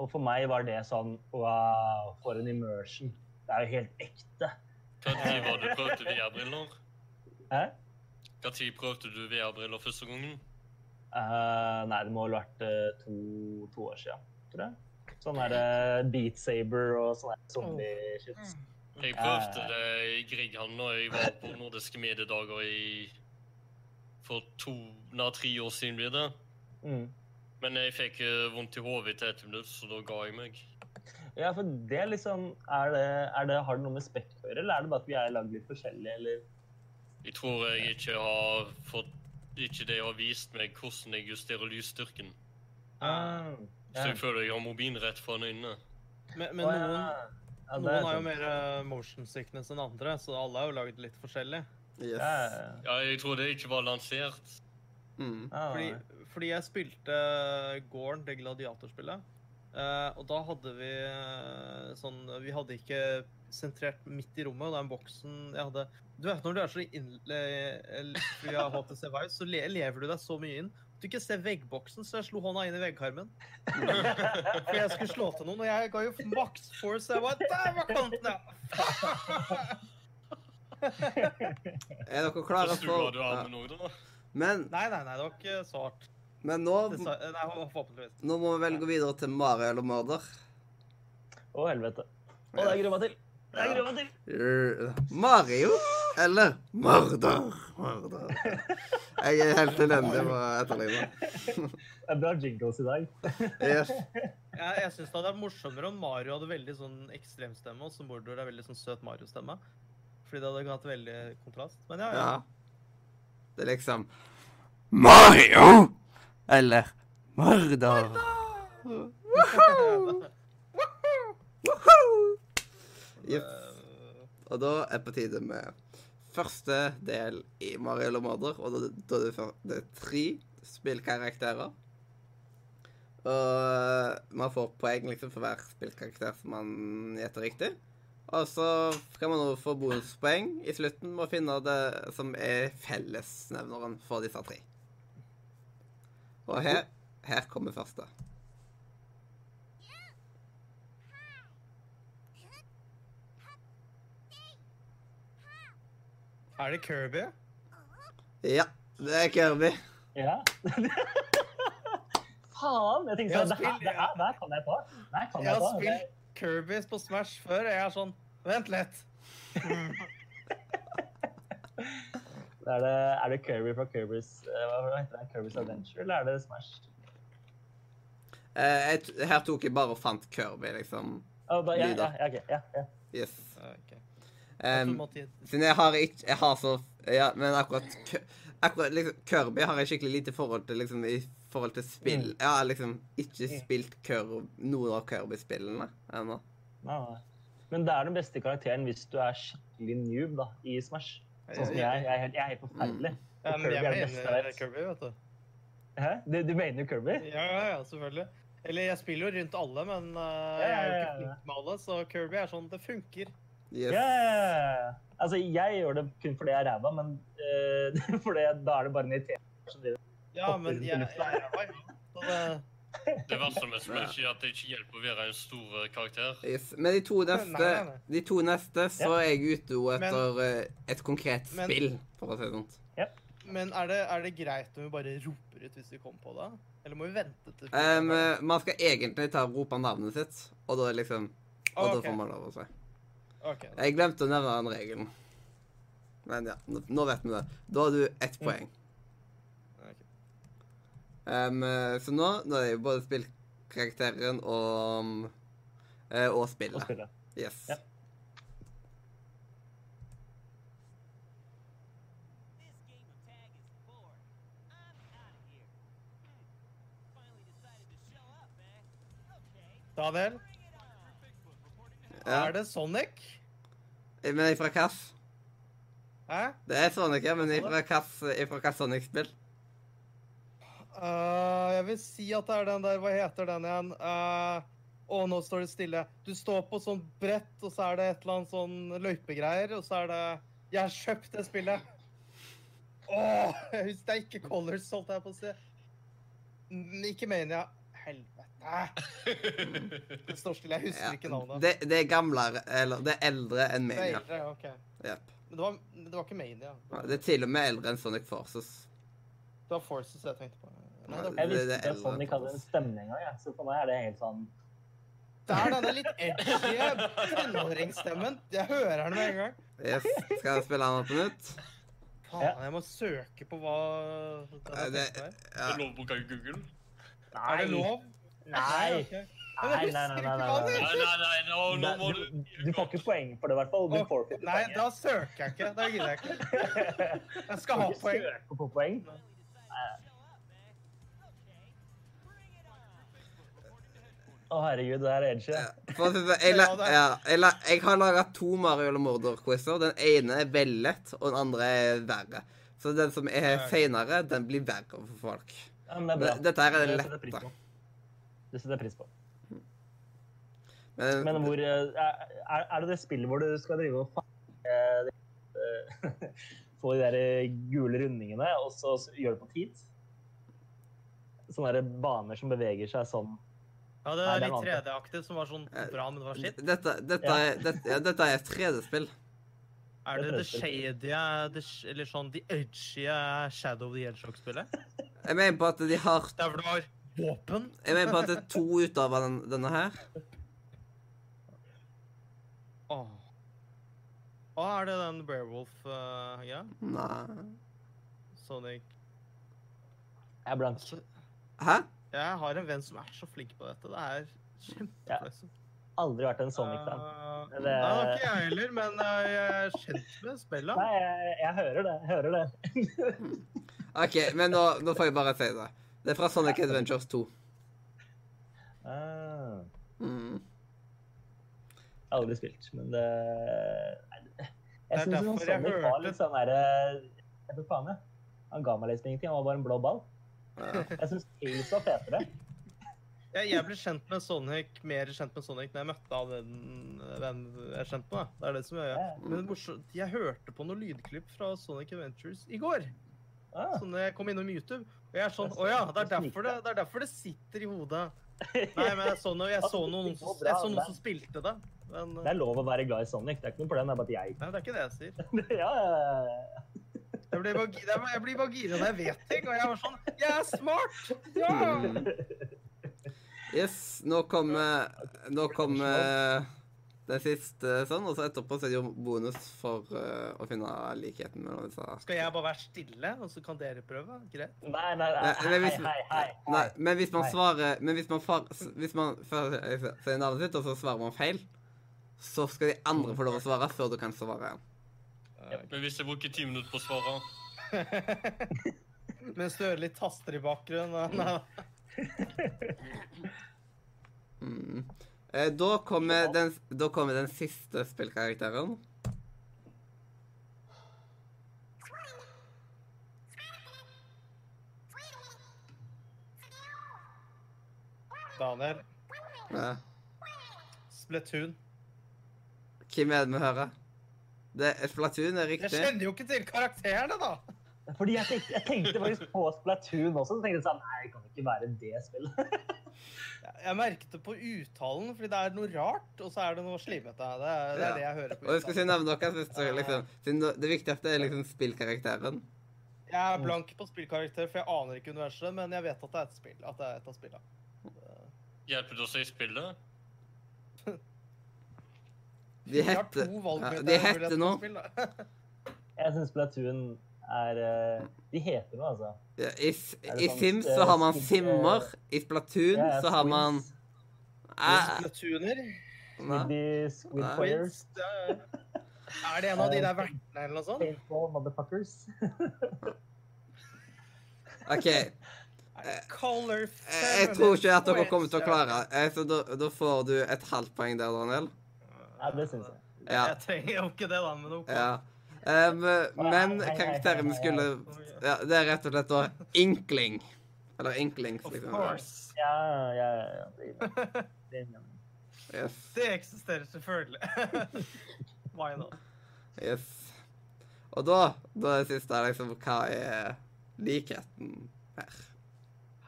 Og for meg var det sånn wow, for en immersion. Det er jo helt ekte. Når var det du prøvde VR-briller? Hæ? Når prøvde du VR-briller første gangen? Uh, nei, det må vel ha vært uh, to, to år siden, tror jeg. Sånn der uh, Beat Saber og sånn zombie-shit. Jeg prøvde det i Grieghallen når jeg var på nordiske mediedager i for to, nei, tre år siden blir det. Mm. Men jeg fikk eh, vondt i hodet etter ett minutt, så da ga jeg meg. Ja, for det liksom er det, er det, Har det noe med spekk å gjøre, eller er det bare at vi er lagd litt forskjellig, eller Jeg tror jeg ikke har fått Ikke det har vist meg hvordan jeg justerer lysstyrken. ah, Så jeg føler jeg har mobilen rett foran øynene. Men, men ja. noen, Ja, noen har jo mer eh, motion sickness enn andre, så alle er jo lagd litt forskjellig. Yes. Ja, ja, ja. Ja, jeg tror det ikke var lansert. Mm. Fordi, fordi jeg spilte Gorn, det gladiatorspillet. eh, og da hadde vi eh, sånn Vi hadde ikke sentrert midt i rommet, og den boksen jeg hadde Du vet når du er så inn... eh, Via HTC Vive, så lever du deg så mye inn du ikke se veggboksen, så jeg slo hånda inn i veggkarmen. For jeg skulle slå til noen, og jeg ga jo maks force. Jeg bare Der var kanten, ja! Er dere klare for du av med noe, da? Men, Nei, nei, nei, det var ikke så hardt. men nå, Nei, nå må vi vel gå videre til Mario eller Murder. Å, helvete. Å, det gruer jeg. Meg til. R- Mario eller morder. Morder. Jeg er helt elendig på å etterligne. Det er bra jingles i dag. Yes. Jeg, jeg syns det hadde vært morsommere om Mario hadde veldig sånn ekstremstemme, og så Mordor er veldig sånn søt Mario-stemme. Fordi det hadde hatt veldig kontrast. Men ja, ja. Ja. Det er liksom Mario eller Murder. Woohoo! Yes. Eh, Og da er på tide med første del i Mario Lomader, Og da, da det, det tre spillkarakterer. Og man får poeng liksom for hver spillkarakter som man gjetter riktig. Og så kan man også få bonuspoeng i slutten med å finne det som er fellesnevneren for disse tre. Og her, her kommer første. Er det Kirby? Ja, det er Kirby. Ja. Faen! Jeg tenkte sånn, det, det, det her kan jeg ta. Det kan Jeg jeg har ta. spilt Kirby på Smash før, og jeg er sånn Vent litt. Det er, det, er det Kirby fra Kirby's eh, Hva heter det? Kirby's Adventure, eller er det Smash? Eh, jeg, her tok jeg bare og fant Kirby, liksom. Oh, da, ja, ja, okay, ja, ok, ja, ja. Yes. Um, siden jeg har ikke Jeg har så Ja, men akkurat Akkurat liksom, Kirby har jeg skikkelig lite forhold til liksom i forhold til spill. Jeg har liksom ikke Mm. spilt Kirby, noen av Kirby-spillene ennå. Men det er den beste karakteren hvis du er skikkelig noob da, i Smash. Sånn som jeg. Jeg er helt, jeg er helt forferdelig. Ja, Og men Kirby er beste jeg mener vet. Kirby, vet du. Hæ? Du, du mener jo Kirby? Ja, ja, ja, selvfølgelig. Eller jeg spiller jo rundt alle, men uh, Ja, jeg er jo ikke ja. flink med alle, så Kirby er sånn Det funker. Yes. Ja, ja, ja. Altså, jeg gjør det kun fordi jeg er ræva, men uh, fordi det, da er det bare en irriterende som driver. Ja, men jeg, jeg er ræva, jo. Det, Det verste med Smash er at det ikke hjelper å være en stor eh, karakter. Yes. Men de to neste, Nei, nei, nei. De to neste så er jeg ute Men- etter men, et konkret Men- spill, for å si det sånn. men er det, er det greit om vi bare roper ut hvis vi kommer på det? Eller må vi vente til Um, eh, man skal egentlig ta rope navnet sitt, og da liksom Og da får man lov å si. Ok. Jeg glemte å nevne den regelen. Men ja, nå, vet vi det. Da har du ett Mm. poeng. Okay. Um, så nå, nå er det jo både spillkarakteren og eh, Og spillet. spille. Yes. Ja. Okay. Reporting to Ja. er det Sonic? Men jeg er fra hvilket? Hæ? Det er Sonic, ja, men jeg er fra Kass, jeg er fra hvilket Sonic-spill? Uh, jeg vil si at det er den der Hva heter den igjen? Uh, nå står det stille. Du står på sånn brett, og så er det et eller annet sånn løypegreier, og så er det Jeg har kjøpt det spillet. Åh, jeg husker det er ikke Colors, holdt jeg på å si. Ikke Ikke Mania. Helvete. Det står stille. Jeg husker Ja, ikke navnet. Det, det er gamlere, eller det er eldre enn Det er eldre, ok. Yep. Men det var, det var ikke Mania. Det var, Det er til og med eldre enn Sonic Forces. det var Forces jeg tenkte på. Nei, det, Jeg visste det ikke at Sonic hadde en stemme engang, jeg. så for meg er det helt sånn det er denne litt edgy tenåringsstemmen. Jeg hører den med en gang. Yes. Skal jeg spille den på nytt? Faen, jeg må søke på hva Eh, er det, ja. Det Google. Er det lov? Nei, nei, nei, nei. Nei, nei, nei, nå, nå må du, du får ikke poeng for det, i hvert fall. Nei, da søker jeg ikke. Da gidder jeg ikke. Jeg skal ha poeng. søker på poeng. Å, herregud, det her er edgy. Jeg, la, ja, jeg, la, jeg har laga to Mario eller Mordor-quizer. Den ene er veldig lett, og den andre er verre. Så den som er seinere, den blir verre for folk. Ja, men det er bra. Dette her er den lette. Det setter jeg pris på. Men, Men hvor eh, Er, er det det spillet hvor du skal drive og fange eh, Få de der gule rundingene, og så gjør du det på tid? Sånne der baner som beveger seg sånn. Ja, det er litt 3D-aktig som var sånn bra, men det var skitt. dette, dette, Ja. er, dette, ja, dette er et 3D-spill. Er det det det er shady, eller sånn de edgy Shadow of the Hedgehog-spillet? Jeg mener på at de har Der hvor du har våpen? Jeg mener på at det er to utgaver av den, denne her. Åh. Å, er det den Werewolf uh, ja? Nei Sonic Jeg er blank. Hæ? Jeg har en venn som er så flink på dette. Det er kjempefløysomt. Aldri vært en Sonic-fan. Uh, Det- Nei, det har ikke jeg heller, men uh, jeg er kjent med spillet. Nei, jeg, jeg hører det. Jeg hører det. OK, men nå, nå får jeg bare si det. Det er fra Sonic Adventures 2. Ah, Mm. aldri spilt, men det Jeg er syns Sonic jeg Sonic var litt sånn derre Jeg vet faen, jeg. Han ga meg liksom ingenting. Han var bare en blå ball. Ja. Jeg syns Tails var fetere. Jeg, jeg ble kjent med Sonic, mer kjent med Sonic når jeg møtte av den, den jeg er kjent med. Det er det som gjør Ja. Men jeg hørte på noen lydklipp fra Sonic Adventures i går. Ah, Så når jeg kom innom YouTube, jeg er sånn Å ja, det er derfor det, det, er derfor det sitter i hodet. Nei, men jeg så, noe, jeg så, noen, som, jeg så noen som spilte det. Men det er lov å være glad i Sonic. Det er ikke noe problem. Det er bare at jeg Nei, det er ikke det jeg sier. ja, ja, ja. Jeg blir bare, jeg blir bare gira når jeg vet ting, og jeg var sånn Jeg er smart! Ja! Mm. Yes, nå kommer Nå kommer den siste sånn, og så etterpå så er det jo bonus for uh, å finne likheten mellom disse. Skal jeg bare være stille, og så kan dere prøve? Greit. Nei, nei, nei. Nei, Hei, men hvis, hei, hei. nei, hei. men hvis man Hei. svarer Men hvis man, far, hvis man før- sier navnet sitt, og så svarer man feil, så skal de andre få lov å svare før du kan svare igjen. Men hvis jeg bruker ti minutter på å svare Mens du hører litt taster i bakgrunnen. Nei. Mm. Eh, Da kommer den, da kommer den siste spillkarakteren. Daniel. Ja. Splatoon. Hvem er det vi hører? Det er Splatoon er Jeg kjenner jo ikke til karakterene, da! Fordi jeg tenkte, jeg tenkte faktisk på Splatoon også. Så tenkte jeg sånn Nei, det kan ikke være det spillet. Jeg- merket det på uttalen, fordi det er noe rart, og så er det noe slimete. Det er det, er Ja. det jeg hører på Og jeg skal si nevne hvis du liksom, det det viktigste er liksom spillkarakteren. Jeg er blank på spillkarakter, for jeg aner ikke universet, men jeg vet at det er et spill. At det er et av spillene. Hjelper det å si spillet? De har heter to ja. De heter noe. Jeg syns Splatoon er eh, De heter noe, altså. ja, I, I sånn, Sims eh, så har man simmer. eh, I Splatoon Ja, ja, så har man Ah, Splatooner. Squiddy Squid Players. Er- det en av de der vertene eller noe sånt? Paintball motherfuckers. OK. Color Jeg, jeg tror ikke at dere kommer til å klare eh, Så da, da får du et halvt poeng der, Daniel. Ja, det syns jeg. Ja. Jeg trenger jo ikke det, da, men OK. Ja. Um, men Hei, hei, hei, karakteren hei, skulle Ja, det er rett og slett da Inkling. Eller Inklings, Of liksom. course. Ja, ja, ja. Det, Yes. Det eksisterer selvfølgelig. Why not? yes. Og da, da er det siste liksom Hva er likheten her?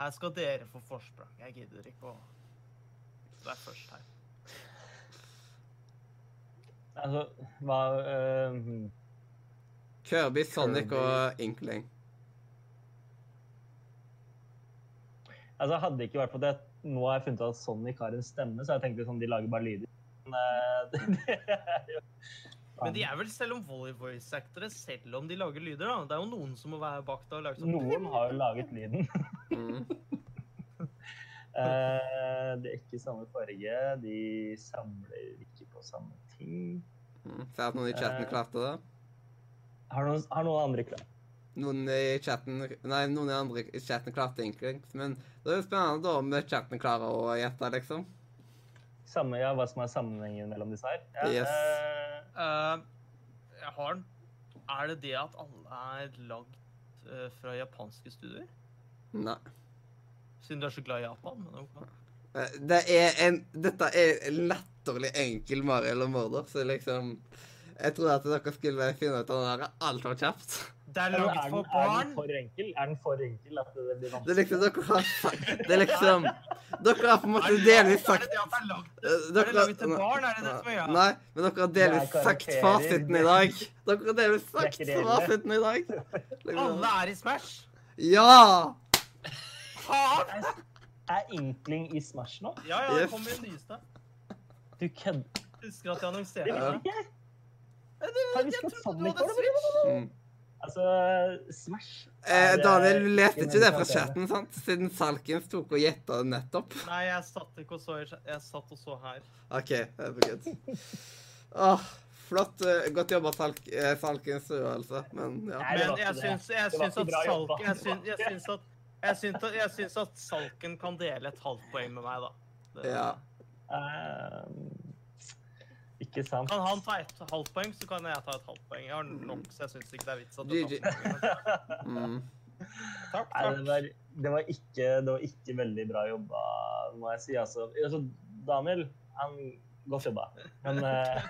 Her skal dere få forsprang. Jeg gidder ikke å er først her. altså, hva hmm. Kirby, Sonic Kirby. og Inkling. Altså, hadde ikke vært for det Nå har jeg funnet ut at Sonic har en stemme, så jeg tenkte sånn, de lager bare lyder. Men eh, det, det er jo Men de er vel selv om volley voice actere, selv om de lager lyder, da. Det er jo noen som må være bak der og lage sånn Noen har jo laget lyden. Mm. Eh, det er ikke samme farge. De samler ikke på samme ting. Mm. Ser at noen i chatten Eh. klarte det. Har noen, har noen andre klart? Noen i chatten Nei, noen i andre i chatten klarte egentlig, men det er jo spennende da om chatten klarer å gjette, liksom. Samme, ja, hva som er sammenhengen mellom disse her? Ja, Yes. Uh, uh, Jeg har den. Er det det at alle er lagd uh, fra japanske studier? Nei. Siden du er så glad i Japan? Men ok. Eh, Det er en Dette er en latterlig enkel Mariel og morder, så liksom Jeg trodde at dere skulle finne ut av det her altfor kjapt. Det er er, den, laget er for den barn! for enkel? Er den for enkel at det blir Det er vanskelig? liksom Dere har sagt Det er liksom Dere har på en måte delvis sagt det det det er lagd eh, det laget til barn? Er det det som er? Nei, men dere har delvis sagt fasiten i dag. Dere har delvis sagt fasiten i dag. Liksom. Alle er i Smash! Ja! Faen! Er, Inkling i Smash nå? Ja, ja, det kommer i nyeste. Du kødder? Husker at jeg annonserte Det det. Jeg. Trodde du hadde? Switch. Mm. Altså, Smash Eh, Daniel, du leste ikke det fra chatten, sant? Siden Salkins tok og gjetta det nettopp. Nei, jeg satt ikke og så Jeg satt og så her. OK, det er good. Åh, flott. eh, Godt jobba, Salk, eh, Salkins, altså. Men ja. Men jeg syns, jeg syns at Salk... Salken jeg syns, jeg syns at jeg syns, at, jeg syns at Salken kan dele et halvt poeng med meg, da. Det- ja. Eh, ikke sant? Kan han ta et halvt poeng, så kan jeg ta et halvt poeng. Jeg har nok, så jeg syns ikke det er vits at du tar poeng. Mm. Takk, Nei, det var, det, var ikke, det var ikke veldig bra jobba, må jeg si. Altså, altså Daniel, han Godt jobba. Men eh,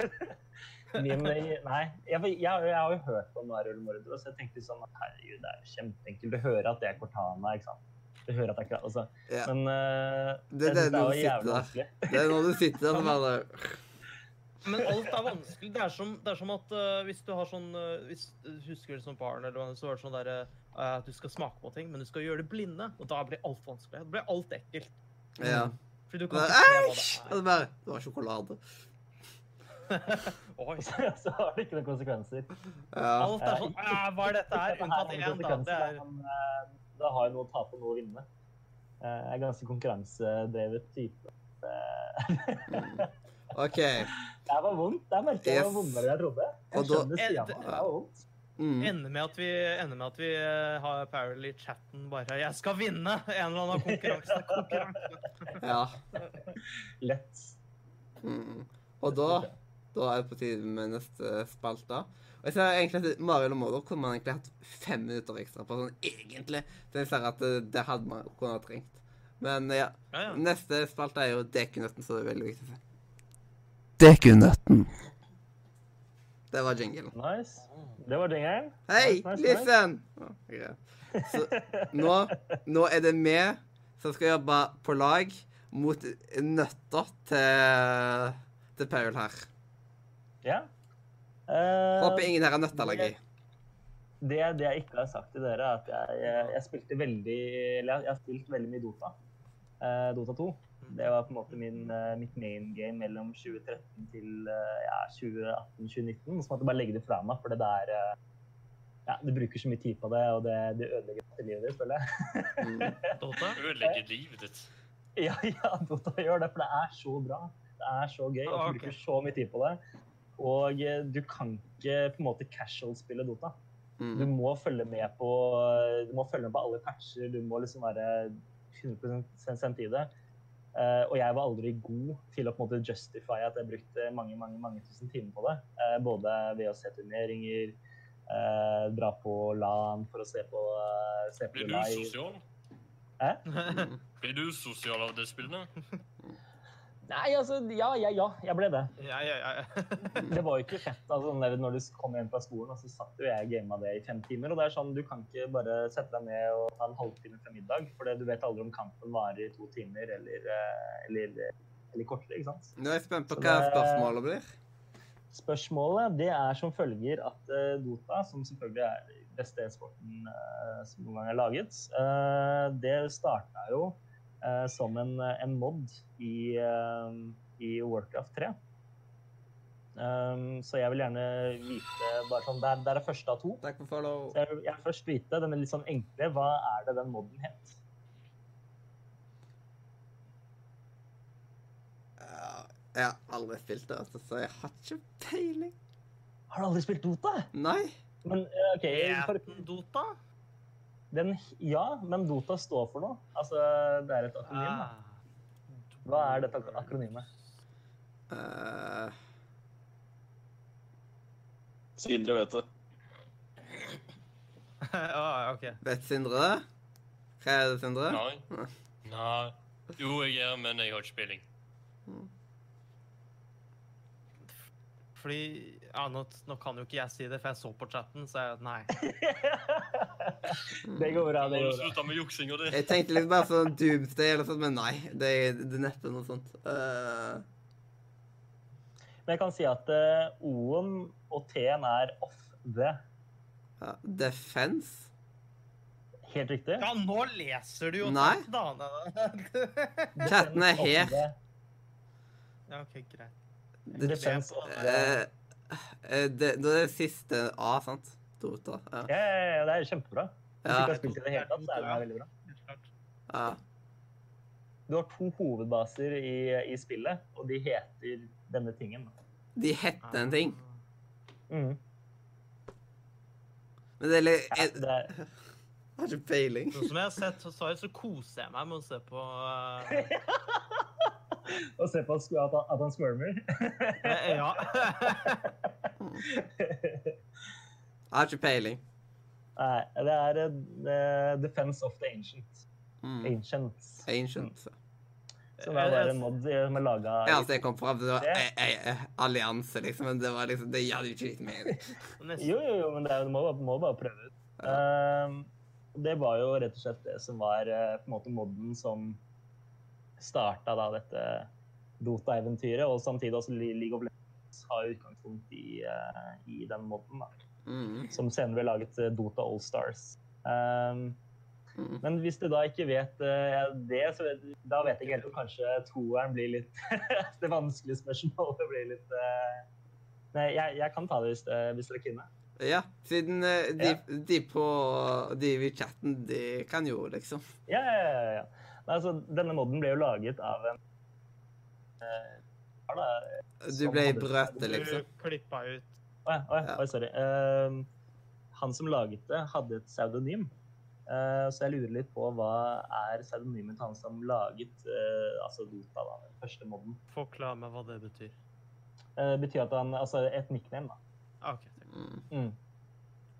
min Nei. Jeg, jeg, jeg har jo hørt på Mario Mordor, så jeg tenkte sånn Herregud, det er kjempeenkelt. Du hører at det er Cortana, ikke sant? Du hører at det er kla- altså. ja. Men uh, Det er det når var du sitter jævlig der. vanskelig. Det er når du sitter der og bare Men alt er vanskelig. Det er som, det er som at uh, hvis du har sånn uh, hvis du Husker du som barn, eller noe, så var det sånn der uh, at du skal smake på ting, men du skal gjøre det blinde. Og da blir alt vanskelig. Da blir alt ekkelt. Ja. Fordi du kan ikke se hva Æsj! Og det det bare Det var sjokolade. er. Oi. så har det ikke noen konsekvenser. Ja. Alt er sånn «Ah, Hva er dette her? Unntatt én, da. Det er men, Da har jeg noe å tape og noe å vinne. Eh, Jeg er ganske konkurransedrevet type. Eh, OK. Det var vondt. Det merket jeg var vondere enn jeg trodde. Jeg skjønner siden. Det var vondt. Mm. Ender med at vi, ender med at vi eh, har Parallel i chatten bare 'Jeg skal vinne en eller annen konkurranse'. konkurranse. Ja. Lett. Mm. Og da Da er det på tide med neste spalte. Og jeg ser egentlig at Mario og Mordor kunne man egentlig hatt fem minutter ekstra på, sånn egentlig. Så jeg ser at det, det hadde man kunne ha trengt. Men ja. Ja, ja. Neste spalte er jo dekunøtten, så det er veldig viktig å er Dekunøtten. Det var jinglen. Nice. Det var jingelen. Hei, Nice, nice, nice. listen! Å, greit. Så nå, nå er det vi som skal jobbe på lag mot nøtter til, til Paul her. Ja. Uh, Håper ingen her har nøtteallergi. det, det jeg ikke har sagt til dere, er at jeg, jeg, jeg spilte veldig Eller jeg, jeg har spilt veldig mye Dota. Uh, Dota 2. Det var på en måte min, eh, mitt main game mellom 2013 til eh, ja, 2018-2019. Så måtte jeg bare legge det fra meg, for det der eh, ja, Du bruker så mye tid på det, og det, det ødelegger livet ditt, føler jeg. Mm. Dota? Ødelegger livet ditt. Ja, ja, Dota gjør det, for det er så bra. Det er så gøy, og Ah, du bruker så mye tid på det. Og du kan ikke på en måte casual-spille Dota. Du Mm. må følge med på du må følge med på alle patcher. Du må liksom være 100 sendt i det. Eh, og jeg var aldri god til å på en måte justify at jeg brukte mange mange, mange tusen timer på det. Uh, både ved å se turneringer, uh, dra på LAN for å se på, uh, se på Blir du live. sosial? Hæ? Blir du sosial av det spillet? Nei, altså, ja, ja, ja, jeg ble det. Ja, ja, ja. Det var jo ikke fett. altså når når du kom hjem fra skolen, og så satt jo jeg og gama det i fem timer. og det er sånn, Du kan ikke bare sette deg ned og ta en halvtime før middag, for du vet aldri om kampen varer i to timer eller, eh, eller, eller kortere. ikke sant? Nå er jeg spent på Så hva det- spørsmålet blir. Spørsmålet det er som følger at eh, Dota, som selvfølgelig er den beste e-sporten eh, som noen gang er laget, eh, det starta jo som en, en mod i, eh, i Warcraft 3. Um, så jeg vil gjerne vite bare sånn, Det er, det er første av to. Takk for follow. Så jeg jeg vil først vite denne litt sånn enkle. Hva er det den moden het? Uh, jeg har aldri spilt det, altså, så jeg har ikke peiling. Har du aldri spilt Dota? Nei. Men okay, OK for, Dota? Den, Ja, men Dota står for noe. Altså, det er et akronym. da. Ah. Hva er dette ak- akronymet? Uh... Sindre vet det. ah, OK. vet Sindre det? Hva er det, Sindre? Nei. Nei. Jo, jeg er, men jeg har ikke spilling. Fordi ja, nå, nå kan jo ikke jeg si det, for jeg så på chatten, så jeg nei. Det går bra. Det går bra. med juksinga di. det? Jeg tenkte litt bare sånn Doomsday eller sånt, men nei. Det er, det er neppe noe sånt. Uh... Men jeg kan si at uh, O-en og T-en er off the. ja. Defense? Helt riktig. Ja, nå leser du jo Nei. Chatten er helt ja, OK, greit. Det, Defense of the. Eh, det, det er det siste A, sant? Dota. Ja. Ja, ja, ja, det er kjempebra. Hvis du ikke har spilt i det hele tatt, så er det veldig bra. Ja. Du har to hovedbaser i, i spillet, og de heter denne tingen. De heter en ting. Mm. Men det er litt Ja, det er, har ikke peiling. Sånn som jeg har sett, så, så, så koser jeg meg med å se på eh, å se på at, at, han- at han squirmer. eh, Ja. Jeg har ikke peiling. Nei, det er uh, Defense of the Ancient. Mm. Ancients. Ancient. Som er bare en mod som er laga Ja, altså, jeg kom fram til det var Det- eh, allianse, liksom, men det var liksom Det hadde jo ikke litt mening. Jo, jo, jo, men det er, du må, må bare prøve ut. Ehm, det var jo rett og slett det som var uh, på en måte modden som starta da dette Dota-eventyret, og samtidig også League of Legends har utgangspunkt i, uh, i den modden, da, Mm. som senere ble laget eh, Dota All Stars. Um, Mm. men hvis du da ikke vet uh, det, så vet, da vet jeg ikke helt om kanskje toeren blir litt Det vanskelige spørsmålet blir litt uh, Nei, jeg, jeg kan ta det hvis, hvis dere kunne. Ja, siden de, Ja. de på De i chatten, de kan jo liksom Ja, ja, ja. Nei, altså, denne modden ble jo laget av en uh? Du ble ble hadde- liksom? Du klippa ut Å ja, å ja, oh, oi, sorry. Uh, han som laget det, hadde et pseudonym. Uh, så jeg lurer litt på hva er pseudonymet til han som laget eh, altså Dota, da, den første modden. Forklar meg hva det betyr. Eh, det betyr at han Altså et nickname, da. Ah, OK. takk. Mm.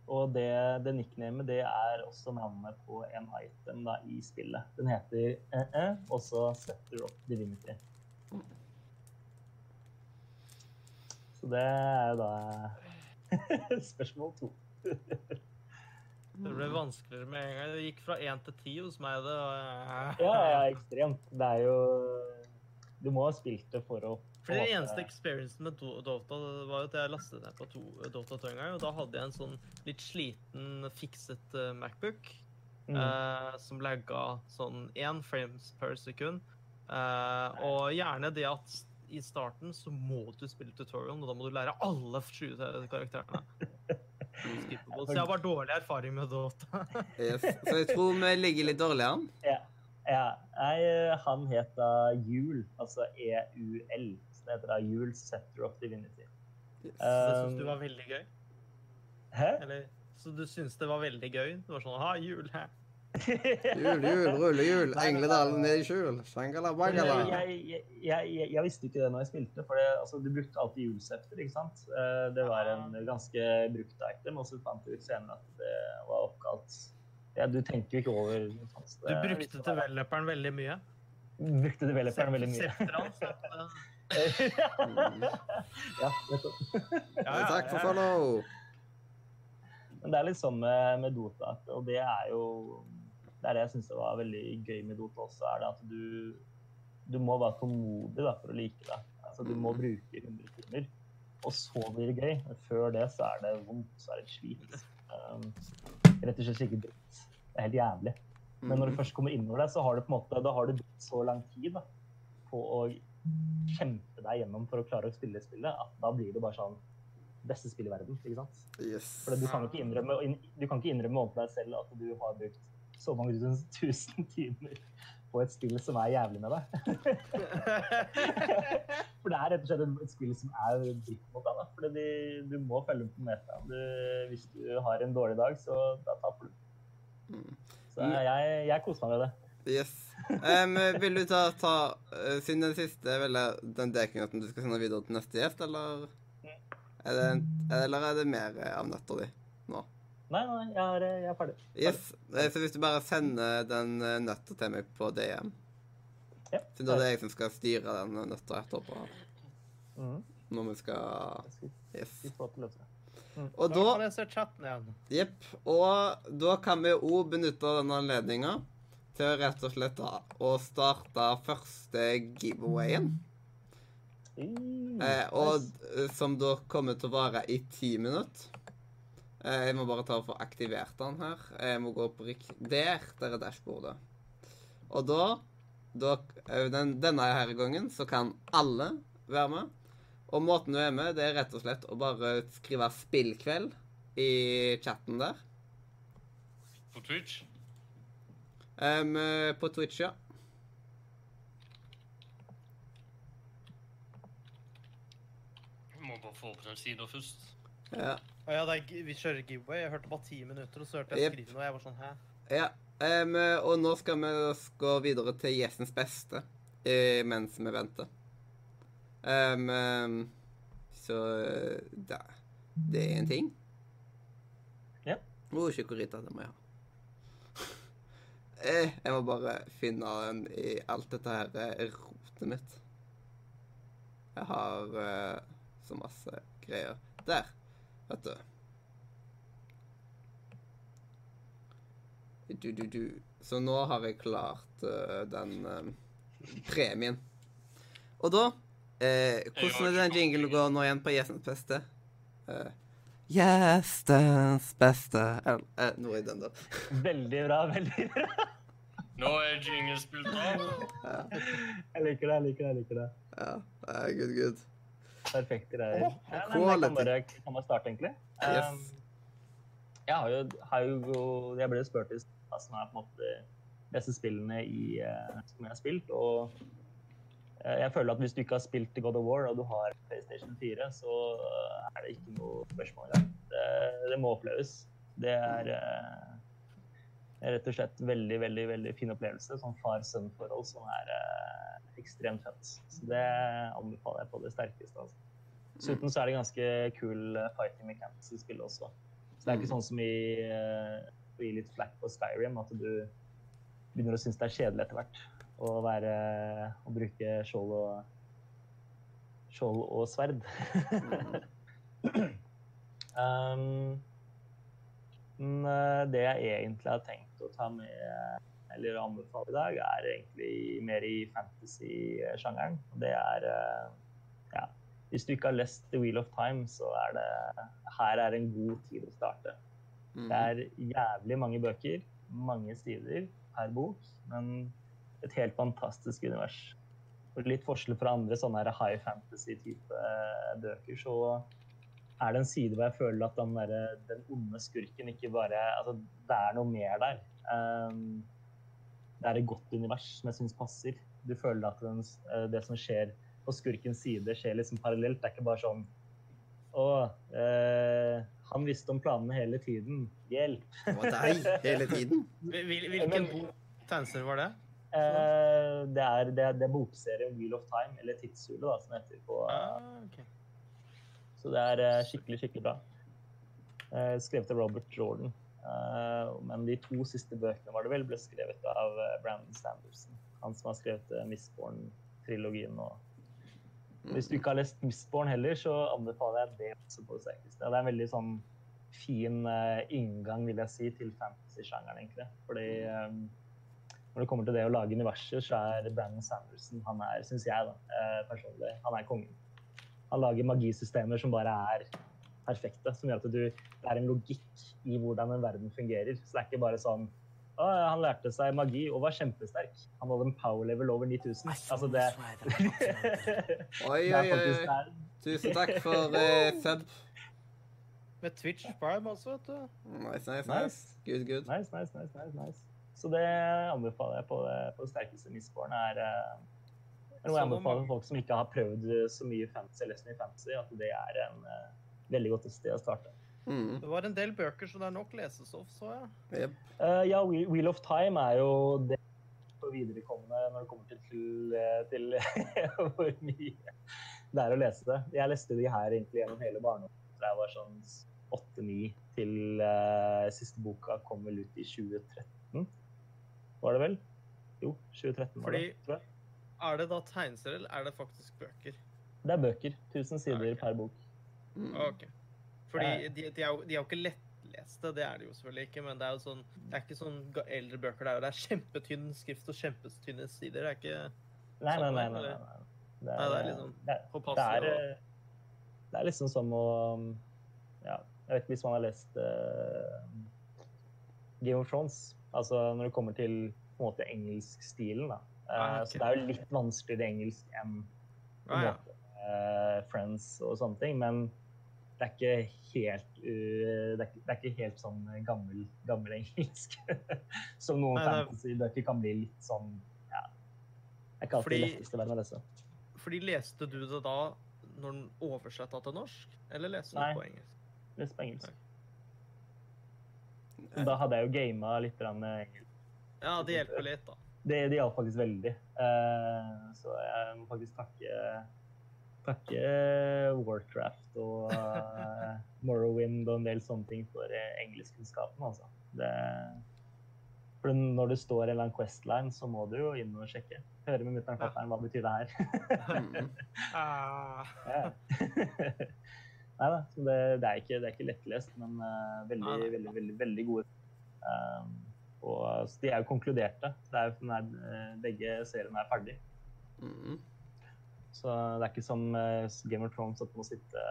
Og det, det nicknamet det er også navnet på en item da, i spillet. Den heter eh, eh, og så Setter of Divinity. Så det er jo da spørsmål to. Det ble vanskeligere med en gang. Det gikk fra én til ti hos meg. Det. Ja, ja, ekstremt. Det er jo Du må ha spilt det for å For Den eneste experiencen med Dota var at jeg lastet ned på to, Dota 2 en gang, og da hadde jeg en sånn litt sliten, fikset uh, Macbook Mm. uh, som lagga sånn én frames per sekund. Uh, og gjerne det at i starten så må du spille tutorial, og da må du lære alle 20 karakterene. Så jeg har bare dårlig erfaring med Dota. Yes. Så jeg tror vi ligger litt dårlig an. Ja. ja. jeg, han het da Jul, altså EUL. Det heter da Jul Setter of Divinity. Så det syns Um, du var veldig gøy? Hæ? Eller, så du syns det var veldig gøy? Det var sånn Ha, jul her. Jul, jul, rullehjul, Engledalen ned i skjul. Shangala bangala. Jeg, jeg, jeg, jeg, visste ikke det når jeg spilte, for det, altså, du brukte alltid julsefter, ikke sant? Eh, Det var en ganske brukt item, og så fant du ut senere at det var oppkalt. Ja, du tenker jo ikke over Du det- brukte developeren veldig mye. Brukte developeren veldig mye. Ja, nettopp. ja, ja, Takk for ja. follow. Men det er litt sånn med, med Dota, og det er jo Det er det jeg syns var veldig gøy med Dota også, er det at du du må være tålmodig da, for å like det. Altså, du må bruke 100 timer, og så blir det gøy. Men før det så er det vondt, så er det slit. Um, rett og slett ikke dritt. Det er helt jævlig. Men når du først kommer innover det, så har du på en måte, da har du brukt så lang tid da, på å kjempe deg gjennom for å klare å spille spillet, at da blir det bare sånn beste spill i verden. ikke sant? Yes. For du kan ikke innrømme, du kan ikke innrømme overfor deg selv at du har brukt så mange tusen, timer på et spill som er jævlig med deg. For det er rett og slett et- spill som er dritt mot deg. da. de, du må følge med på meta. Du, hvis du har en dårlig dag, så da taper du. Mm. Så jeg, jeg koser meg med det. Yes. Em, vil du ta, ta eh, Siden den siste er vel den dekinga at du skal sende videre til neste gjest, eller? Er det, eller er det mer eh, av nøtta di nå? Nei, nei, jeg er, jeg er ferdig. Yes. Eh, Så hvis du bare sender den eh, nøtta til meg på DM Ja. Siden det er jeg som skal styre den eh, nøtta etterpå. Mm. Når vi skal Yes. det. Og Da da kan jeg se chatten igjen. Jepp. Og da kan vi òg benytte denne anledninga til rett og slett da, å starte første giveawayen. Mm, Eh, og nice. eh, som da kommer til å vare i ti minutter. Eh, jeg må bare ta og få aktivert den her. Jeg må gå på rik... Der, der er dashbordet. Og da, da eh, den, Denne her gangen så kan alle være med. Og måten du er med, det er rett og slett å bare skrive 'spillkveld' i chatten der. På Twitch? Em, på Twitch, ja. Jeg må bare få opp den siden først. ja. Oh, ja, det er, vi kjører giveaway. Jeg hørte bare ti minutter, og så hørte jeg yep. skrive noe. Jeg var sånn, hæ? Ja, um, og nå skal vi gå videre til gjestens beste eh, mens vi venter. Um, um, så da, det er en ting. Ja. Oh, chikorita, det må jeg ha. Eh, jeg må bare finne den i alt dette her eh, rotet mitt. Jeg har eh, så masse greier. Der, vet du. Du, du, du. Så nå har jeg klart uh, den uh, premien. Og da eh, Hvordan er den jinglen går nå igjen på Gjestens beste? Eh, Gjestens beste Eller er Noe i den, da. Veldig bra, veldig bra. Nå er jingle spilt av. Jeg liker det, jeg liker det. jeg liker det. Ja, eh, good, good. Perfekt greier. Oh, Ja, men jeg kan bare, kan bare starte, egentlig. Yes. Um, jeg har jo, har jo Jeg ble spurt i hva som er på en måte de beste spillene i, eh, som jeg har spilt. Og eh, jeg føler at hvis du ikke har spilt God of War og du har PlayStation 4, så eh, er det ikke noe spørsmål. Det, det må oppleves. Det er eh, rett og slett veldig veldig, veldig fin opplevelse. Sånn far-sønn-forhold som er eh, ekstremt fett. Så det anbefaler jeg på det sterkeste. Altså. Dessuten så er det ganske kul eh, fighting mechanics i spillet også. Så det er ikke sånn som i uh, gi litt flack på Skyrim, at du begynner å synes det er kjedelig etter hvert å være å bruke skjold og skjold og sverd. um, men eh, det jeg egentlig har tenkt å ta med, eller anbefale i dag, er egentlig mer i fantasy-sjangeren. Det er eh, Ja, hvis du ikke har lest The Wheel of Time, så er det Her er en god tid å starte. Mm. Det er jævlig mange bøker, mange sider per bok, men et helt fantastisk univers. Og litt forskjell fra andre sånne her high fantasy-type eh, bøker, så er det en side hvor jeg føler at den, der, den onde skurken ikke bare Altså, det er noe mer der. Um, det er et godt univers som jeg syns passer. Du føler at den, eh, det som skjer på skurkens side, skjer liksom parallelt. Det er ikke bare sånn Å, eh, han visste om planene hele tiden. Hjelp! Det var deg hele tiden. hvilken hvil- Hvilken tegneserie var det? Eh, det, er, det, det er bokserien Wheel of Time, eller Tidshjulet, da, som heter på Ah, okay. Så det er eh, skikkelig, skikkelig bra. Eh, skrevet av Robert Jordan. Eh, men de to siste bøkene var det vel ble skrevet av eh, Brandon Sanderson. Han som har skrevet Mistborn-trilogien. og Hvis du ikke har lest Mistborn heller, så anbefaler jeg det også på det sterkeste. Det er en veldig sånn fin eh, inngang, vil jeg si, til fantasy-sjangeren, egentlig. Fordi eh, når det kommer til det å lage universer, så er Brandon Sanderson han er, synes jeg da, eh, personlig, han er kongen. Han lager magisystemer som bare er perfekte, som gjør at du, det er en logikk i hvordan en verden fungerer. Så det er ikke bare sånn å, han lærte seg magi og var kjempesterk. Han hadde en power level over 9000. Altså det Oi, oi, oi. Tusen takk for eh, sub. Med Twitch Prime også, vet du. Nice, nice, nice. Nice. Good, good. Nice, nice, nice, nice, nice. Så det anbefaler jeg på det, på det sterkeste. Mistborn er eh, noe jeg anbefaler for folk som ikke har prøvd eh, så mye fantasy, eller så mye fantasy, at det er en eh, veldig godt sted å starte. Mm. Det var en del bøker, så det er nok lesestoff, så jeg. Yep. Uh, ja, Wheel of Time er jo det på viderekommende når det kommer til, til, til hvor mye det er å lese det. Jeg leste de her egentlig gjennom hele barndommen jeg var sånn åtte-ni til uh, siste boka kom vel ut i 2013. Var det vel? Jo, 2013 var det, tror jeg. Er det da tegneserier, eller er det faktisk bøker? Det er bøker. 1000 sider okay. per bok. Mm. Ok. Fordi de, de, er jo, de er jo ikke lettleste, det er de jo selvfølgelig ikke, men det er jo sånn Det er ikke sånn eldre bøker. Det er, jo- det er kjempetynn skrift og kjempetynne sider. Det er ikke Nei, nei, Sånn, nei. nei, nei. Nei, det er liksom det er, liksom påpasselig. og- eh, det er liksom som å Ja, jeg vet ikke hvis man har lest uh, Game of Thrones. Altså når det kommer til på en måte engelskstilen, da. Eh, Ah, okay. Så det er jo litt vanskeligere engelsk enn på en Ja, ja. måte, eh, Friends og sånne ting, men det er ikke helt uh, det, er det er ikke helt sånn gammel, gammel engelsk. Som noen Nei, er- fantasy-bøker kan bli litt sånn ja. Det er ikke alltid lettest det letteste med disse. å. Fordi leste du det da når den oversatte til norsk, eller leste du Nei. det på engelsk? Leste på engelsk. Da hadde jeg jo gama litt grann engelsk. Ja, det hjelper litt, da. Det, det hjalp faktisk veldig. Eh, så jeg må faktisk takke takke Warcraft og eh, Morrowind og en del sånne ting for eh, engelskkunnskapen, altså. Det, for når det står en eller annen Questline, så må du jo inn og sjekke. Høre med mutter'n og fatter'n hva betyr det her. Mm. Ah, Ja. Nei da, så det, det, er ikke, det er ikke lettlest, men uh, veldig, Nei, nei. veldig, veldig, veldig gode. Um, og så de er jo konkluderte. Det er jo, den er, eh, begge seriene er ferdig. Mm. Så det er ikke som eh, Game of Thrones at du må sitte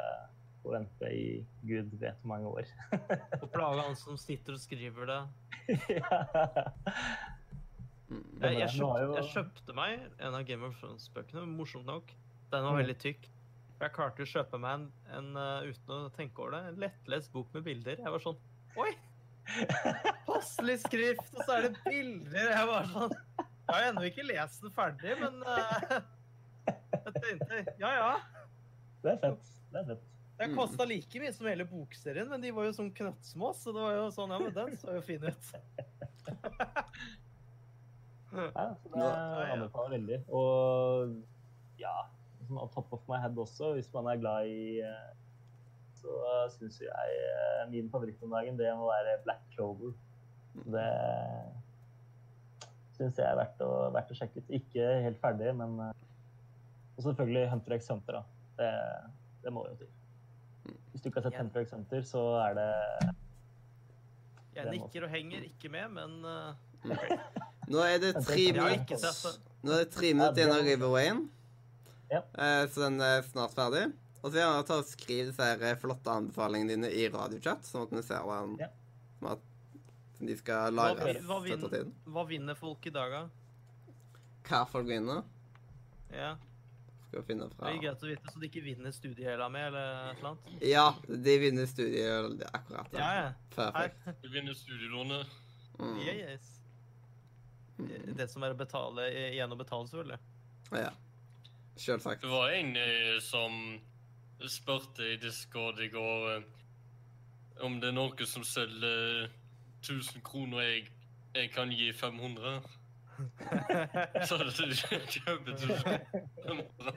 og vente i gud vet hvor mange år. og plage han som sitter og skriver det. ja. Jeg, jeg, kjøpt, jeg kjøpte meg en av Game of Thrones-bøkene, morsomt nok. Den var Mm. veldig tykk. Jeg klarte å kjøpe meg en, en uh, uten å tenke over det, en lettlest bok med bilder. Jeg var sånn Oi! Passelig skrift, og så er det bilder. Jeg var sånn Jeg har ennå ikke lest den ferdig, men uh, jeg tenkte ja ja. Det er fett. Det er fett. Den Mm. kosta like mye som hele bokserien, men de var jo sånn knøttsmå, så det var jo sånn Ja, men den så jo fin ut. Ja, så det anbefaler jeg veldig. Og ja, sånn on top of my head også, hvis man er glad i eh, Så syns jeg eh, min favoritt om dagen, det må være Black Clover. Det syns jeg er verdt å, verdt å sjekke ut. Ikke helt ferdig, men eh, Og selvfølgelig Hunter x Hunter, da. Det, det må jo til. Hvis du ikke har sett Hunter x Hunter, så er det Jeg nikker og henger ikke med, men eh, Nå er det tre minutter. Nå er det tre minutter igjen av giveawayen. Ja. Eh, så den er snart ferdig. Og så gjerne ta og skriv disse eh, flotte anbefalingene dine i radiochat, sånn at vi ser hva Ja. som at de skal Hva, lagres vi- hva, vin, vinner, hva vinner folk i dag, da? Hva folk vinner, Ja, skal vi finne det er greit å vite, så de ikke vinner studiehela mi, eller et eller annet. Ja, de vinner studiet akkurat. Ja, ja. Perfekt. De vinner studielånet. Mm. Yes. Det som er å betale gjennom å betale, selvfølgelig. Ja. Selvsagt. Det var en eh, som spurte i Discord i går eh, om det er noen som selger 1000 kroner jeg, jeg kan gi 500. Så du kjøper 1500.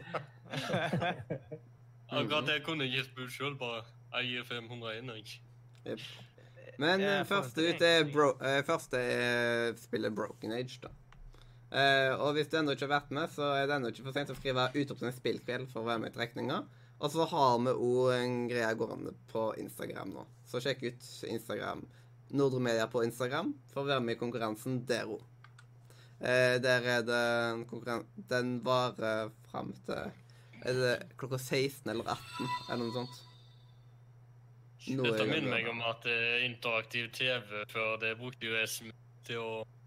Akkurat jeg kunne gitt bud sjøl, bare. Jeg gir 500 inn, jeg. Men Jeg eh, første ut er bro eh, første er spillet Broken Age, da. Eh, og hvis du ennå ikke har vært med, så er det ennå ikke for sent å skrive utropstegn spillkveld for å være med i trekninga. Og så har vi òg en greie gående på Instagram nå. Så sjekk ut Instagram. Nordre Media på Instagram for å være med i konkurransen der òg. Uh, der er det en konkurran Den varer fram til Er det klokka 16 eller 18 eller noe sånt? Slutt Dette minne meg om at er interaktiv TV før det brukte jo jeg til till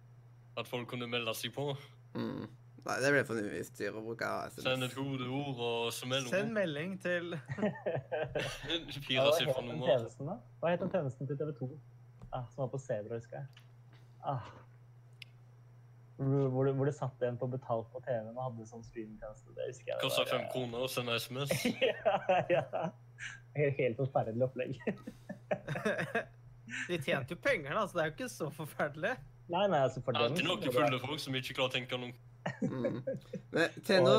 att, att folk kunne melde seg på. Mm. Nei, det blir for mye styr å bruke Sen ett SMS. kodeord smell ord. Send melding til het den nummer. Hva het den tjenesten til TV 2? Ah, som var på Sebra, husker jeg. Ah. Hvor, hvor, det, satt en på betalt på TV-en og hadde sånn streamingtjeneste. Det husker jeg. Kosta fem kroner å sende sms. ja, ja. Helt, helt forferdelig opplegg. De tjente jo penger, da, så det er jo ikke så forferdelig. Nei, nei, altså for dem Alltid så noen fulle folk som ikke klarer å tenke noe. Mm. Men til nå,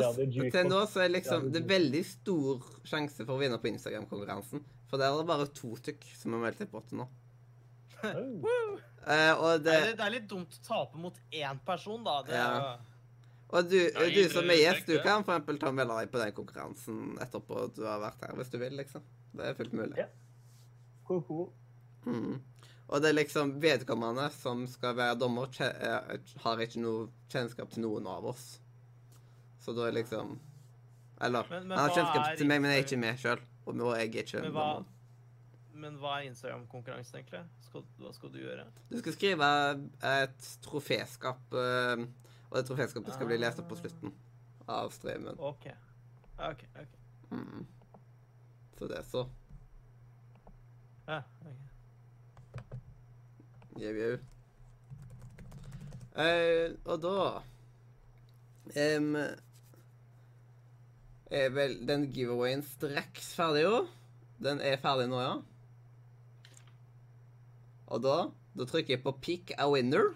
til nå så er liksom det er veldig stor sjanse for å vinne på Instagram-konkurransen. For der er det bare to stykk som er meldt til potten nå. Oh. Eh, og, Det er, det, litt- det er litt dumt å tape mot én person, da. Det er Ja. og du, Nei, du som er gjest, du kan for eksempel ta og melde deg på den konkurransen etterpå du har vært her, hvis du vil, liksom. Det er fullt mulig. Ja. Ho-ho. Mm. Og det er liksom vedkommende som skal være dommer, eh, har ikke noe kjennskap til noen av oss. Så da er liksom Eller Men- men han har kjennskap til meg, men jeg er ikke med sjøl. Og jeg er ikke Men dommer. men hva er Instagram-konkurransen, egentlig? Skal, hva skal du gjøre? Du skal skrive et troféskap, eh, og det troféskapet skal bli lest opp på slutten av streamen. OK. OK. ok. Mm. Så det er så. Ja, ok. Jau, jau. Eh, og da um, Er vel den giveawayen straks ferdig, jo? Den er ferdig nå, ja. Og da Da trykker jeg på 'pick a winner'.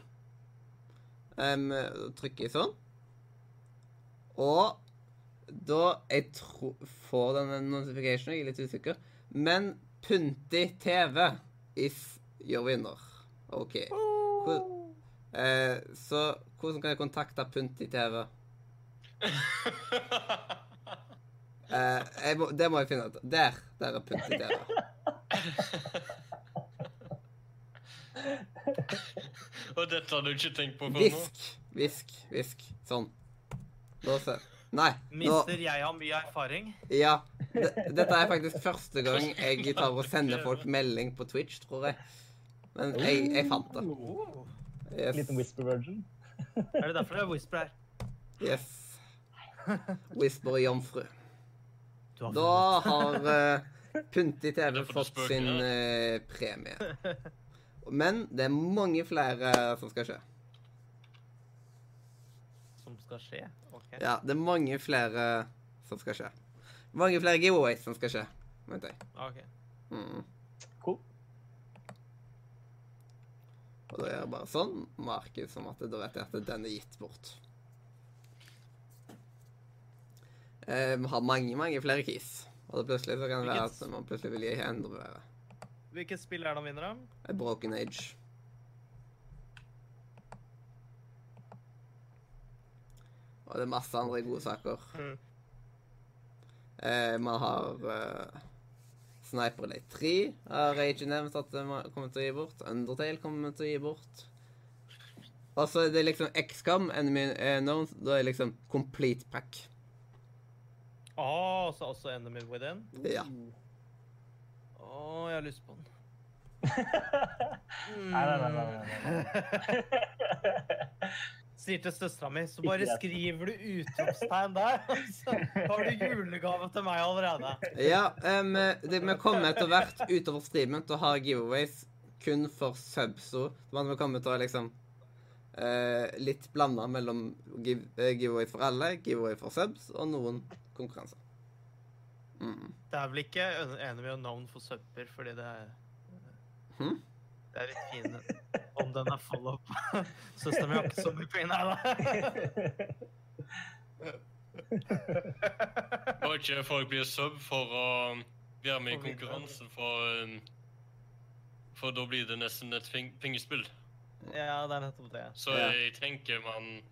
Um, da trykker jeg sånn. Og da Jeg tror Får den notifikasjonen, jeg er litt usikker. Men Punti TV is your winner. OK. Hvor- Eh, så hvordan kan jeg kontakte Punti TV? Eh, må, det må jeg finne ut. Der. Der er Punti TV. Og dette har du ikke tenkt på før nå? Hvisk, hvisk, hvisk. Sånn. Nå ser Nei. Nå, Mister jeg har mye erfaring? ja. D dette er faktisk første gang jeg tar og sender folk melding på Twitch, tror jeg. Men jeg, jeg fant det. Yes. Liten whisper virgin. Er det derfor det er Whisper her? yes. Whisper jomfru. Da har uh, Punti TV fått sin eh, premie. Men det er mange flere som skal skje. Som skal skje? OK. Ja, det er mange flere som skal skje. Mange flere giveaways som skal skje, mente jeg. ok. Mm. Og da er det bare sånn. Marked som at da vet jeg at den er gitt bort. Eh, Vi har mange, mange flere keys. Og da plutselig så kan det være at man plutselig vil gi enda bedre. Hvilket spill er det han vinner av? Broken Age. Og det er masse andre gode saker. Mm. Eh, man har uh, Sniper Elite 3 har jeg ikke nevnt at det kommer til å gi bort. Undertale kommer til å gi bort. Og så er det liksom XCOM, Enemy Unknown, da er det liksom complete pack. Å, så også Enemy Within? Ja. Å, jeg har lyst på den. Nei, nei, nei. nei, nei, nei. Sier til søstera mi, så bare skriver du utropstegn der. Så har du julegave til meg allerede. Ja, vi det, vi kommer etter hvert utover streamen til å ha giveaways kun for subso. Så vi kommer til å liksom uh, litt blanda mellom give, uh, giveaways for alle, giveaway for subs og noen konkurranser. Mm. Det er vel ikke enig med navn for supper, fordi det er Hm? Det er litt fin om den er follow-up. Søstera mi har ikke så mye penger, da. Må ikke folk blir sub for å være med i konkurransen, for, um, for da blir det nesten et peng- pengespill. Ja, det er nettopp det. Så Ja. jeg tenker man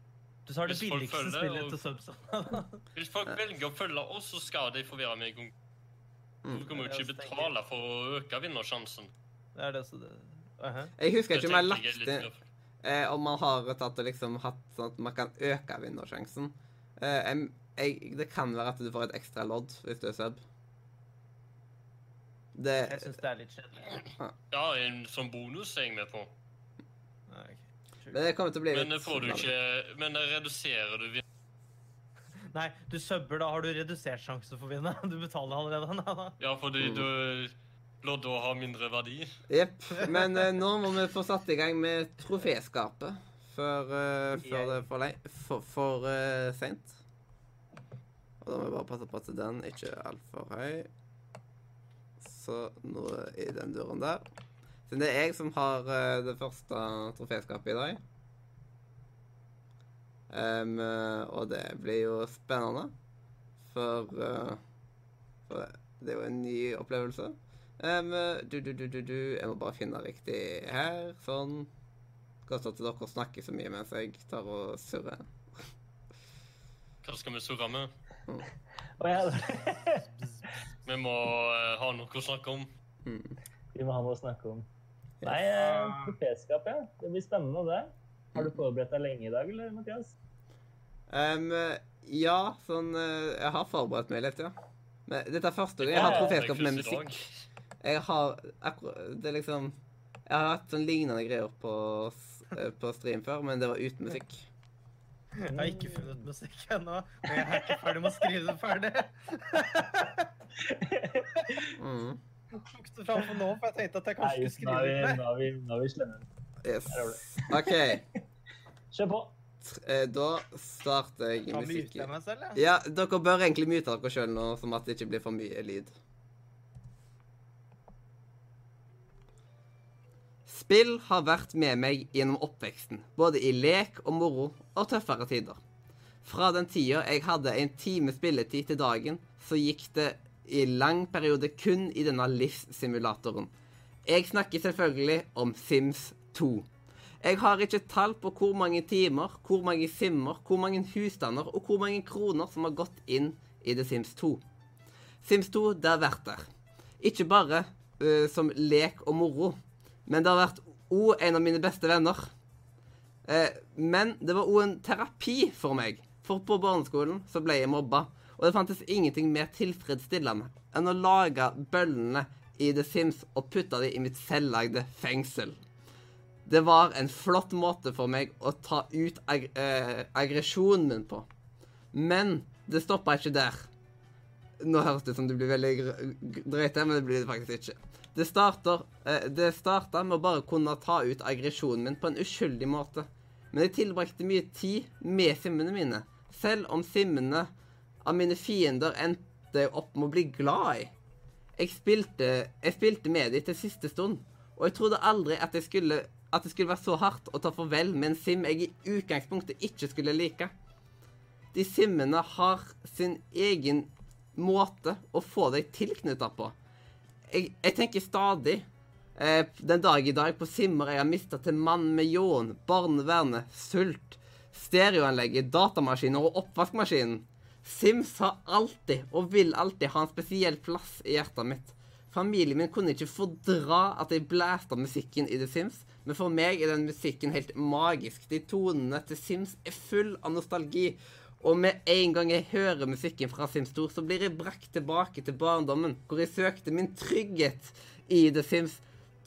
Du sa det billigste følger, spillet til subs. Hvis folk velger å følge oss, så skal de få være med i konkurransen. Mm. Du kommer jo ikke betale for å øke vinnersjansen. Det er det så det uh Jeg husker ikke om jeg har tenker jeg lagt litt eh, Om man har tatt og liksom hatt sånn at man kan øke vinnersjansen. Eh, jeg, det kan være at du får et ekstra lodd hvis du er sub. Det Jeg syns det er litt kjedelig. Ja, en sånn bonus er jeg med på. Nei, Men det kommer til å bli Men litt får du ikke Men reduserer du vinner... Nei, du subber, da har du redusert sjanse for å vinne. Du betaler allerede. Nei, da. Ja, fordi Mm. du lodder har mindre verdi. Jepp. Men eh, nå må vi få satt i gang med troféskapet før, eh, før det er for, lei- for, for eh, seint. Og da må vi bare passe på at den ikke er altfor høy. Så nå i den duren der. Siden det er jeg som har eh, det første troféskapet i dag. Em, eh, og det blir jo spennende. For, eh, for det er jo en ny opplevelse. Em, du, du, du, du, du. Jeg må bare finne riktig her. Sånn. Godt at dere snakker så mye mens jeg tar og surrer. Hva skal vi surre med? Og ja. Vi må uh, ha noe å snakke om. Mm. vi må ha noe å snakke om. Nei, eh, troféskap, ja. Det blir spennende, det. Har du forberedt deg lenge i dag, eller, Mathias? Um, ja, sånn eh, Jeg har forberedt meg litt, ja. Men dette er første gang jeg har troféskap med musikk. Jeg har akkurat Det er liksom Jeg har hatt sånn lignende greier på, eh, på stream før, men det var uten musikk. Jeg har ikke funnet musikk ennå, og jeg er ikke ferdig med å skrive det ferdig. Mm. Jeg tok det fram for nå, for jeg tenkte at jeg kanskje skulle skrive det. nå er vi, nå er vi slemme. Yes. OK. Kjør på. Eh, Da starter jeg musikken. Ja, dere bør egentlig mute dere sjøl nå, sånn at det ikke blir for mye lyd. Spill har vært med meg gjennom oppveksten, både i lek og moro og tøffere tider. Fra den tida jeg hadde en time spilletid til dagen, så gikk det i lang periode kun i denne livssimulatoren. Jeg snakker selvfølgelig om Sims 2. Jeg har ikke tall på hvor mange timer, hvor mange simmer, hvor mange husstander og hvor mange kroner som har gått inn i The Sims 2. Sims 2, det har vært der. Ikke bare uh, som lek og moro, men det har vært òg en av mine beste venner. Eh, men det var òg en terapi for meg. For på barneskolen så ble jeg mobba, og det fantes ingenting mer tilfredsstillende enn å lage bøllene i The Sims og putte dem i mitt selvlagde fengsel. Det var en flott måte for meg å ta ut ag eh, aggresjonen min på. Men det stoppa ikke der. Nå høres det ut som det blir veldig drøyt, men det blir det faktisk ikke. Det starter eh, Det starta med å bare kunne ta ut aggresjonen min på en uskyldig måte. Men jeg tilbrakte mye tid med simmene mine. Selv om simmene av mine fiender endte opp med å bli glad i. Jeg spilte, jeg spilte med dem til siste stund, og jeg trodde aldri at, jeg skulle, at det skulle være så hardt å ta farvel med en sim jeg i utgangspunktet ikke skulle like. De simmene har sin egen måte å få deg tilknytta på. Jeg, jeg tenker stadig eh, den dag i dag på simmer jeg har mista til mann med ljåen, barnevernet, sult, stereoanlegget, datamaskiner og oppvaskmaskinen. Sims har alltid, og vil alltid, ha en spesiell plass i hjertet mitt. Familien min kunne ikke fordra at jeg blæsta musikken i The Sims, men for meg er den musikken helt magisk. De tonene til Sims er full av nostalgi. Og med en gang jeg hører musikken fra Sims 2, så blir jeg brakt tilbake til barndommen, hvor jeg søkte min trygghet i The Sims.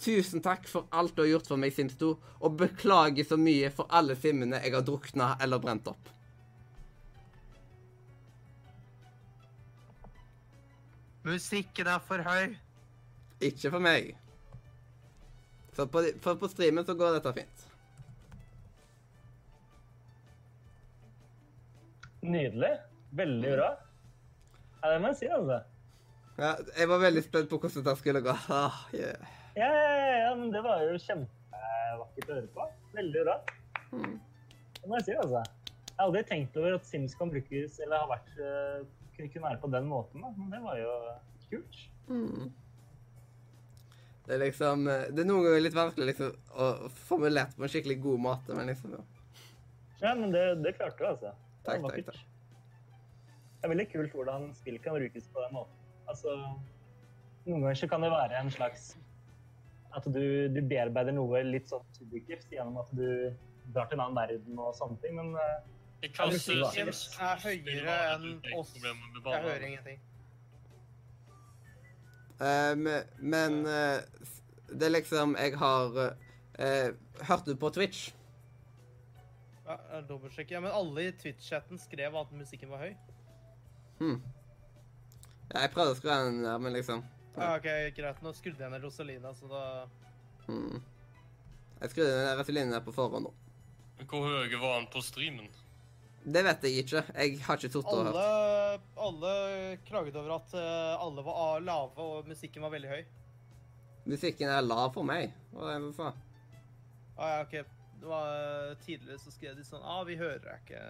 Tusen takk for alt du har gjort for meg, Sims 2, og beklager så mye for alle simmene jeg har drukna eller brent opp. Musikken er for høy. Ikke for meg. Så på, for på streamen så går dette fint. Nydelig. Veldig bra. Ja, det må jeg si, altså. Ja, jeg var veldig spent på hvordan det skulle gå. Ah, yeah. Ja, ja, ja, men det var jo kjempevakkert å høre på. Veldig bra. Mm. Det må jeg si, altså. Jeg har aldri tenkt over at Sims kan brukes, eller har vært, eh, kunne, kunne være på den måten, da. Men det var jo kult. Mm. Det er liksom eh, Det er noen ganger litt vanskelig liksom, å formulere på en skikkelig god måte, men liksom ja. Ja, men det, det klarte du, altså. Det Takk, takk. Det er veldig kult hvordan spill kan brukes på den måten. Altså, noen ganger så kan det være en slags At du, du bearbeider noe litt sånn subjektivt gjennom at du drar til en annen verden og sånne ting, men eh, Jeg Ja, er Sims er 2 høyere enn oss. Jeg hører ingenting. Um, men uh, det er liksom Jeg har uh, Hørte du på Twitch? Ja, Dobbeltsjekk. Ja, men alle i Twitch-chatten skrev at musikken var høy. Hmm. Ja, jeg prøvde å skru den der, men liksom Ja, ok, greit. Nå skrudde jeg ned Rosalina, så da hmm. Jeg skrudde ned Rosalina på forhånd nå. Hvor høy var han på streamen? Det vet jeg ikke. Jeg har ikke tort å hørt. alle, alle klaget over at eh, alle var lave, og musikken var veldig høy. Musikken er lav for meg, Hva det en. Ah, ja, ok. Det var eh, Tidligere så skrev de sånn ah, vi hører deg ikke.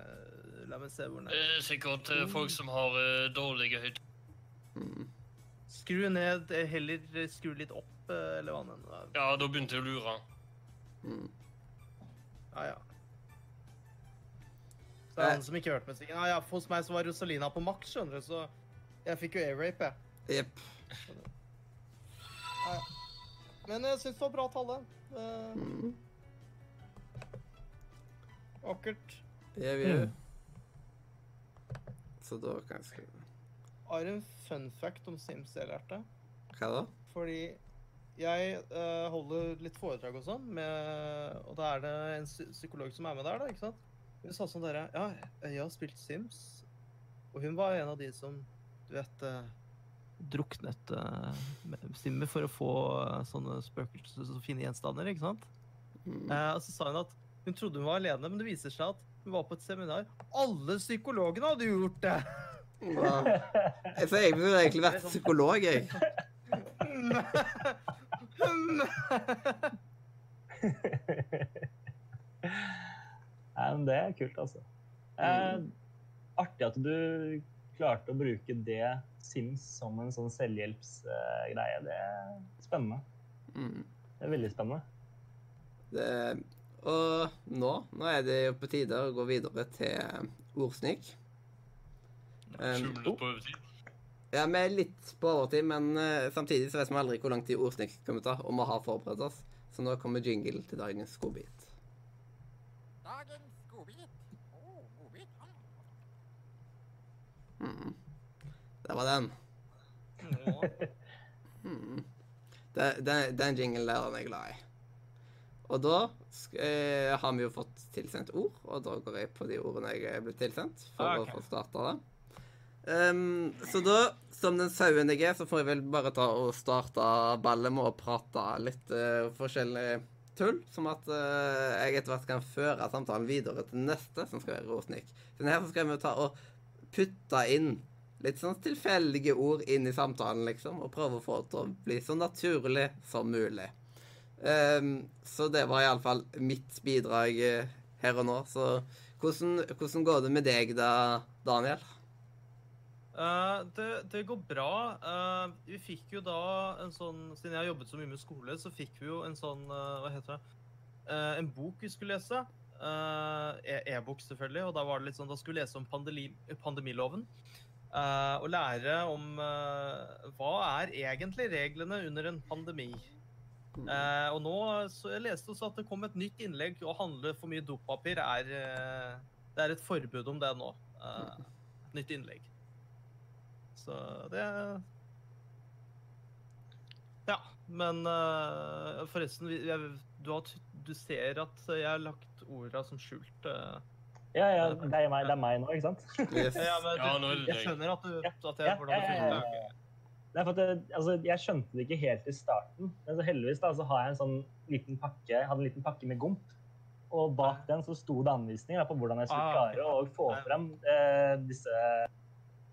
La meg se hvor Det er sikkert eh, folk som har eh, dårlige høyder. Mm. Skru ned, heller skru litt opp, eller hva det nå er. Ja, da begynte jeg å lure. Mm. Ja, ja. Så det er han som ikke hørte musikken. Ja, ja, hos meg så var Rosalina på maks, skjønner du, så jeg fikk jo air-rape, jeg. Jepp. Ja, ja. Men jeg syns det var bra tale. Uh, Hmm. Vakkert. Jeg vil Så da kan jeg skrive Har en fun fact om Sims jeg lærte. Hva da? Fordi jeg uh, holder litt foredrag og sånn, og da er det en psykolog som er med der, da, ikke sant? Hun sa sånn derre Ja, jeg har spilt Sims, og hun var en av de som, du vet uh, Druknet uh, Simmer for å få eh, sånne spøkelser så fine gjenstander, ikke sant? Hmm. Eh, og så sa hun at hun trodde hun var alene, men det viser seg at hun var på et seminar. Alle psykologene hadde gjort det! Ja. Jeg så jeg burde egentlig vært psykolog, jeg. Nei, men det er kult, altså. Eh, artig at du klarte å bruke det Sims som en sånn selvhjelpsgreie. det er spennende. Hmm. Det er veldig spennende. Det, og nå, nå er det jo på tide å gå videre til ordsnik. Um, på overtid. ja, vi er litt på overtid, men uh, samtidig så vet vi aldri hvor lang tid ordsnik kommer til å ta, og vi har forberedt oss. Så nå kommer jingle til dagens godbit. Dagens godbit. Å, godbit. Hmm. Det var den. Hmm. Den, den, den jinglen der er jeg glad i. Og da eh, har vi jo fått tilsendt ord, og da går jeg på de ordene jeg er blitt tilsendt, for Ah, ok. å få starta det. Um, så da, som den sauen jeg er, så får jeg vel bare ta og starte ballet med å prate litt uh, forskjellig tull, som at uh, jeg etter hvert kan føre samtalen videre til neste, som skal være Rosnik. Så her så skal vi ta og putte inn litt sånn tilfeldige ord inn i samtalen, liksom, og prøve å få det til å bli så naturlig som mulig. Ehm, så det var iallfall mitt bidrag eh, her og nå. Så hvordan, hvordan går det med deg da, Daniel? Uh, det, det går bra. Uh, vi fikk jo da en sånn Siden jeg har jobbet så mye med skole, så fikk vi jo en sånn uh, Hva heter det? En bok vi skulle lese. E- E-bok, selvfølgelig. Og da var det litt sånn, da skulle vi lese om pandemi, pandemiloven. Og lære om hva er egentlig reglene under en pandemi. Eh, og nå så jeg leste også at det kom et nytt innlegg. Å handle for mye dopapir er eh, Det er et forbud om det nå. Eh, et nytt innlegg. Så det Ja. Men eh, forresten, jeg, du, har, du ser at jeg har lagt orda som skjult. eh. Ja, ja, det er meg, det er meg nå, ikke sant? Yes. Ja, men du, jeg skjønner at du at Ja, jeg, hvordan ja, du ja, føler ja, er for at det, altså, jeg skjønte det ikke helt i starten, men så heldigvis da, så har jeg en sånn liten pakke, jeg hadde en liten pakke med gomp. Og bak den så sto det anvisninger på hvordan jeg skulle Ah, klare å få frem eh, disse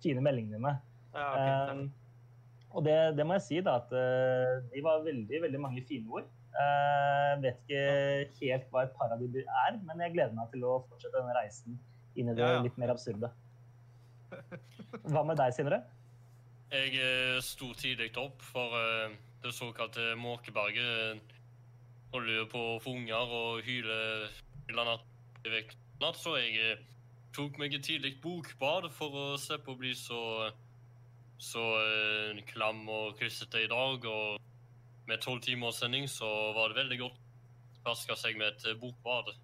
fine meldingene mine. Um, og det, det må jeg si, da, at eh, de var veldig veldig mange fine ord. Jeg vet ikke helt hva et par av de er, men jeg gleder meg til å fortsette denne reisen inn i det Ja, ja. litt mer absurde. Hva med deg, Sindre? Jeg eh, sto tidlig opp, for eh, det såkalte Måkeberget eh, holder jo på å få unger og hyle hele natt i vekk. Natt, så jeg eh, tok meg et tidlig bokbad for å slippe å bli så så eh, klam og klissete i dag. Og med tolv timers sending så var det veldig godt å vaske seg med et eh, bokbad.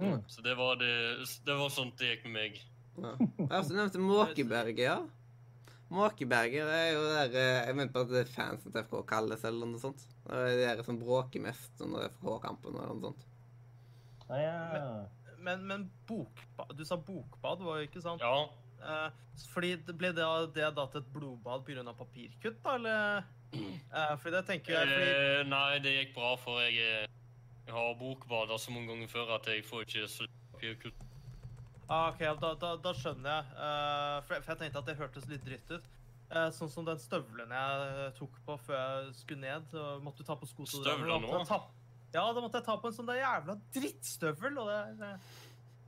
Mm. Så det var, det, det var sånt det gikk med meg. Ja. Jeg har også nevnt Måkeberget, ja. Måkeberget det er jo der eh, Jeg mente på at det er fansen til FK kalles, eller noe sånt. Det er de der som bråker mest under FK-kampen eller noe sånt. Ja, ja. Men, men bokbad Du sa bokbad, var det ikke sant? Ja. Eh, fordi det ble det, det da til et blodbad pga. papirkutt, da, eller? Eh, fordi det tenker jeg fordi, Eh, nei, det gikk bra, for jeg, eh, jeg har bokbada så mange ganger før at jeg får ikke papirkutt. Ah, OK, da, da, da skjønner jeg. Uh, for, for jeg tenkte at det hørtes litt dritt ut. Uh, sånn som den støvlen jeg tok på før jeg skulle ned. Og måtte ta på sko til Støvler nå? Ja, da måtte jeg ta på en sånn der jævla drittstøvel. Og det, det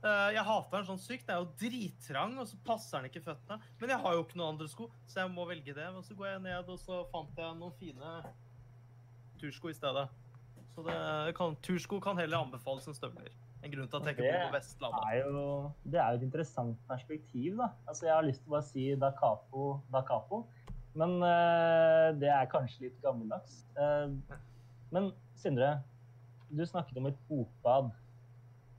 eh, Jeg hater den sånn sykt. Den er jo drittrang, og så passer den ikke føttene. Men jeg har jo ikke noen andre sko, så jeg må velge det. Og så går jeg ned, og så fant jeg noen fine tursko i stedet. Så det kan, tursko kan heller anbefales enn støvler. En grunn til at jeg ikke bor på Det Vestlandet. er jo, det er jo et interessant perspektiv, da. Altså, jeg har lyst til å bare si da capo, da capo. Men uh, det er kanskje litt gammeldags. Uh, men Sindre, du snakket om et bokbad.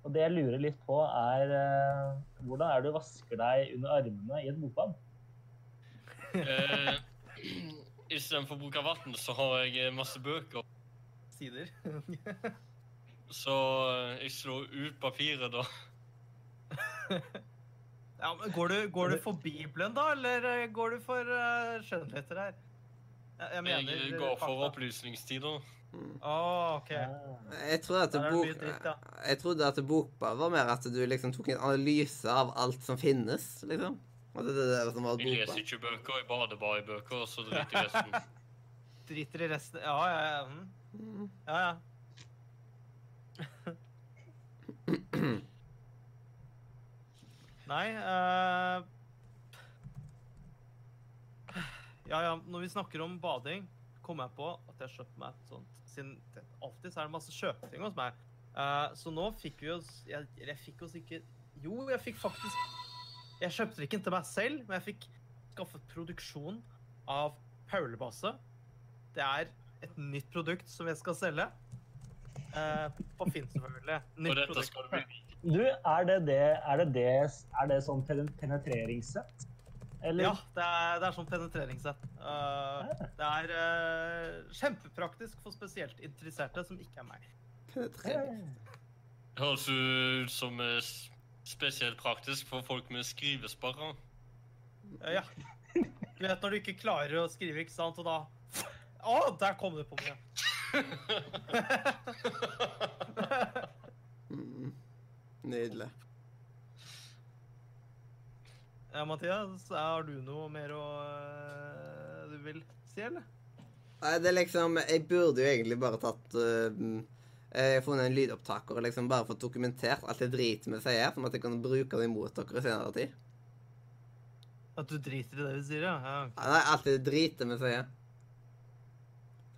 Og det jeg lurer litt på, er uh, hvordan er det du vasker deg under armene i et bokbad? Eh, Istedenfor å bruke vann, så har jeg masse bøker. Sider. Så eh, jeg slår ut papiret, da. Ja, men går du, går du for Bibelen, da, eller eh, går du for uh, skjønnlitterær? Jeg, jeg mener Jeg går for fakta. opplysningstider. Å, OK. Ah. Jeg trodde at det bok... dritt. Jeg trodde at bokbad var mer at du liksom tok en analyse av alt som finnes, liksom. At det det som var Jeg leser ikke bøker, jeg bader bare i bøker, og så driter jeg i resten. Driter i resten Ja, ja, ja. mm. Mm. ja, ja. Nei uh... Ja, ja, når vi snakker om bading, kom jeg på at jeg kjøpte meg et sånt Siden alltid så er det masse kjøpeting hos meg. Uh, så nå fikk vi oss jeg, jeg fikk oss ikke Jo, jeg fikk faktisk Jeg kjøpte det ikke til meg selv, men jeg fikk skaffet produksjon av Paulebase. Det er et nytt produkt som jeg skal selge. Eh, på Finn, selvfølgelig. Nytt Og dette produkt. Du, er det det, er det, det, er det sånn penetreringssett? Eller? Ja, det er, det er sånn penetreringssett. Eh, det er uh, kjempepraktisk for spesielt interesserte som ikke er meg. Det høres ut som eh, spesielt praktisk for folk med skrivesperre. Uh, ja. Du vet når du ikke klarer å skrive, ikke sant, og da Å, der kom det på meg! Mm. Nydelig. Ja, Mathias, har du noe mer å eh, du vil si, eller? Nei, det er liksom Jeg burde jo egentlig bare tatt uh, Jeg har funnet en lydopptaker og liksom bare fått dokumentert alt det dritet vi sier, sånn at jeg kan bruke det imot dere i senere tid. At du driter i det vi sier, ja? ja. Nei, alt det dritet vi sier.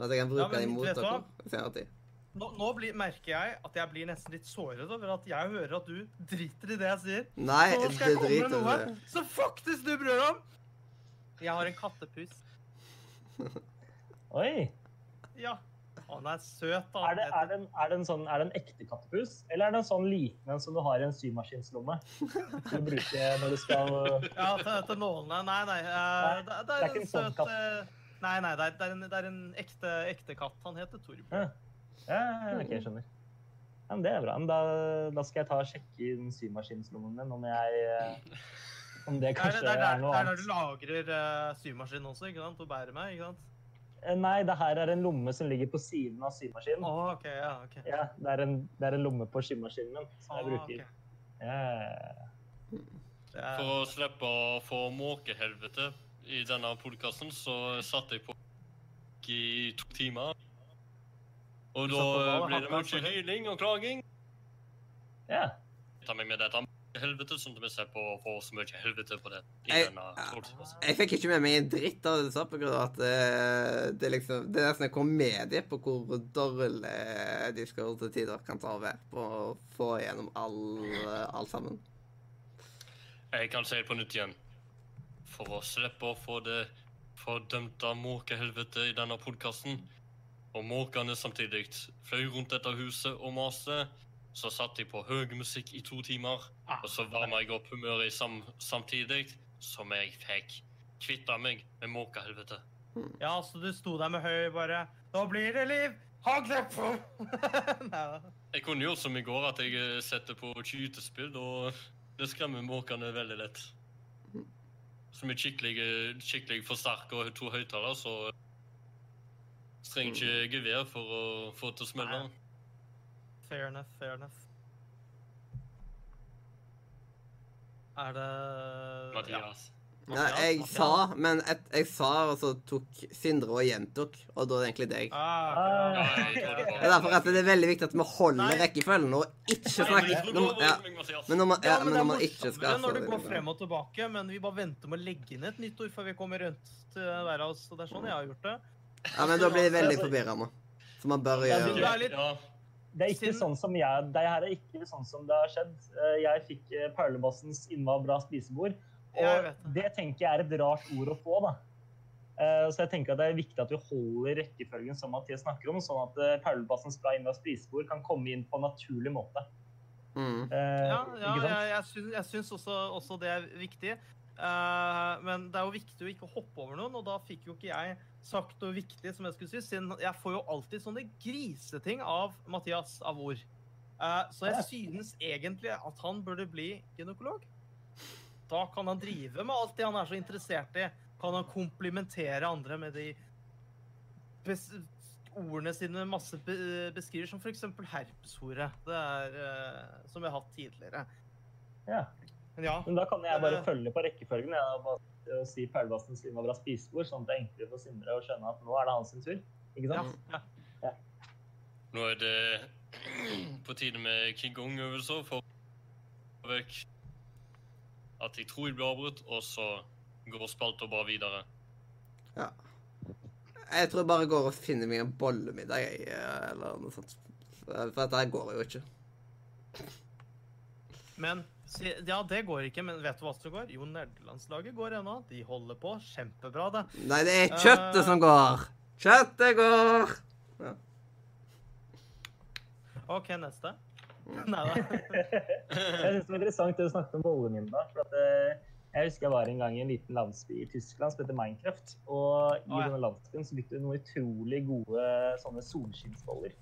Sånn at jeg kan bruke Ja, men det imot dere hva? senere tid. Nå, nå blir, merker jeg at jeg blir nesten litt såret over at jeg hører at du driter i det jeg sier. Nei, Så nå skal jeg komme med driter noe det. som faktisk du bryr deg om! Jeg har en kattepus. Oi! Ja. Han er søt, da. Er det, er, det en, er, det en sånn, er det en ekte kattepus, eller er det en sånn liten en som du har i en symaskinslomme? Du bruker bruke når du skal Ja, til, til nålene. Nei, nei. eh, Nei, det, det det er ikke en en sånn søt katt. Eh, Nei, nei, det er, det er en, det er en ekte, ekte katt. Han heter Torbjørn. Ja, ja, OK, jeg skjønner. Ja, men det er bra. Men da, da skal jeg ta og sjekke i den symaskinslommen min om jeg eh, Om det Det er, kanskje det, er, er der, noe det er der du lagrer uh, symaskinen også, ikke sant? Og bærer meg, ikke sant? Eh, Nei, det her er en lomme som ligger på siden av symaskinen. Oh, OK. Ja, OK. Ja, det er en, det er en lomme på symaskinen min som jeg Ah, bruker. ok. Ja, ja, ja. Er- For å slippe å få måkehelvete i denne podkasten, så satt jeg på i to timer. Og da ble det mye hyling og klaging. ja. Ta meg med dette helvete, sånn at vi ser på for så mye helvete på det. i Jeg- denne. Jeg fikk ikke med meg en dritt av det du sa, på grunn av at eh, det, liksom, det er nesten en komedie på hvor dårlig de skal til tider kan ta og på å få igjennom all, alt sammen. Jeg kan si det på nytt igjen. For å slippe å få det fordømte måkehelvetet i denne podkasten, og måkene samtidig fløy rundt dette huset og maste, så satt de på høy musikk i to timer, og så varma jeg opp humøret sam samtidig som jeg fikk kvitta meg med måkehelvetet. Ja, så du sto der med høy bare Nå blir det liv! Ha gløpp på! Jeg kunne gjort som i går, at jeg setter på skytespill, og det skremmer måkene veldig lett. Så er skikkelig, skikkelig forsterker og to høyttalere, så så trenger ikke gevær for å få til å smelle. Fair enough, fair enough. Er det Mathias. Ja, jeg sa, men et, jeg sa, og så tok Sindre og gjentok, og da er det egentlig deg. Ah, okay. Ja, jeg det Det er derfor at det er veldig viktig at vi holder Nei. rekkefølgen og ikke snakker når, ja. Men når man, ja, men når er man ikke skal morsommere når det går frem og tilbake, men vi bare venter med å legge inn et nytt ord før vi kommer rundt til hver av oss. Det er sånn jeg har gjort det. Ja, men da blir det veldig forvirrende. Så man bør Ja, du gjøre er litt- Det er ikke sånn som jeg, det her er ikke sånn som det har skjedd. Eh, Jeg fikk eh, Perlebassens innmari bra spisebord, og det. det tenker jeg er et rart ord å få, da. Eh, Så jeg tenker at det er viktig at vi holder rekkefølgen som Mathias snakker om, sånn at eh, Perlebassens bra innmari spisebord kan komme inn på en naturlig måte. mm. Eh, Ja, ja jeg, jeg, syns, jeg syns også, også det er viktig. Eh, men det er jo viktig å ikke hoppe over noen, og da fikk jo ikke jeg sagt noe viktig, som jeg skulle si, siden jeg får jo alltid sånne griseting av Mathias av ord. Eh, så jeg synes egentlig at han burde bli gynekolog. Da kan han drive med alt det han er så interessert i. Kan han komplimentere andre med de bes ordene sine masse be beskriver, som f.eks. herpeshore. Det er uh, som jeg har hatt tidligere. Ja. Men ja. Men da kan jeg bare uh, følge på rekkefølgen jeg, og bare si Perlebassens var bra spisebord, sånn at det er enklere for Sindre å skjønne at nå er det hans sin tur. Ikke ja. sant? ja. nå er det på tide med Qigong-øvelser for å få vekk at jeg tror jeg blir avbrutt, og så går spalta bare videre. ja. Jeg tror jeg bare går og finner meg en bollemiddag, jeg, eller noe sånt. For dette går jo ikke. Men ja, det går ikke. Men vet du hva som går? Jo, nerdelandslaget går ennå. De holder på. Kjempebra, det. Nei, det er kjøttet som går. Kjøttet går! OK, neste. Nei da. Jeg synes det var interessant det du snakket om bolleminne. For at, eh, jeg husker jeg var en gang i en liten landsby i Tyskland som heter Minecraft. Og i oh, ja. denne landsbyen så fikk du noen utrolig gode sånne solskinnsboller.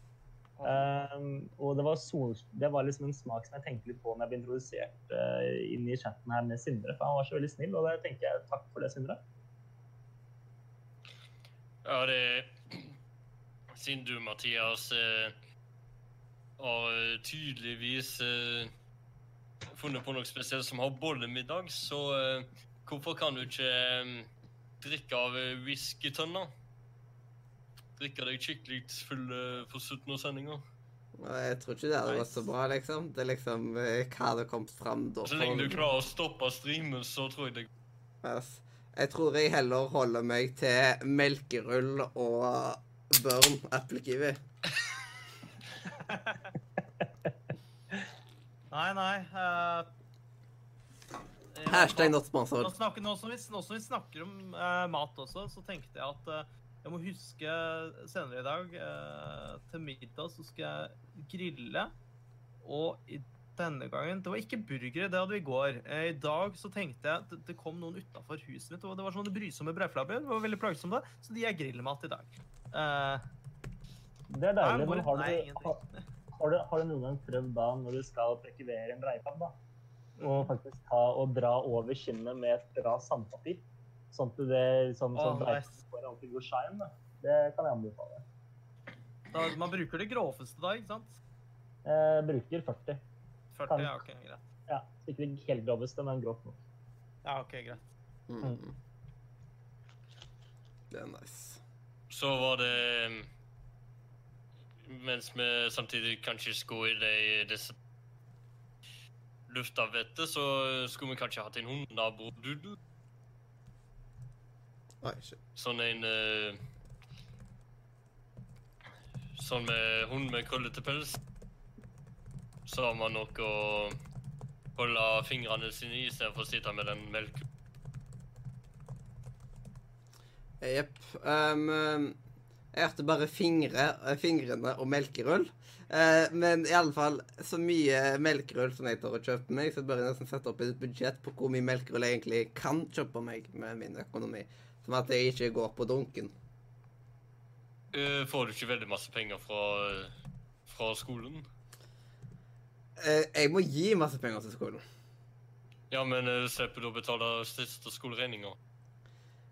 Um, og det var, sol, det var liksom en smak som jeg tenkte litt på når jeg ble introdusert uh, inn i chatten her med Sindre. For han var så veldig snill, og det tenker jeg takk for det, Sindre. Ja, det er Siden du, Mathias, eh, har eh, tydeligvis eh, funnet på noe spesielt som har bollemiddag, så eh, hvorfor kan du ikke eh, drikke av eh, whiskytønna? Drikke deg skikkelig full på slutten av sendinga? Jeg tror ikke det hadde gått så bra, liksom. Det er liksom hva hadde kommet fram da. Så lenge du klarer å stoppe streamen, så tror jeg det Yes. Jeg tror jeg heller holder meg til melkerull og Burn eplekiwi. Nei, nei. eh, Hashtag not Nå, snakker, nå, som vi, nå som vi snakker om uh, mat også, så tenkte jeg at uh, jeg må huske senere i dag til middag så skal jeg grille. Og i denne gangen Det var ikke burgere, det hadde vi i går. I dag så tenkte jeg at det, kom noen utafor huset mitt, og det var sånne brysomme brødflabber. Det var veldig plagsomme, så de er grillmat i dag. Eh, Det er deilig, men har nei, du, har, har, du, har du noen gang prøvd da, når du skal prekivere en breipapp, da, og faktisk ta og dra over kinnet med et bra sandpapir, sånn at det liksom, sånn, oh, nice. får alltid god shine, da. Det kan jeg anbefale. Da, man bruker det groveste da, ikke sant? Jeg bruker 40. 40, ja, ok, greit. Ja, så ikke det helt groveste, men grovt nok. Ja, ok, greit. Mm. Det er nice. Så var det mm, Mens vi samtidig kanskje skulle i det, disse luftavettet, så skulle vi kanskje hatt en hundenabodoodle. Oi, shit. Sånn en uh, Sånn med hund med krøllete pels. Så har man nok å holde fingrene sine i istedenfor å sitte med den melk... Jepp. Um, jeg hørte bare fingre, eh, fingrene og melkerull. Eh, men i alle fall, så mye melkerull som jeg tar å kjøpe meg, så bør jeg nesten sette opp et budsjett på hvor mye melkerull jeg egentlig kan kjøpe meg med min økonomi. Som at jeg ikke går på dunken. Får du ikke veldig masse penger fra, fra skolen? Eh, jeg må gi masse penger til skolen. Ja, men eh, slipper du å betale siste skoleregninger?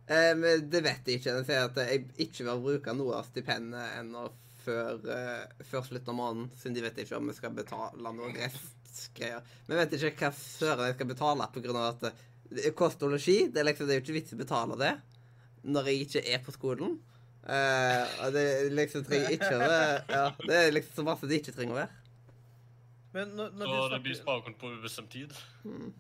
Eh, men det vet jeg ikke. Jeg sier at jeg ikke vil bruke noe av stipendet ennå før, uh, før slutten av måneden, siden de vet ikke om vi skal betale noen restgreier. Men jeg vet ikke hva søren jeg skal betale av at det- kost og losji, det er liksom det er jo ikke vits i å betale det når jeg ikke er på skolen. Uh, og det liksom trenger ikke å være Ja, det er liksom så masse det ikke trenger å være. Men når, når, Så du det blir sparekonto på ubestemt tid? Mm.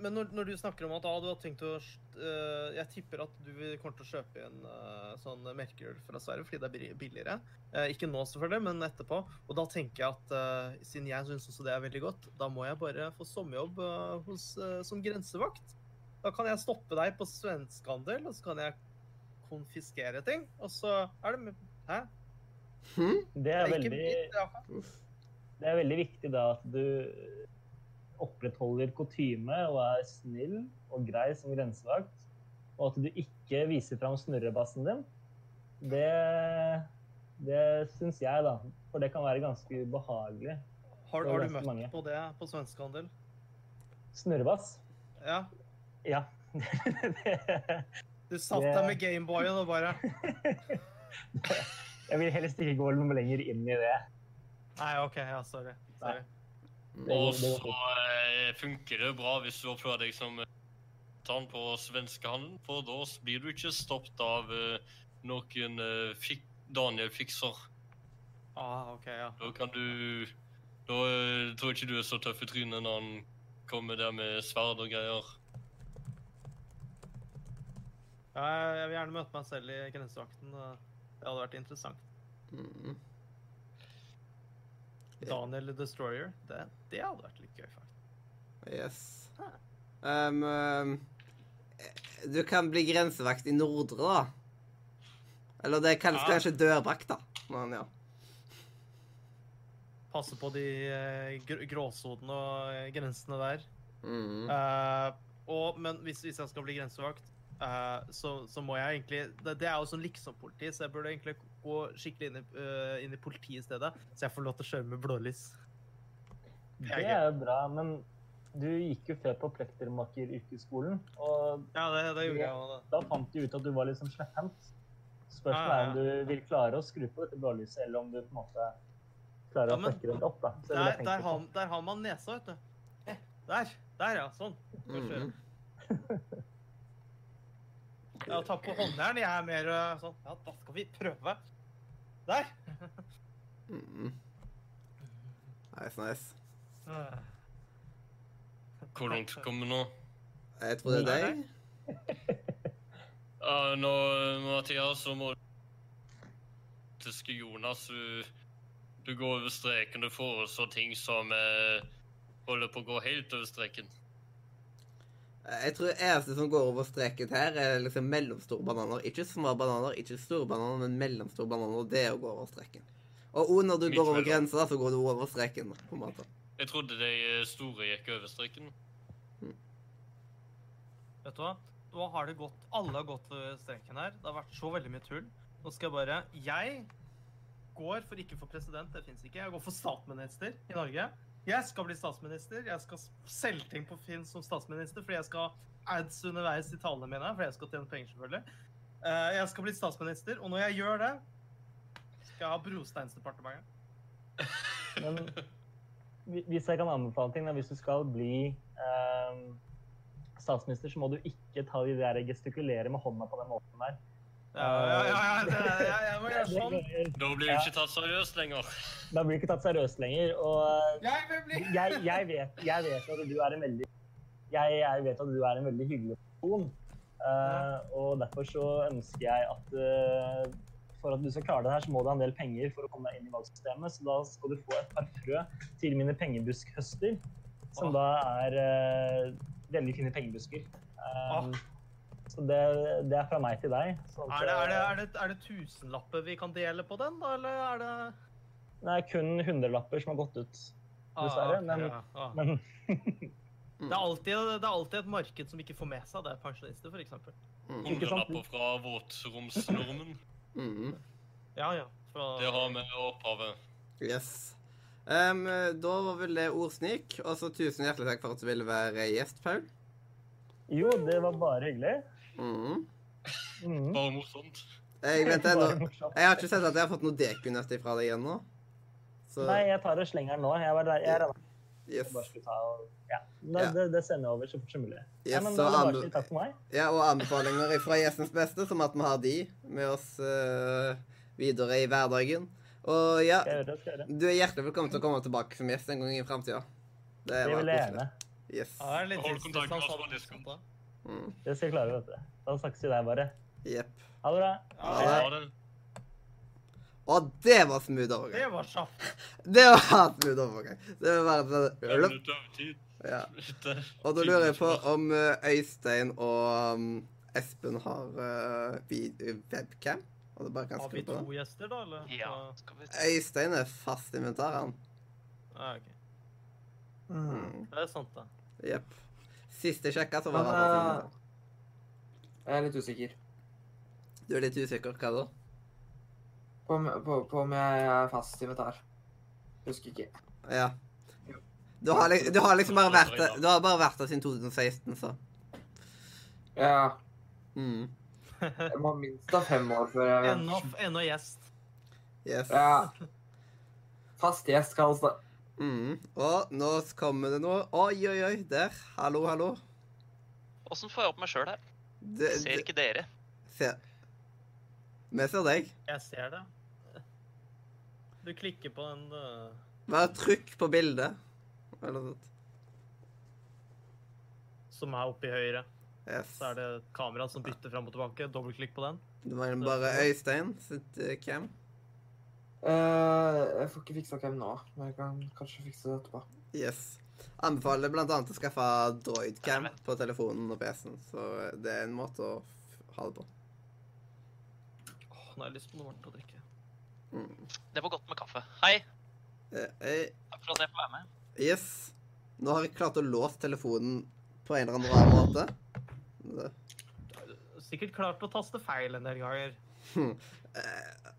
Men når, når du snakker om at ah, du har tenkt å uh, Jeg tipper at du kommer til å kjøpe inn uh, sånn merkeøl fra Sverige fordi det er billigere. Uh, ikke nå, selvfølgelig, men etterpå. Og da tenker jeg at siden jeg syns også det er veldig godt, da må jeg bare få sommerjobb hos, som grensevakt. Da kan jeg stoppe deg på svenskehandel, og så kan jeg konfiskere ting. Og så er det med- Hæ? er, Det er, veldig, mitt, det er veldig viktig da at du opprettholder kutyme og er snill og grei som grensevakt. Og at du ikke viser fram snurrebassen din. Det, det syns jeg, da. For det kan være ganske ubehagelig. Har, har du møtt mange. på det på svenskehandel? Snurrebass? Ja. Ja. Det- Du satt Det- der med Gameboyen og bare jeg vil helst ikke gå noe lenger inn i det. Nei, OK. Ja, sorry. sorry. Det Og så eh, funker det bra hvis du oppfører deg som eh, tann på svenskehandelen, for da blir du ikke stoppet av eh, noen fik Daniel Fikser. Ah, OK, ja. Da kan du Da tror jeg ikke du er så tøff i trynet når han kommer der med sverd og greier. ja. Jeg vil gjerne møte meg selv i grensevakten. Det hadde vært interessant. Mm. Daniel the Destroyer, det, det hadde vært litt gøy, faktisk. Yes. Um, um, du kan bli grensevakt i Nordre, da. Eller det kalles Ja. kanskje dørvakt, da. Men, ja. Passe på de eh, gr gråsodene og eh, grensene der. Mm. Uh, og, men hvis, hvis jeg skal bli grensevakt, uh, så, så må jeg egentlig Det, det er jo sånn liksom-politi, så jeg burde egentlig gå skikkelig inn i, uh, inn i politiet i stedet. Så jeg får lov til å kjøre med blålys. Det er jo bra, men du gikk jo før på plektermakeryrkesskolen, og Ja, det, det gjorde jeg også, da fant de ut at du var litt sånn slepphendt. Spørsmålet Ja, ja, er om du vil klare å skru på dette blålyset, eller om du på en måte klarer Ja, å men det opp. da. Så Der, der, har, der har man nesa, vet du. Eh, Der. Der, ja. Sånn. Mm. Ja, ta på håndjern. Jeg er mer eh, sånn Ja, da skal vi prøve. Der. Mm. Nice, nice. Eh, Hvor langt kom vi nå? Jeg tror det er deg. Ja, nå, Mathias, så må du til Jonas. Du, du går over streken. Du foreslår ting som uh, holder på å gå helt over streken. Jeg tror eneste som går over streken her, er liksom mellomstore bananer. Ikke små bananer, ikke store bananer, men mellomstore bananer. Det er å gå over streken. Og òg når du Midt går over grensa, så går du over streken. på en måte. Jeg trodde de eh, store gikk over streken. Vet du hva? Nå har det gått Alle har gått over streken her. Det har vært så veldig mye tull. Nå skal jeg bare Jeg går for ikke for president, det fins ikke. Jeg går for statsminister i Norge. Jeg skal bli statsminister. Jeg skal selge ting på Finn som statsminister fordi jeg skal ha ads underveis i talene mine. Fordi jeg skal tjene penger, selvfølgelig. Eh, Jeg skal bli statsminister, og når jeg gjør det, skal jeg ha Brosteinsdepartementet. Men hvis jeg kan anbefale ting, da, hvis du skal bli eh, statsminister, så må du ikke ta de der gestikulere med hånda på den måten der. Ja, ja, ja, ja, det, ja, jeg må gjøre sånn. Da blir du ikke tatt seriøst lenger. Da blir du ikke tatt seriøst lenger. Og Jeg jeg, jeg, vet, jeg vet at du er en veldig jeg, jeg vet at du er en veldig hyggelig person. Uh, og derfor så ønsker jeg at uh, for at du skal klare det her, så må du ha en del penger for å komme deg inn i valgsystemet. Så da skal du få et par frø til mine pengebuskhøster, som da er uh, veldig fine pengebusker. Eh, Åh. Så det, det er fra meg til deg. sånn Er det, er, det, er, det, er det tusenlapper vi kan dele på den, da, eller er det Det er kun hundrelapper som har gått ut. Dessverre, ok, men- ja, ah. Men Det er, alltid, det er alltid et marked som ikke får med seg det, pensjonister f.eks. Mm. Hundrelapper fra våtromsnormen. Mm. Ja, ja. Fra, Det har vi opphavet. Yes. Um, da var vel det ordsnik. Og så tusen hjertelig takk for at du ville være gjest, Paul. Jo, det var bare hyggelig. Mhm. Mhm. Bare morsomt. Jeg vet Bare nå. Jeg har ikke sett at jeg har fått noe dekunøtt fra deg ennå. Så Nei, jeg tar og slenger den nå. Jeg var der, jeg yes. og Ja. Det, Ja. det, det sender jeg over så fort som mulig. Ja, men så anbe takk for meg. ja, og anbefalinger fra gjestens beste, som at vi har de med oss uh, videre i hverdagen. Og ja, Skal jeg gjøre, skal jeg gjøre. du er hjertelig velkommen til å komme tilbake som gjest en gang i framtida. Det Det var vil jeg gjerne. Yes. Ja, det er litt Hold trist kontakt hvis han med oss på Discord. Mm. Det skal jeg klare, vet du. Da snakkes vi der, bare. Jepp. Ha det bra. Ja. Ha det. Å, det var smooth overgang. Det var kjapt. Det var smooth overgang. Det var bare sånn. Ja. Og da lurer jeg på om eh, Øystein og um, Espen har eh, webcam? Og det bare kan Har vi på. to gjester, da? eller? Ja, skal vi Øystein er fast inventar, han. Ja, ok. Mm. Det er sant, da. Jepp. Sist jeg sjekka, så var det han inventar. Jeg er litt usikker Du er litt usikker. Hva da? på på, på om jeg er fast invitar. Husker ikke. Ja. Du har, du har liksom bare vært der Du har bare vært der siden 2016, så. Ja, Mm. jeg må minst ha fem år før jeg Ennå, ennå gjest. Yes. Ja. Fast gjest kalles det. Mm. Og nå kommer det noe Oi, oi, oi. Der. Hallo, hallo. Åssen får jeg opp meg sjøl her? Det, ser ikke dere. ser. Vi ser deg. Jeg ser det. Du klikker på den uh, Bare trykk på bildet. Eller noe sånt. som er oppe i høyre. Yes. Så er det kameraet som bytter fram og tilbake. Dobbeltklikk på den. Det mangler bare Øystein sitt eh, cam. Eh, jeg får ikke fiksa hvem nå, men jeg kan kanskje fikse det etterpå. Yes. Anbefaler annet å skaffe Droidcam på telefonen og PC-en, så det er en måte å ha det på. Åh, nå har jeg lyst på noe varmt å drikke. Mm. Det var godt med kaffe. Hei, Eh, eh, takk for at jeg får være med. yes. Nå har jeg klart å låse telefonen på en eller annen rar måte. Det- Sikkert klart å taste feil en del ganger. eh,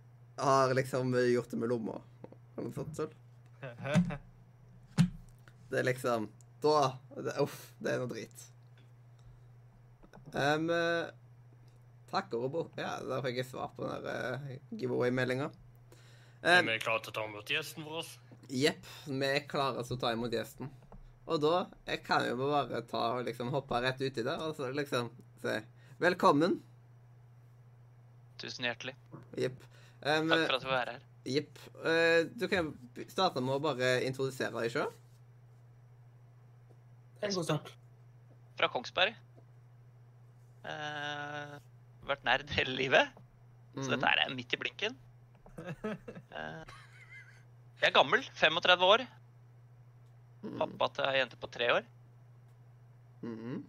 har liksom gjort det med lomma. Eller noe sånt. tull. Det er liksom Da det, Uff, det er noe drit. Um, takk, Robo. Ja, da fikk jeg svar på den der uh, giveaway-meldinga. Er Um, vi klare til å ta imot gjesten vår? Jepp, vi er klare til å ta imot gjesten. Og da jeg kan jo bare ta og liksom hoppe rett uti det og så liksom si velkommen. Tusen hjertelig. Jepp. Um, Takk for at du får være her. Jepp. Uh, du kan starte med å bare introdusere deg sjøl. En god start. Fra Kongsberg. Uh, vært nerd hele livet, Mm. så dette her er midt i blinken. Uh, jeg er gammel. 35 år. Mm. Pappa til ei jente på tre år. Mm.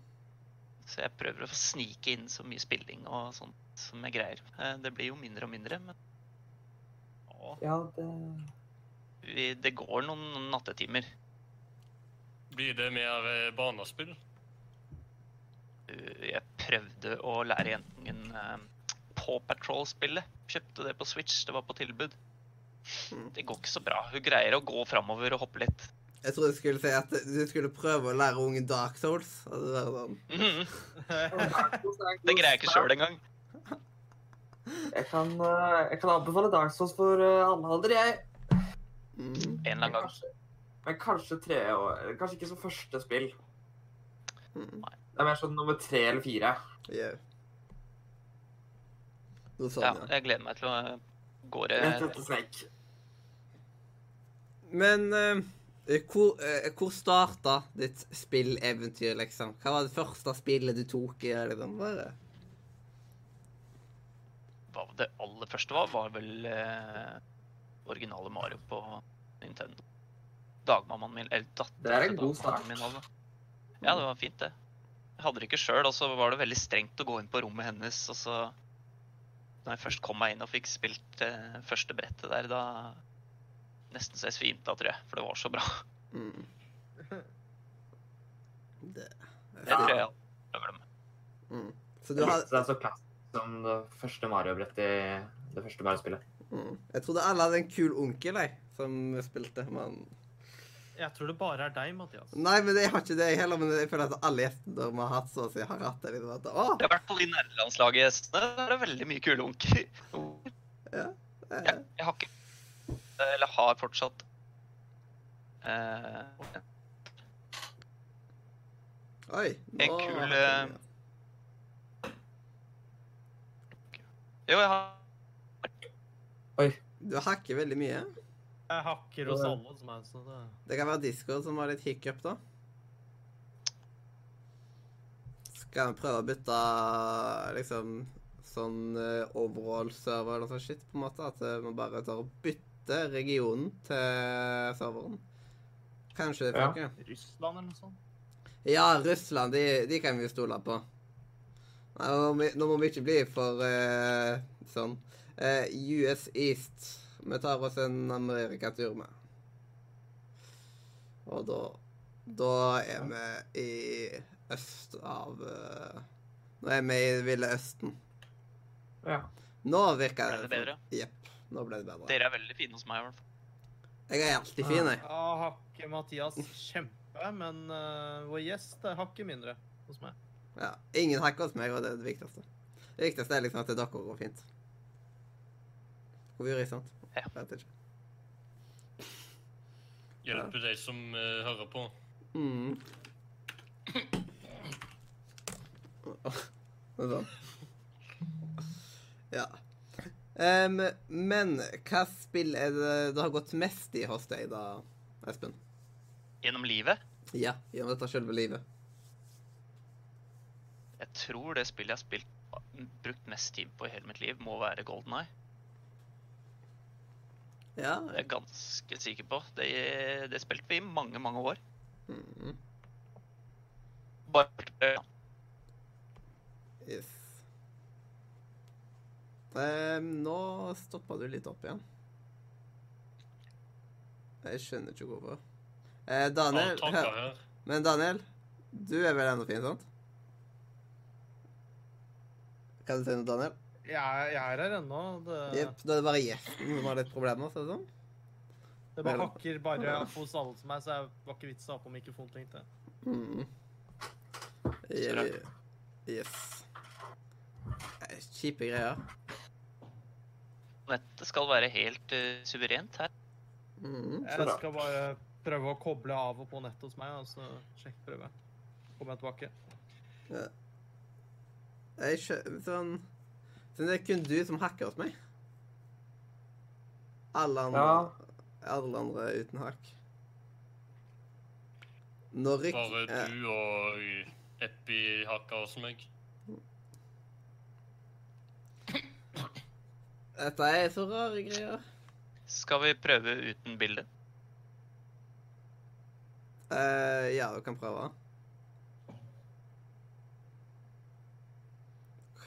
Så jeg prøver å snike inn så mye spilling og sånt som jeg greier. Eh, det blir jo mindre og mindre, men Ja, det vi, det går noen nattetimer. Blir det mer eh, barnespill? Uh, Jeg prøvde å lære jentungen uh, Paw Patrol-spillet. Kjøpte det på Switch, det var på tilbud. Mm. Det går ikke så bra. Hun greier å gå framover og hoppe litt. Jeg trodde du skulle si at du skulle prøve å lære ungen Dark Souls. Og det var mm -hmm. Det greier jeg ikke sjøl engang. Jeg kan, eh, jeg kan anbefale Dark Souls for eh, alle alder, jeg. Mm. En eller annen gang. Kanskje, men kanskje tre år. Kanskje ikke som første spill. Mm. Det er mer sånn nummer tre eller fire. Yeah. Sånn, Ja, ja. jeg gleder meg til å gå det Rett etter Snake. Men uh, hvor, uh, hvor starta ditt spilleventyr, liksom? Hva var det første spillet du tok i? Liksom? Bare? Hva det aller første var, var vel eh, originale Mario på Nintendo. Dagmammaen min Eller datteren Det er en god start. min hadde. Ja, det var fint, det. Jeg hadde det ikke sjøl, og så var det veldig strengt å gå inn på rommet hennes, og så Når jeg først kom meg inn og fikk spilt eh, første brettet der, da Nesten så jeg svimte av, tror jeg, for det var så bra. Mm. Det, Det tror jeg aldri skal glemme. Mm. Så du har Det er så klassisk som det første Mario-brettet i det første Mario-spillet. mm. Jeg trodde alle hadde en kul onkel, jeg. som spilte, men Jeg tror det bare er deg, Mathias. Nei, men jeg har ikke det jeg heller, men jeg føler at alle gjestene vi har hatt, så å si, har hatt det. Liksom, at, å, Det er i hvert fall i nerdelandslaget-gjestene. Der er det veldig mye kule onkler. ja, Jeg, eh, jeg har ikke Eller har fortsatt eh, Oi. En kul, eh, Jo, jeg har Du hacker veldig mye. Jeg hacker hos alle som er sånn. det Det kan være Discord som har litt hiccup, da. Skal vi prøve å bytte liksom sånn eh, overall-server eller sånn shit, på en måte? At man vi bare tar og bytter regionen til serveren? Kanskje det Ja. funker? Russland eller noe sånt? Ja, Russland, de, de kan vi stole på. Nei, Nå må vi, nå må vi ikke bli for uh, sånn. Uh, US East. Vi tar oss en amerikatur med. Og da Da er vi i øst av uh, Nå er vi i Ville Østen. Ja. Nå virker Ble det bedre? Jepp. Nå ble det bedre. Dere er veldig fine hos meg, i hvert fall. Jeg er alltid fin, jeg. Ja, hakke Mathias kjempe, men uh, vår gjest er hakket mindre hos meg. Ja. Ingen hacker hos meg, og det er det viktigste. Det viktigste er liksom at det dere går fint. Hvor vi sant? Ja. Vet ikke. Hjelper de som uh, hører på. Mm. Sånn. Ja. Um, men hva spill er det det har gått mest i hos deg, da, Espen? Gjennom livet. Ja, gjennom dette selve livet. Jeg tror det spillet jeg har spilt brukt mest tid på i hele mitt liv, må være Golden Eye. Ja. Det er jeg ganske sikker på. Det, det spilte vi i mange, mange år. Mm. Bare ja. Yes. Em, nå stoppa du litt opp igjen. Jeg skjønner ikke hvorfor. Eh, Daniel. Men Daniel, du er vel ennå fin, sant? Hva du si noe, Daniel? Jeg, jeg er her ennå. Det, Jepp, da er det bare gjesten som har litt problemer, så er det sånn? det bare hakker bare hos alle som er, så jeg var ikke vits i å ha på mikrofon, tenkte jeg. Mm. Je- Yes. Kjipe greier. Nettet skal være helt uh, suverent her. Mm. Jeg skal bare prøve å koble av og på nettet hos meg, og så sjekk prøve. Kommer jeg tilbake. Jeg skjønner Sånn Så det er kun du som hacker hos meg? Alle andre, alle andre uten hakk. Når ikke Bare du og Eppi hakker hos meg. Dette er så rare greier. Skal vi prøve uten bilde? Uh, ja, du kan prøve.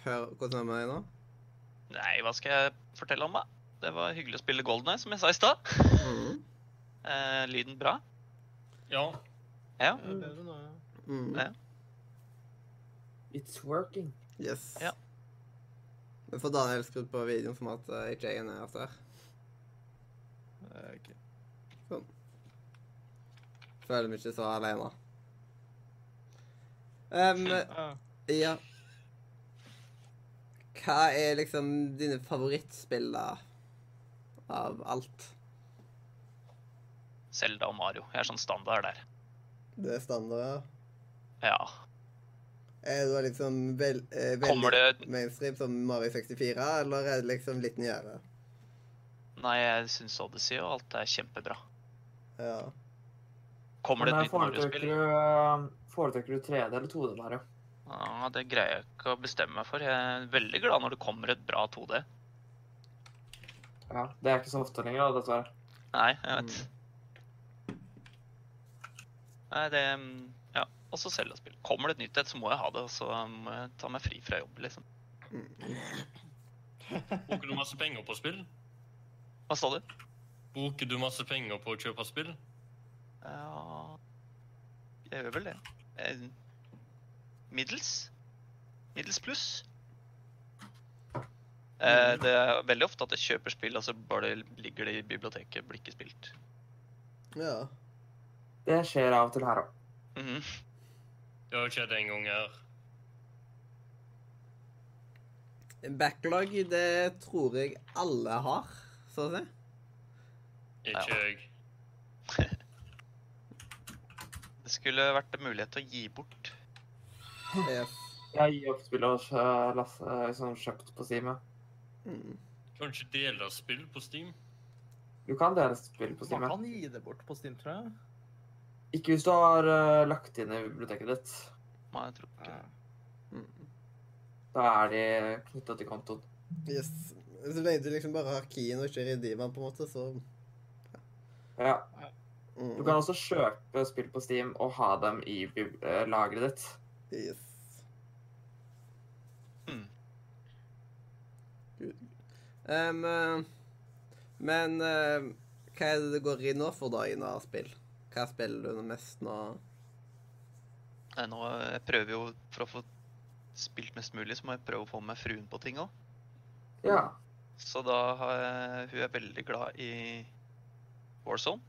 Hør, hvordan er med deg nå? Nei, hva skal jeg fortelle om, da? Det var hyggelig å spille Golden Eye, som jeg sa i stad. Mm. Eh, lyden bra. Ja. Ja. Det er bedre nå, ja. Mm. Ja. It's working. Yes. Ja. Men får Daniel skrudd på videoen som at uh, ikke jeg er der. Eh, ok. Føler meg ikke så alene. Um, Ja. Ja. Hva er liksom dine favorittspill, da? Av alt? Selda og Mario. Jeg er sånn standard der. Det er standard. Ja. Ja. Er du liksom vel, eh, veldig det mainstream som Mario 64, eller er det liksom litt nyere? Nei, jeg syns Odyssey og alt er kjempebra. Ja. Kommer det et nytt Mario-spill? du, eh, foretrekker du 3D eller 2D, Mario? Ja, det greier jeg ikke å bestemme meg for. Jeg er veldig glad når det kommer et bra 2D. Ja, Det er ikke så ofte lenger, da, dessverre. Nei, jeg vet. Nei, det mm, Ja, også Zelda-spill. Kommer det et nytt et, så må jeg ha det, og så må jeg ta meg fri fra jobb, liksom. Bruker du masse penger på spill? Hva sa du? Bruker du masse penger på å kjøpe spill? Ja Jeg gjør vel det. Eh, Middels? Middels pluss? Eh, det er veldig ofte at jeg kjøper spill, og så bare ligger det i biblioteket, blir ikke spilt. Ja. Det skjer av og til her òg. Mhm. Det har skjedd en gang her. En backlog, det tror jeg alle har, så å si. Ikke jeg. Det skulle vært mulighet til å gi bort. Yes. Jeg gir opp spillet og sånn kjøpt på Steam. Mm. Kanskje dele spill på Steam? Du kan dele spill på Steam. Man kan gi det bort på Steam, tror jeg. Ikke hvis du har uh, lagt inn i biblioteket ditt. Nei, jeg tror ikke det. Mm. Da er de knytta til kontoen. Yes. Så lenge du liksom bare har keyen og ikke redeemer, på en måte, så Ja. mm. Du kan også kjøpe spill på Steam og ha dem i eh, lageret ditt. Yes. Hmm. Gud. Eh, men uh, hva er det det går i nå for da, i NAR-spill? Hva spiller du mest nå? Nei, nå jeg prøver jo, For å få spilt mest mulig, så må jeg prøve å få med fruen på ting òg. Ja. Så da har jeg, hun er veldig glad i Warzone.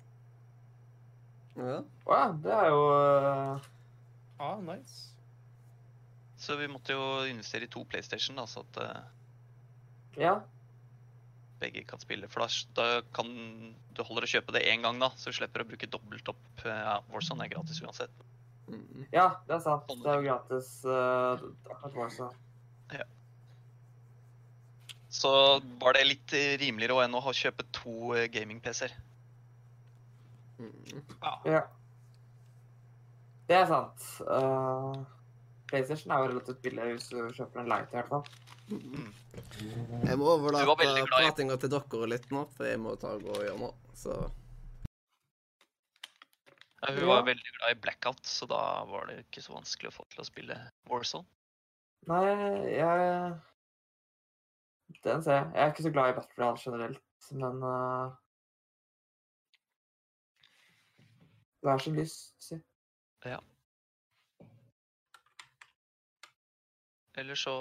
Ja. Å ja, det er jo uh... Ah, nice. Så vi måtte jo investere i to PlayStation, da, så at uh... Ja. Begge kan spille. For da, kan du holder å kjøpe det én gang, da, så du slipper å bruke dobbelt opp. eh, Ja, Warzone er gratis uansett. Mm. ja, det er sant. Det er jo gratis. eh, akkurat Warzone. Så var det litt eh, rimeligere enn å ha kjøpe to eh, gaming-PC-er. Mm. Ja. Det er sant. Eh, PlayStation er jo relativt billig hvis du kjøper en light, i hvert fall. Mm. Jeg må overlate pratinga til dere litt nå, for jeg må ta og gå og gjøre noe. Så Ja, hun Ja. var veldig glad i Blackout, så da var det ikke så vanskelig å få til å spille Warzone. Nei, jeg Den ser jeg. Jeg er ikke så glad i Battle Royale generelt, men uh... Hver sin lyst, si. Eller så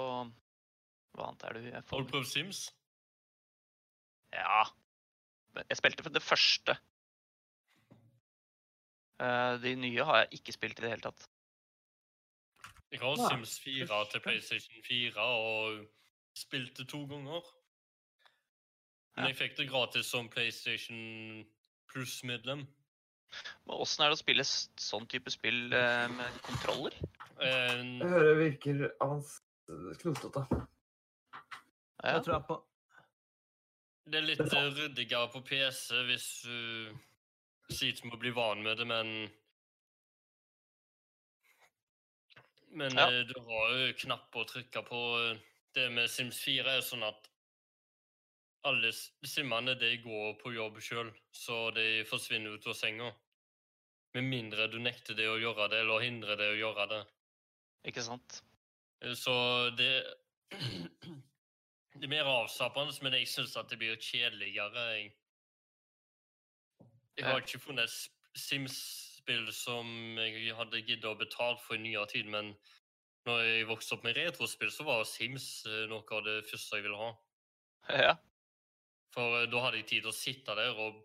Hva annet er det jeg Har får du prøvd Sims? Ja. Jeg spilte for det første. Eh, De nye har jeg ikke spilt i det hele tatt. Jeg har Nei, Sims 4 til PlayStation 4 og spilte to ganger. Men jeg fikk det gratis som PlayStation Plus-medlem. Men åssen er det å spille sånn type spill eh, med kontroller? Jeg hører det virker avans... knotete. Ja. Jeg tror jeg på Det er litt eh, ryddigere på PC hvis du sliter med å bli van med det, men Men Ja. eh, du har jo knapper å trykke på. Det med Sims 4 er sånn at alle simmene de går på jobb sjøl, så de forsvinner ut av senga. Med mindre du nekter det å gjøre det, eller hindrer det å gjøre det. Ikke sant? Eh, Så det Det er mer avslappende, men jeg syns at det blir kjedeligere. Jeg, jeg har ikke funnet et Sims-spill som jeg hadde giddet å betale for i nyere tid, men når jeg vokste opp med retrospill, så var Sims eh, noe av det første jeg ville ha. Ja. For eh, da hadde jeg tid til å sitte der og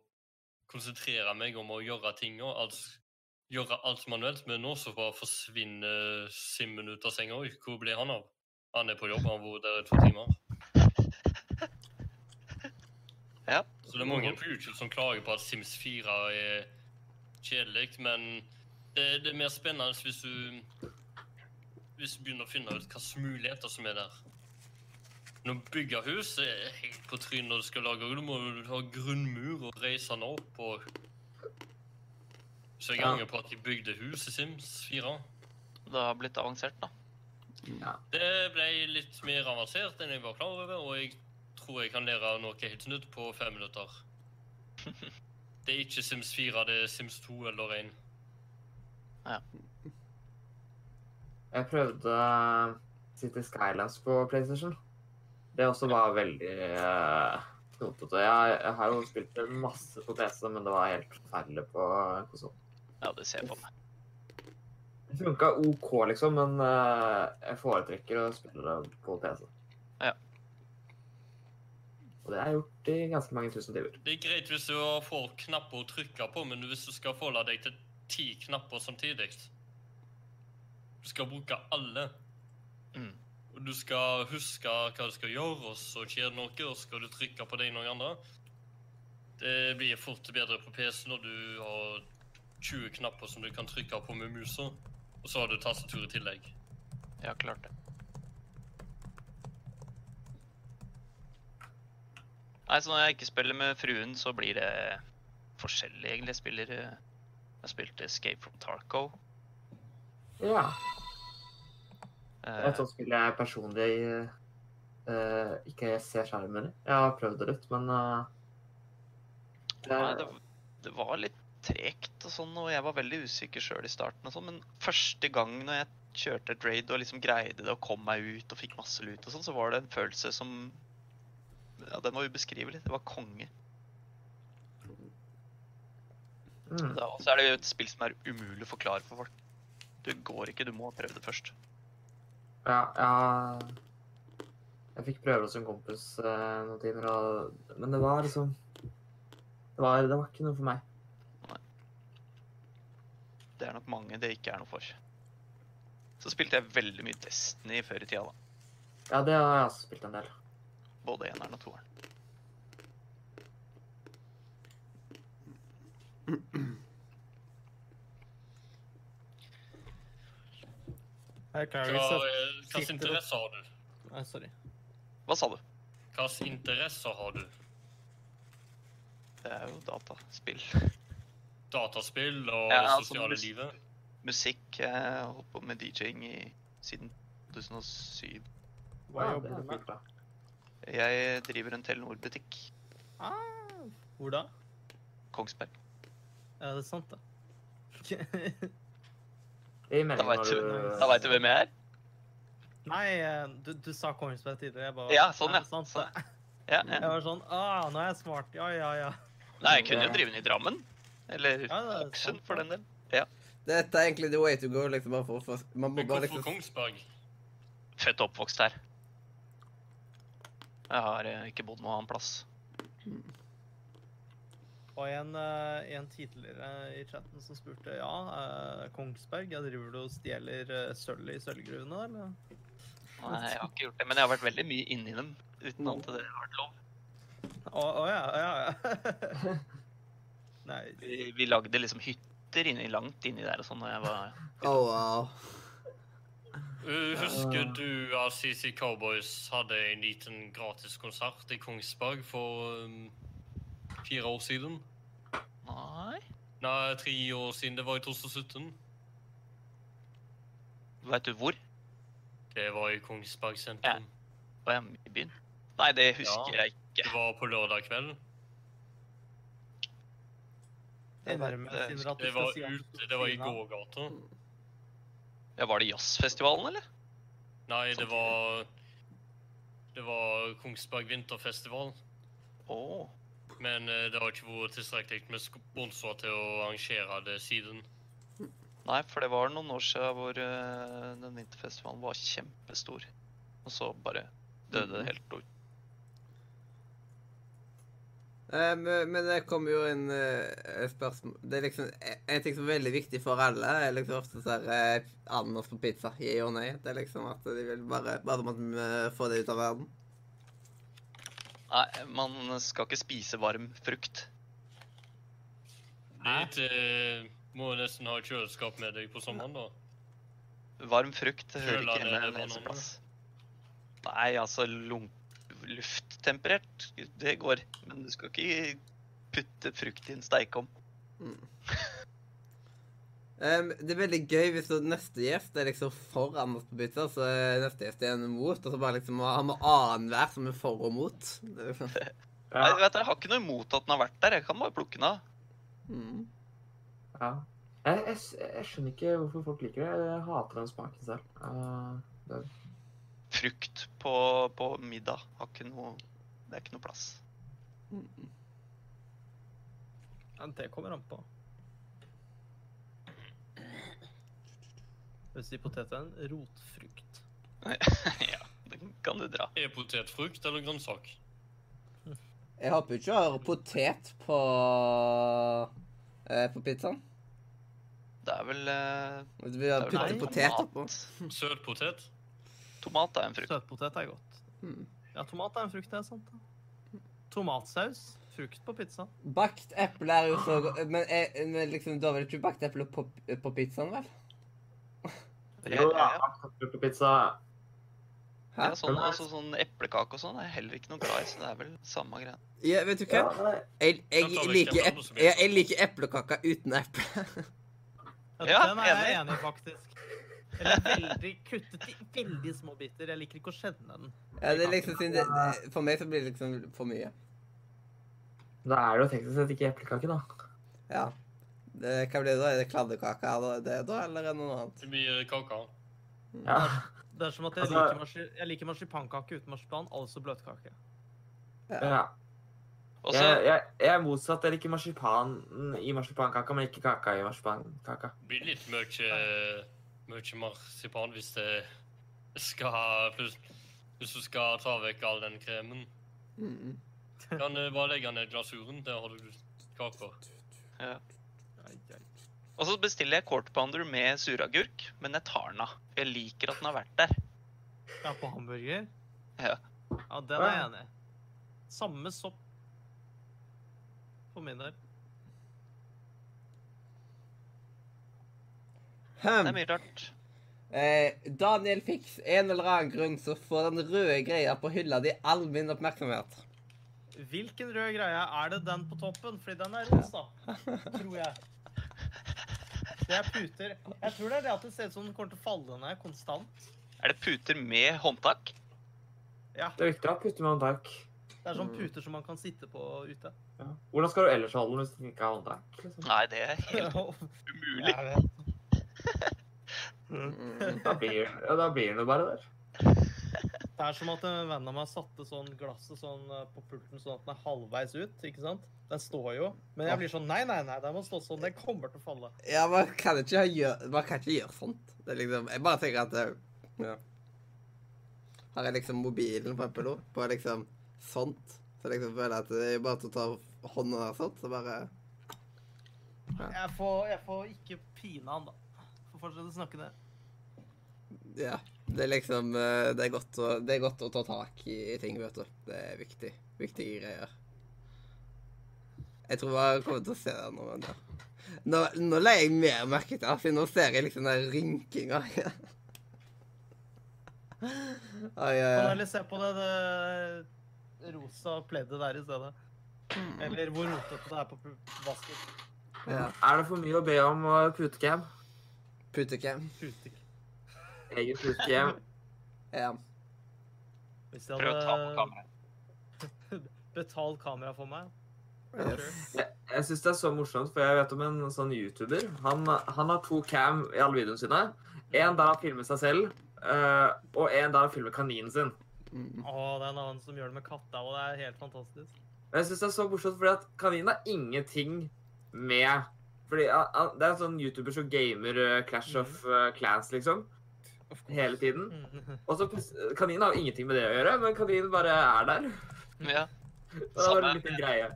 konsentrere meg om å gjøre ting og alt, gjøre alt manuelt. Men nå så bare forsvinner Simmen ut av senga. Hvor ble han av? Han er på jobb, han bor der i to timer. Ja. Så det er mange på YouTube som klager på at Sims 4 er kjedelig, men det, det er mer spennende hvis du hvis du begynner å finne ut hvilke muligheter som er der. Når du bygger hus er helt på trynet når du skal lage Du må ha grunnmur og reise den opp. og Så jeg angrer på at de bygde hus i Sims 4. Det har blitt avansert, da. Ja. Det ble litt mer avansert enn jeg var klar over, og jeg tror jeg kan lære noe helt nytt på fem minutter. Det er ikke Sims 4, det er Sims 2 eller 1. Ja. Jeg prøvde eh, City Skylines på PlayStation. Det også var veldig uh, knotete. Jeg, jeg har jo spilt masse på PC, men det var helt forferdelig på konsoll. Ja, det ser jeg på meg. Det funka OK, liksom, men eh, jeg foretrekker å spille det på PC. Ja. Og det har jeg gjort i ganske mange tusen timer. Det er greit hvis du får knapper å trykke på, men hvis du skal forholde deg til ti knapper samtidig Du skal bruke alle. Mm. Og du skal huske hva du skal gjøre, og så skjer det noe, og så skal du trykke på det ene og det andre. Det blir fort bedre på PC når du har 20 knapper som du kan trykke på med musa, og så har du tastatur i tillegg. Ja, klart det. Nei, så når jeg ikke spiller med fruen, så blir det forskjellig, egentlig. Jeg spiller eh, Jeg spilte Escape from Tarco. Ja. Eh, så spiller jeg personlig uh, ikke ser skjermen i. Jeg har prøvd det litt, men uh, det, Nei, det, det var litt tregt og sånn, og jeg var veldig usikker sjøl i starten og sånn, men første gang når jeg kjørte et raid og liksom greide det og kom meg ut og fikk masse lut og sånn, så var det en følelse som Ja, den var ubeskrivelig. Det var konge. mm, Da, og så er det jo et spill som er umulig å forklare for folk. Det går ikke, du må prøve det først. ja, ja, jeg fikk prøve hos en kompis eh, noen timer, og, men det var liksom det var, det var ikke noe for meg. Det er nok mange det ikke er noe for. Så spilte jeg veldig mye Destiny før i tida, da. Ja, det har jeg også spilt en del. Både eneren og toeren. Hei, Hva sitter- interesser har du? Nei, sorry. Hva sa du? Hvilke interesser har du? Det er jo dataspill. Dataspill og Ja, altså, sosiale mus- livet? Musikk. Jeg har holdt på med DJ-ing siden 2007. Hva Ja, jobber er du med? da. Jeg driver en Telenor-butikk. Ah, hvor da? Kongsberg. Ja, det er sant, det. Da veit du, du hvem jeg er? Nei, eh, du, du sa Kongsberg tidligere. Jeg bare, Ja, sånn, ja. det sant, Sånn. ja, Ja, Jeg var sånn Å, nå er jeg smart. Ja, ja, ja. Nei, jeg kunne jo drive den i Drammen. Eller Ja, Hokksund, sant, for den del. Ja. Dette er egentlig the way to go. liksom bare for, Man må bare liksom Kongsberg? Født og oppvokst her. Jeg har eh, ikke bodd noe annen plass. Og en, eh, en tidligere i chatten som spurte ja, eh, Kongsberg, jeg driver du og stjeler uh, sølv i sølvgruvene, eller? Nei, jeg har ikke gjort det, men jeg har vært veldig mye inni dem uten at det har vært lov. Å å, ja, ja, ja. Nei, Vi, vi lagde liksom hytter inni, langt inni der og sånn da jeg var Oh, wow. Uh, Husker du at CC Cowboys hadde en liten gratis konsert i Kongsberg for um, fire år siden? Nei. Nei, tre år siden. Det var i 2017. Veit du hvor? Det var i Kongsberg sentrum. Var jeg i byen? Nei, det husker Ja. jeg ikke. Det var på lørdag kveld. Det Det var, ut, det var i gågata. Ja, Var det jazzfestivalen, eller? Nei, det var Det var Kongsberg vinterfestival. Oh. Men eh, det har ikke vært tilstrekkelig med sponsorer til å arrangere det siden. Nei, for det var noen år siden hvor eh, den vinterfestivalen var kjempestor. Og så bare døde det helt ut. Eh, men men det kommer jo en uh, spørsmål Det er liksom En ting som er veldig viktig for alle, er liksom ofte sånn uh, ananas på pizza. Gi og nei. Det er liksom at de vil bare Bare må få det ut av verden. Nei, man skal ikke spise varm frukt. Det eh, Må nesten ha kjøleskap med deg på sommeren, da. Varm frukt hører ikke hjemme en eneste plass. Nei, altså lung lufttemperert, det går. Men du skal ikke putte frukt i en steikeovn. um, det er veldig gøy hvis så neste gjest er liksom for ananas på pizza, så er neste gjest igjen mot, og så bare liksom har vi annenhver som er for og mot. Er liksom, Nei, Ja, vet du, jeg har ikke noe imot at den har vært der. Jeg kan bare plukke den av. mm. ja. Jeg, jeg, jeg skjønner ikke hvorfor folk liker det. Jeg hater den smaken selv. Uh, det, Frukt på, på middag har ikke noe Det er ikke noe plass. Ja, det kommer an på. Hvis de poteter er en rotfrukt. ja, den kan du dra. Er potetfrukt eller grønnsak? Jeg håper ikke du har potet på eh, på pizzaen. Det er vel eh, Vi har det puttet potet oppå. Søt potet. Tomat er en frukt. Søtpotet er godt. Mm. Ja, tomat er en frukt, det er sant. da. Tomatsaus. Frukt på pizza. Bakt eple er jo så godt Men, er, men liksom, da vil du ikke bakt eple på, på pizzaen, vel? Jo da, bakt på pizza. Hæ? Ja, sånn, altså, sånn eplekake og sånn er jeg heller ikke noe glad i, så det er vel samme greia. Ja, vet du hva? Jeg, jeg, liker, ep jeg, jeg liker eplekaka uten eple. Ja, den er jeg enig i, faktisk. Eller veldig kuttet i veldig små biter. Jeg liker ikke å kjenne den. Ja, det er liksom, det, det, for meg så blir det liksom for mye. Da er det jo teknisk sett ikke eplekake, da. Ja. Det, hva blir det da? Er det kladdekake eller det da, eller er det noe annet? Det blir kake. Ja. Det er som at jeg Altså- liker, jeg liker marsipankake uten marsipan, altså bløtkake. ja. Og så Jeg, jeg, jeg er motsatt. Jeg liker marsipan i marsipankaka, men ikke kaka i marsipankaka. Blir litt mye, mye marsipan hvis det skal Hvis du skal ta vekk all den kremen. Mm. Kan du bare legge ned glasuren. Der har du kaker. Ja. Og så bestiller jeg court pounder med suragurk, men jeg tar den av. Jeg liker at den har vært der. Ja, på hamburger? Ja. Ja, den er jeg enig i. Samme sopp for min del. Det er mye rart. Eh, Daniel fikk en eller annen grunn så får den røde greia på hylla di all min oppmerksomhet. Hvilken rød greie er det den på toppen? Fordi den er rosa, tror jeg. Det er puter. Jeg tror det er det at det ser ut som den kommer til å falle ned konstant. Er det puter med håndtak? Ja, Det er viktig å ha puter med håndtak. det er sånn puter som man kan sitte på ute. Ja. Hvordan skal du ellers holde den hvis du ikke har håndtak? Liksom? Nei, det er helt Jeg umulig. Mm. Da blir, ja, da blir det bare der. Det er som at en venn av meg satte sånn glasset sånn eh, på pulten sånn at den er halvveis ut, ikke sant? Den står jo. Men jeg blir sånn, nei, nei, nei, den må stå sånn, den kommer til å falle. Ja, man kan ikke gjøre, man kan ikke gjøre sånt. Det er liksom, jeg bare tenker at det, ja. Har jeg liksom mobilen på også, på liksom sånt, så liksom føler jeg at det er bare til å ta hånda der sånn, så bare Jeg får, jeg får ikke pine han da. Får fortsette å snakke det. Ja. Det er liksom eh, Det er godt å, det er godt å ta tak i ting, vet du. Det er viktig. Viktige greier. Jeg tror jeg kommer til å se det nå, men ja. Nå, nå legger jeg mer merke til det, for nå ser jeg liksom den rynkinga. Oi, oi, Kan oi. heller se på det, det rosa pleddet der i stedet. Eller hvor rotete det er på vasken. Ja. Er det for mye å be om uh, putecam? Putecam. Putek. Egen putecam? Ja. Hvis jeg Prøv å ta på hadde kameraet. betalt kamera for meg. Yes. Jeg, jeg syns det er så morsomt, for jeg vet om en sånn YouTuber. Han, han har to cam i alle videoene sine. En der han filmer seg selv, uh, og en der han filmer kaninen sin. Mm. Å, det er en annen som gjør det med katta, og det er helt fantastisk. Jeg synes det er så morsomt, fordi at kaninen har ingenting med fordi Det er en sånn YouTuber som gamer eh, Clash of eh, Clans, liksom. Hele tiden. Mm. Og så Kaninen har jo ingenting med det å gjøre, men kaninen bare er der. Ja. Det var en liten greie.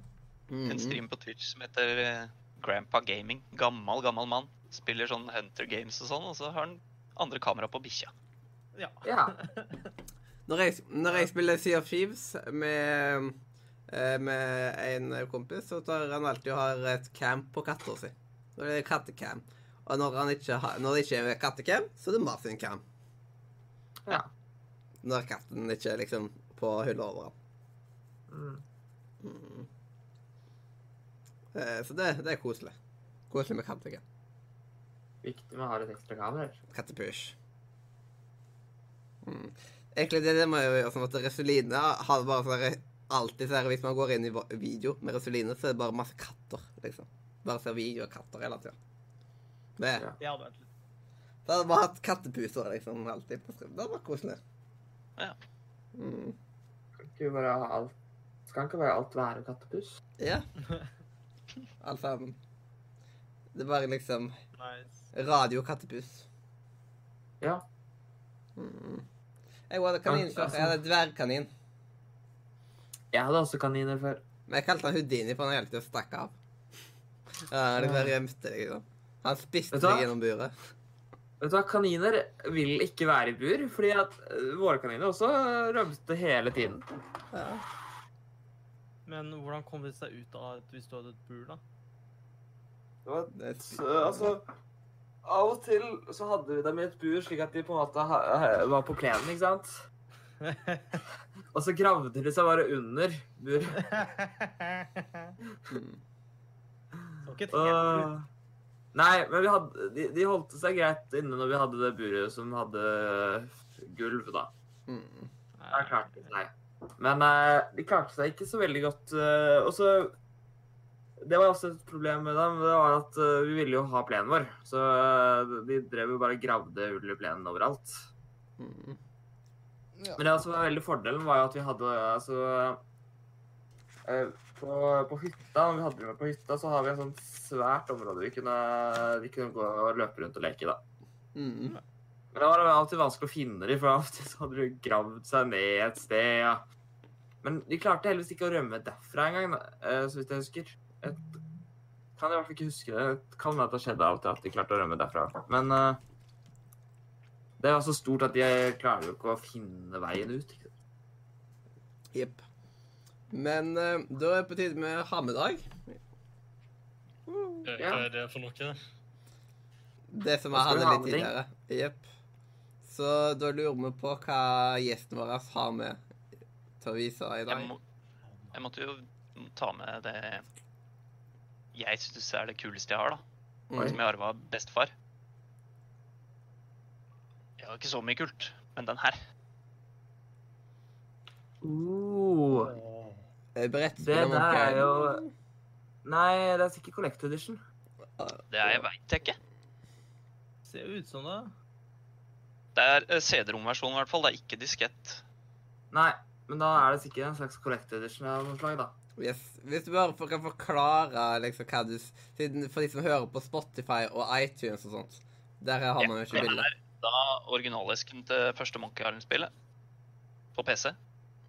En stream på Twitch som heter eh, Grandpa Gaming. Gammel, gammel mann. Spiller sånn Hunter Games og sånn, og så har han andre kamera på bikkja. Ja. Ja. Når jeg, når jeg spiller Sea of Thieves med, eh, med en kompis, så tar han alltid og har et camp på katta si. Er det kattecam. Og når, han ikke har, når det ikke er kattecam, så er det Martin cam. Ja. Når katten ikke er liksom på hylla over han. Mm. Mm. Eh, Så det, det er koselig. Koselig med kattecam. Viktig med å ha et ekstra kamera. Kattepush. Mm. Egentlig det, det må jeg gjøre sånn at Resuline har bare sånn alltid sånn Hvis man går inn i video med Resuline, så er det bare masse katter, liksom. Bare ser videoer av katter hele tida. Det, Ja. Da hadde man hatt kattepuser liksom alltid på stream. Det hadde vært koselig. Ja. Mm. Kan ikke bare ha alt Skal ikke bare alt være kattepus? Ja. Alt sammen. Det er bare liksom nice. radio-kattepus. Ja. Mm. Jeg hadde kanin før. Jeg hadde dvergkanin. Jeg hadde også kaniner før. Men jeg kalte han Houdini, for han hele å stakk av. Ja, det bare gjemte deg, liksom. Han spiste deg gjennom buret. Vet du hva, Kaniner vil ikke være i bur, fordi at eh, våre kaniner også rømte hele tiden. Ja. Men hvordan kom de seg ut av et hvis du hadde et bur, da? Det var, et er altså, av og til så hadde vi dem i et bur slik at de på en måte var på plenen, ikke sant? Og så gravde de seg bare under bur. Ikke et helt Nei, men vi hadde, de, de holdt seg greit inne når vi hadde det buret som hadde gulv, da. Mm. Der klarte de seg. Men uh, de klarte seg ikke så veldig godt. Uh, og så Det var også et problem med dem. Det var at uh, vi ville jo ha plenen vår. Så eh, de drev jo bare og gravde hull i plenen overalt. Mm. Men det som var veldig fordelen, var jo at vi hadde altså eh, på, på hytta, når vi hadde med på hytta, så har vi en sånn svært område vi kunne, vi kunne gå og løpe rundt og leke i. Mm. Men det var alltid vanskelig å finne dem, for alltid så hadde de gravd seg ned et sted. ja. Men de klarte heldigvis ikke å rømme derfra engang, eh, så vidt jeg husker. Et, kan jeg i hvert fall ikke huske det. Det Kan være at det skjedde av og til at de klarte å rømme derfra. Men uh, det var så stort at de klarer jo ikke å finne veien ut. Jepp. Men uh, da er det på tide med hammedag. Hva Ja. er det for noe? Det som jeg hadde litt tidligere. Jepp. Så da lurer vi på hva gjesten vår har med til å vise i Jeg, dag. må, jeg måtte jo ta med det jeg syns er det kuleste jeg har, da. Mm. Som jeg arva av bestefar. Jeg har ikke så mye kult, men den her Uh, Eh, Brettspill det der er jo Nei, det er sikkert Collect Edition. Det er jeg veit jeg ikke. Ser jo ut som det. Det er eh, CD-romversjonen i hvert fall. Det er ikke diskett. Nei, men da er det sikkert en slags Collect Edition av noe slag, da. Yes. Hvis du bare kan forklare liksom, hva du siden For de som hører på Spotify og iTunes og sånt. Der har man jo ikke det er da originalesken til første Monkey Island-spillet. På PC.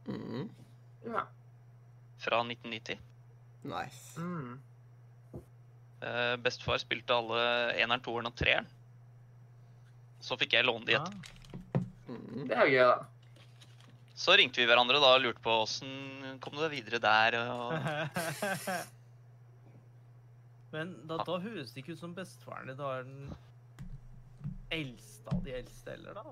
Mm. Ja. Fra 1990. Nice. Mm. Uh, bestefar spilte alle eneren, toeren og treeren. Så fikk jeg låne de Ja. et. Mm. Det er jo gøy, da. Så ringte vi hverandre da og lurte på åssen kom du deg videre der. Og... Men da, da høres det ikke ut som bestefaren din var er den eldste av de eldste, eller da?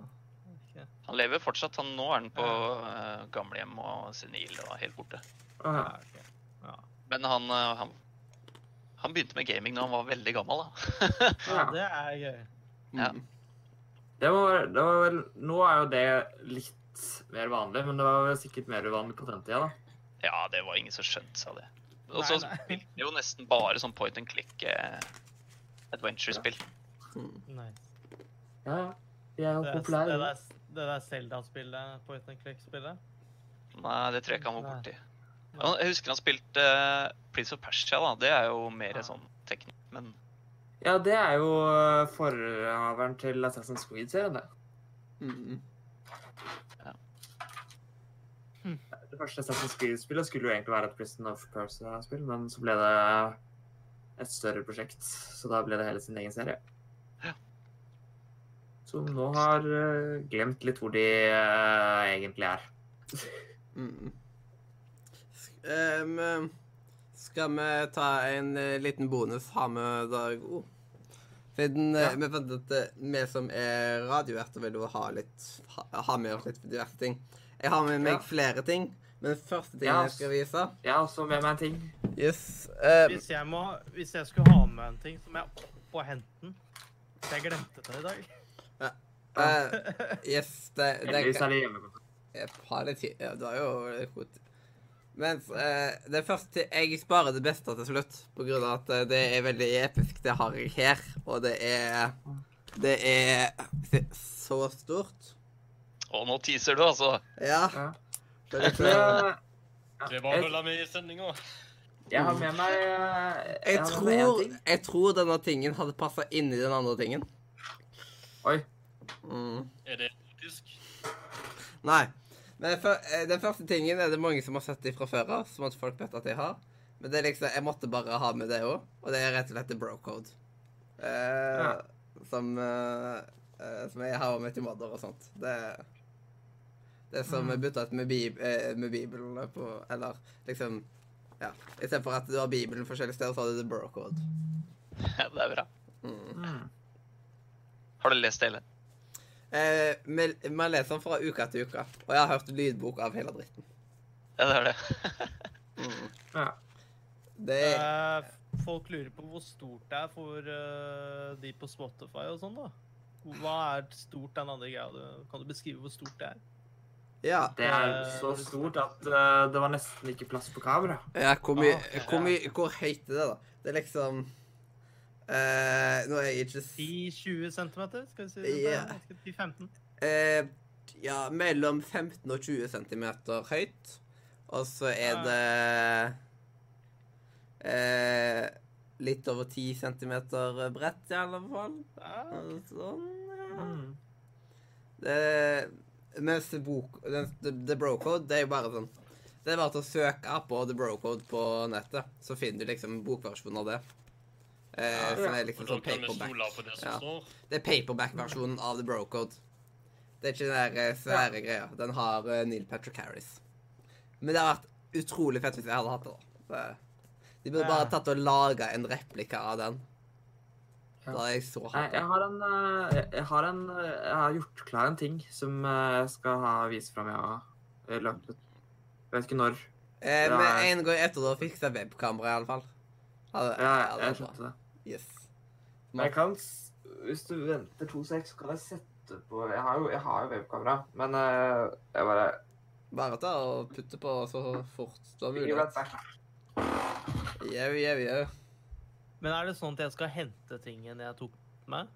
Ikke? Han lever fortsatt. Han, nå er han på uh, gamlehjem og senil og helt borte. Ja, Okay. Ja. Men han, eh, han, han begynte med gaming da han var veldig gammel. da. ja, Ja. det er gøy. Ja. Mm. Det var, det var vel Nå er jo det litt mer vanlig, men det var vel sikkert mer uvanlig på den tida, da. Ja, det var ingen som skjønte seg det. Og så spilte vi jo nesten bare sånn point and click eh, adventure-spill. Mm. Nice. Ja, ja. De er jo Det, er, det, det der Zelda-spillet, point and click-spillet? Nei, det tror jeg ikke han var borti. Jeg husker han spilte uh, Prince of Persia, da. Det er jo mer Ja. sånn teknikk, men Ja, det er jo eh, forhaveren til Assassin's Creed-serien, det. Mm. Det første Assassin's Creed-spillet skulle jo egentlig være et Prison of Persia-spill, men så ble det et større prosjekt, så da ble det hele sin egen serie. Ja. Som nå har eh, glemt litt hvor de eh, egentlig er. Mm. Um, skal vi ta en eh, liten bonus? Har vi dag O? Siden Ja. vi fant at vi som er radioverter, vil jo ha litt ha, ha med oss litt diverse ting. Jeg har med meg Ja. flere ting, men første ting Ja, jeg skal vise Jeg har også med meg en ting. Yes. Um, Hvis jeg, må, hvis jeg skulle ha med en ting, så må jeg opp og hente den. Jeg glemte det i dag. Eh, yes, det, det. Jeg har litt tid. Ja, du har jo litt. Mens eh, det første Jeg sparer det beste til slutt, på grunn av at eh, det er veldig episk. Det har jeg her, og det er Det er så stort. Og nå teaser du, altså. Ja. Ja. Det er litt, eh, Det var vel med i sendinga. jeg har med meg jeg, jeg, tror, jeg tror denne tingen hadde passa inn i den andre tingen. Oi. Mm. Er det tysk? Nei. Men eh, den første tingen er det mange som har sett det fra før av, som at folk vet at jeg har. Men det er liksom, jeg måtte bare ha med det òg, og det er rett og slett the bro code. Eh, Ja. Som eh, eh, Som jeg har med til Madder og sånt. Det, det er som Mm. bytta ut med, bib, eh, med Bibelen på Eller liksom Ja. Istedenfor at du har Bibelen forskjellige steder, så har du the bro code. Ja, det er bra. Mm. Har du lest hele? Eh, vi- Man leser den fra uke til uke, og jeg har hørt lydbok av hele dritten. Ja, det er det. Mm. Ja. Det er Eh, folk lurer på hvor stort det er for uh, de på Spotify og sånn, da. Hva er stort den andre greia? Du- Kan du beskrive hvor stort det er? Ja. Det er så stort at uh, det var nesten ikke plass på kamera. Ja, hvor mye, Ah, okay. hvor mye, hvor høyt er det da? Det er liksom eh, Nå er jeg ikke 10-20 cm, skal vi si Yeah. Ja. Ganske 10-15. Uh, Ja, mellom 15 og 20 cm høyt. Og så er det uh, litt over 10 cm bredt, i alle fall. Sånn, ja. Mm. Det, mens bok, den, the, the Bro Code, det er jo bare sånn Det er bare til å søke på The Bro Code på nettet, så finner du liksom bokversjonen av det. Eh, som er liksom sånn paperback. det Ja. Det er paperback-versjonen av The Brocode. Det er ikke den der eh, svære greia. Den har eh, Neil Patrick Harris. Men det hadde vært utrolig fett hvis jeg hadde hatt det. da. Det, de burde bare tatt og laga en replika av den. Da er jeg så hatt hatt jeg har en eh, jeg- Jeg har en eh, Jeg har gjort klar en ting som eh, jeg skal ha vist fram ja, i løpet Jeg vet ikke når. Eh, men en gang etter du har fiksa webkamera, i alle fall. Ja, jeg bra. skjønte det. Yes. Men jeg kan Hvis du venter to sek, så kan jeg sette på Jeg har jo, jeg har jo webkamera, men eh, jeg bare Bare ta og putte på så fort du har mulighet. Jau, jau, jau. Men er det sånn at jeg skal hente tingen jeg tok med?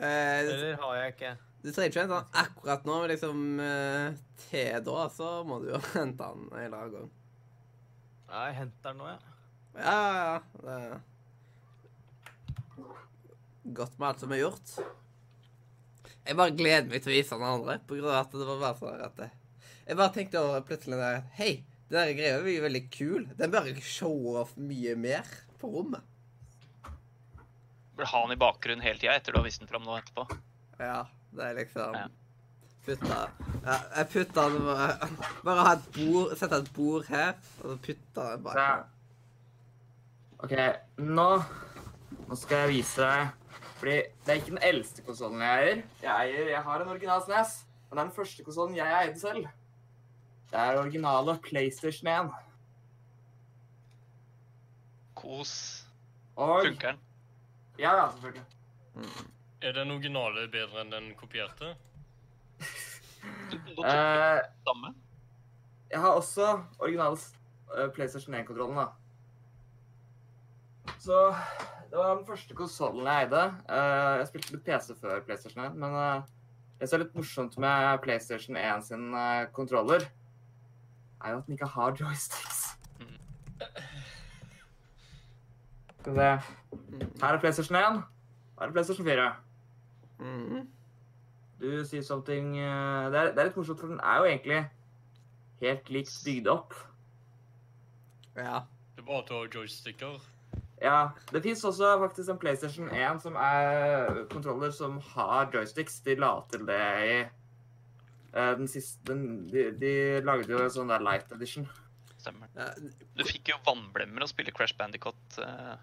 Eh, det, Eller har jeg ikke? du trenger ikke hente den akkurat nå, men liksom eh, til da, så må du jo hente den en eller annen gang. Ja, jeg henter den nå, ja. Ja, ja, ja. Det godt med alt som er gjort. Jeg bare gleder meg til å vise den andre, på grunn av at det var bare sånn at det- Jeg bare tenkte over plutselig der Hei, den der greia er jo veldig kul. Den bør ikke showe off mye mer på rommet. Burde ha den i bakgrunnen hele tida etter du har vist den fram nå etterpå. Ja, det er liksom Ja. Putta ja, Jeg putta den bare Bare ha et bord, sette et bord her, og så putta den bak. OK, nå Nå skal jeg vise deg Fordi det er ikke den eldste konsollen jeg eier. Jeg eier, jeg har en original SNES, men det er den første konsollen jeg eide selv. Det er originale PlayStation 1. Kos. Og Funker den? Ja, ja, selvfølgelig. Er den originale bedre enn den kopierte? Du, Eh, det samme. jeg har også original eh, PlayStation 1-kontrollen, da. Så det var den første konsollen jeg eide. Eh, jeg spilte litt PC før PlayStation 1, men eh, det som er litt morsomt med PlayStation 1 sin eh, kontroller, er jo at den ikke har joysticks. Skal vi se. Her er PlayStation 1. Her er PlayStation 4. Mhm. Du sier something det, er, det er litt morsomt, for den er jo egentlig helt likt bygd opp. Ja. Det er bare du har joysticker. Ja, det fins også faktisk en PlayStation 1 som er kontroller som har joysticks. De la til det i eh, den siste den, de, de lagde jo en sånn der light edition. Stemmer. Du fikk jo vannblemmer å spille Crash Bandicoot uh,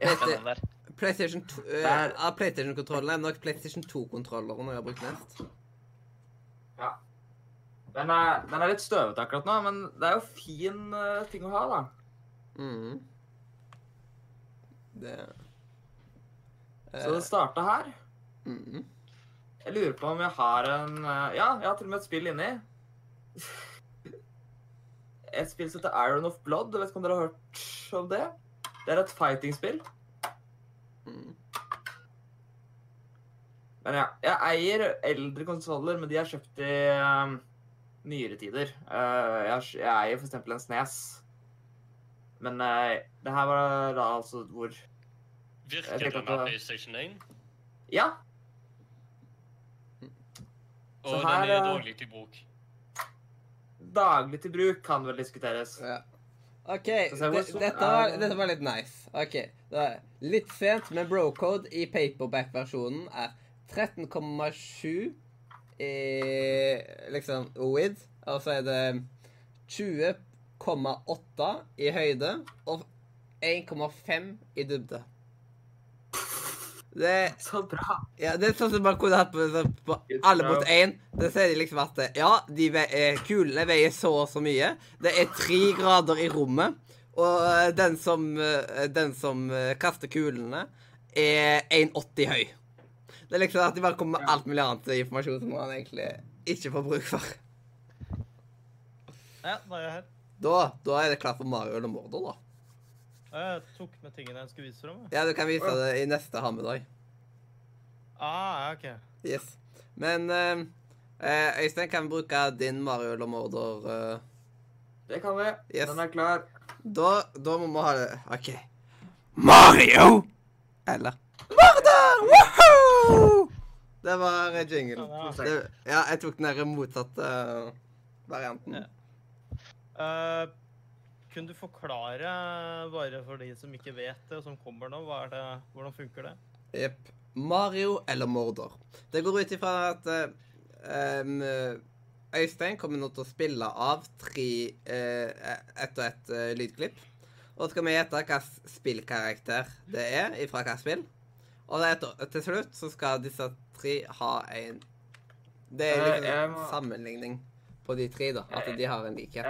Ja, den der. PlayStation 2 uh. Av PlayStation-kontrollene er nok PlayStation 2-kontrolleren jeg har brukt mest. Den er, den er litt støvete akkurat nå, men det er jo fin uh, ting å ha, da. Mhm. Det Så det starta her. mhm. Jeg lurer på om jeg har en eh, Ja, jeg har til og med et spill inni. Et spill som heter Iron of Blood. Jeg vet ikke om dere har hørt om det? Det er et fighting-spill. Mhm. Men ja, jeg eier eldre konsoller, men de er kjøpt i eh, nyere tider. Uh, jeg, jeg eier eksempel en SNES. Men uh, det her var da altså hvor Virker den av PlayStation 1? Ja, Og Så den er daglig til bruk. daglig til bruk kan vel diskuteres. Ja. OK, det, dette, var, dette var litt nice. OK. Det er litt sent, men brocode i paperback-versjonen er 13,7 i liksom width. Og så er det 20,8 i høyde og 1,5 i dybde. Det Så bra. ja, det er sånn som man kunne hatt på, sånn på alle mot én. Da ser de liksom at ja, de ve eh, kulene veier så og så mye. Det er tre grader i rommet. Og eh, den som, eh, den som kaster kulene, er 1,80 høy. Det er liksom at de bare kommer med alt mulig annet informasjon som man egentlig ikke får bruk for. Ja, da er jeg her. Da, da er det klart for Mario eller Mordor, da. Jeg tok med tingene jeg skulle vise jeg. Ja, du kan vise det i neste Hammedag. Ah, OK. Yes. Men eh, eh, Øystein, kan vi bruke din Mario eller Mordor? eh, Det kan vi. Yes. Den er klar. Da, da må vi ha det OK. Mario! Eller Mordor! Woohoo! Det var jingle. Ja. Det, ja, jeg tok den der motsatte uh, varianten. Ja. Eh, kunne du forklare, bare for de som ikke vet det, og som kommer nå, hva er det, hvordan funker det? Jepp. Mario eller Mordor. Det går ut ifra at um, Øystein kommer nå til å spille av tre uh, ett og ett uh, lydklipp. Og så skal vi gjette hvilken spillkarakter det er ifra hvilket spill. Og etter, til slutt så skal disse tre ha en Det er liksom en må- sammenligning på de tre, da. At de har en likhet.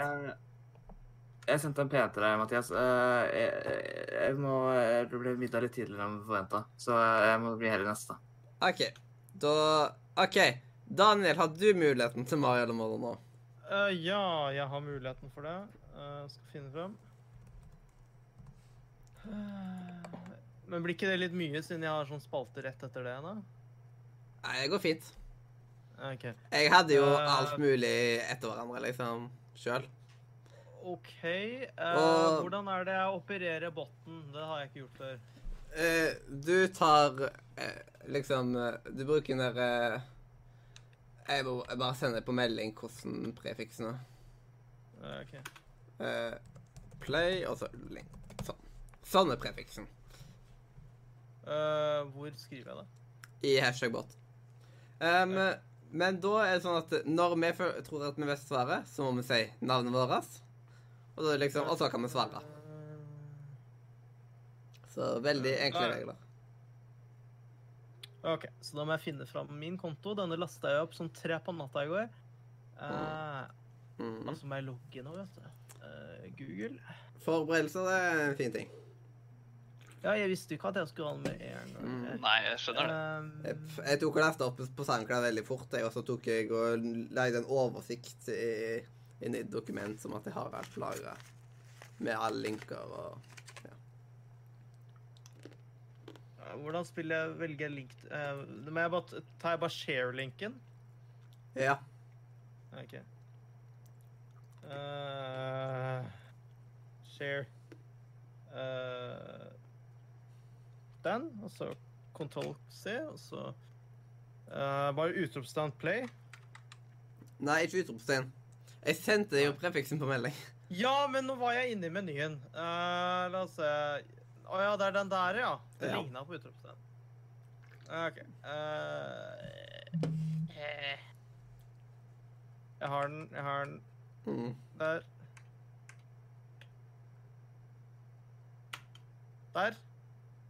Jeg, sendte en P til deg, Mathias. Eh, Jeg, jeg må, det ble middag litt tidligere enn forventa, så jeg må bli her i neste. OK. Da OK. Daniel, har du muligheten til Mario eller Mollo nå? Uh, ja, jeg har muligheten for det. Uh, skal finne frem. Uh, Men blir ikke det litt mye, siden jeg har sånn spalte rett etter det? da? Nei, det går fint. OK. Jeg hadde jo Eh, alt mulig etter hverandre, liksom, sjøl. OK. Uh, Og- Hvordan er det jeg opererer botten? Det har jeg ikke gjort før. Uh, du tar uh, liksom Du bruker den der eh, jeg, jeg bare sender på melding hvordan prefiksen er. OK. Play, og så link. Sånn. Sånn er prefiksen hvor skriver jeg det? i hashtagbot. Um, men da er det sånn at når vi tror at vi vet svaret, så må vi si navnet vårt. Og, da liksom, og så kan vi svare. Så veldig enkle regler. OK, så da må jeg finne fram min konto. Denne lasta jeg opp sånn tre på natta i går. Eh, mm. altså må jeg logge nå, vet du. Eh, Google. Forberedelser er en fin ting. Ja, jeg visste jo ikke at jeg skulle ha den med en gang. Mm. Nei, jeg skjønner det. Jeg, Um, jeg tok og leste opp på SoundCloud veldig fort, jeg, og så tok jeg og lagde en oversikt i, inn i et dokument som at jeg har alt lagra. Med alle linker og hvordan spiller jeg velger link uh, må jeg bare, Tar jeg bare share-linken? Ja. OK. Eh, share Eh, Den, og så Control C, og så eh, bare utropstegn play. Nei, ikke utropstegn. Jeg sendte deg jo prefiksen på melding. Ja, men nå var jeg inne i menyen. Eh, la oss se Å ja, det er den der, ja. Det Ja. ligna på utropstegn. OK. Eh, jeg har den, jeg har den Mm. der. Der.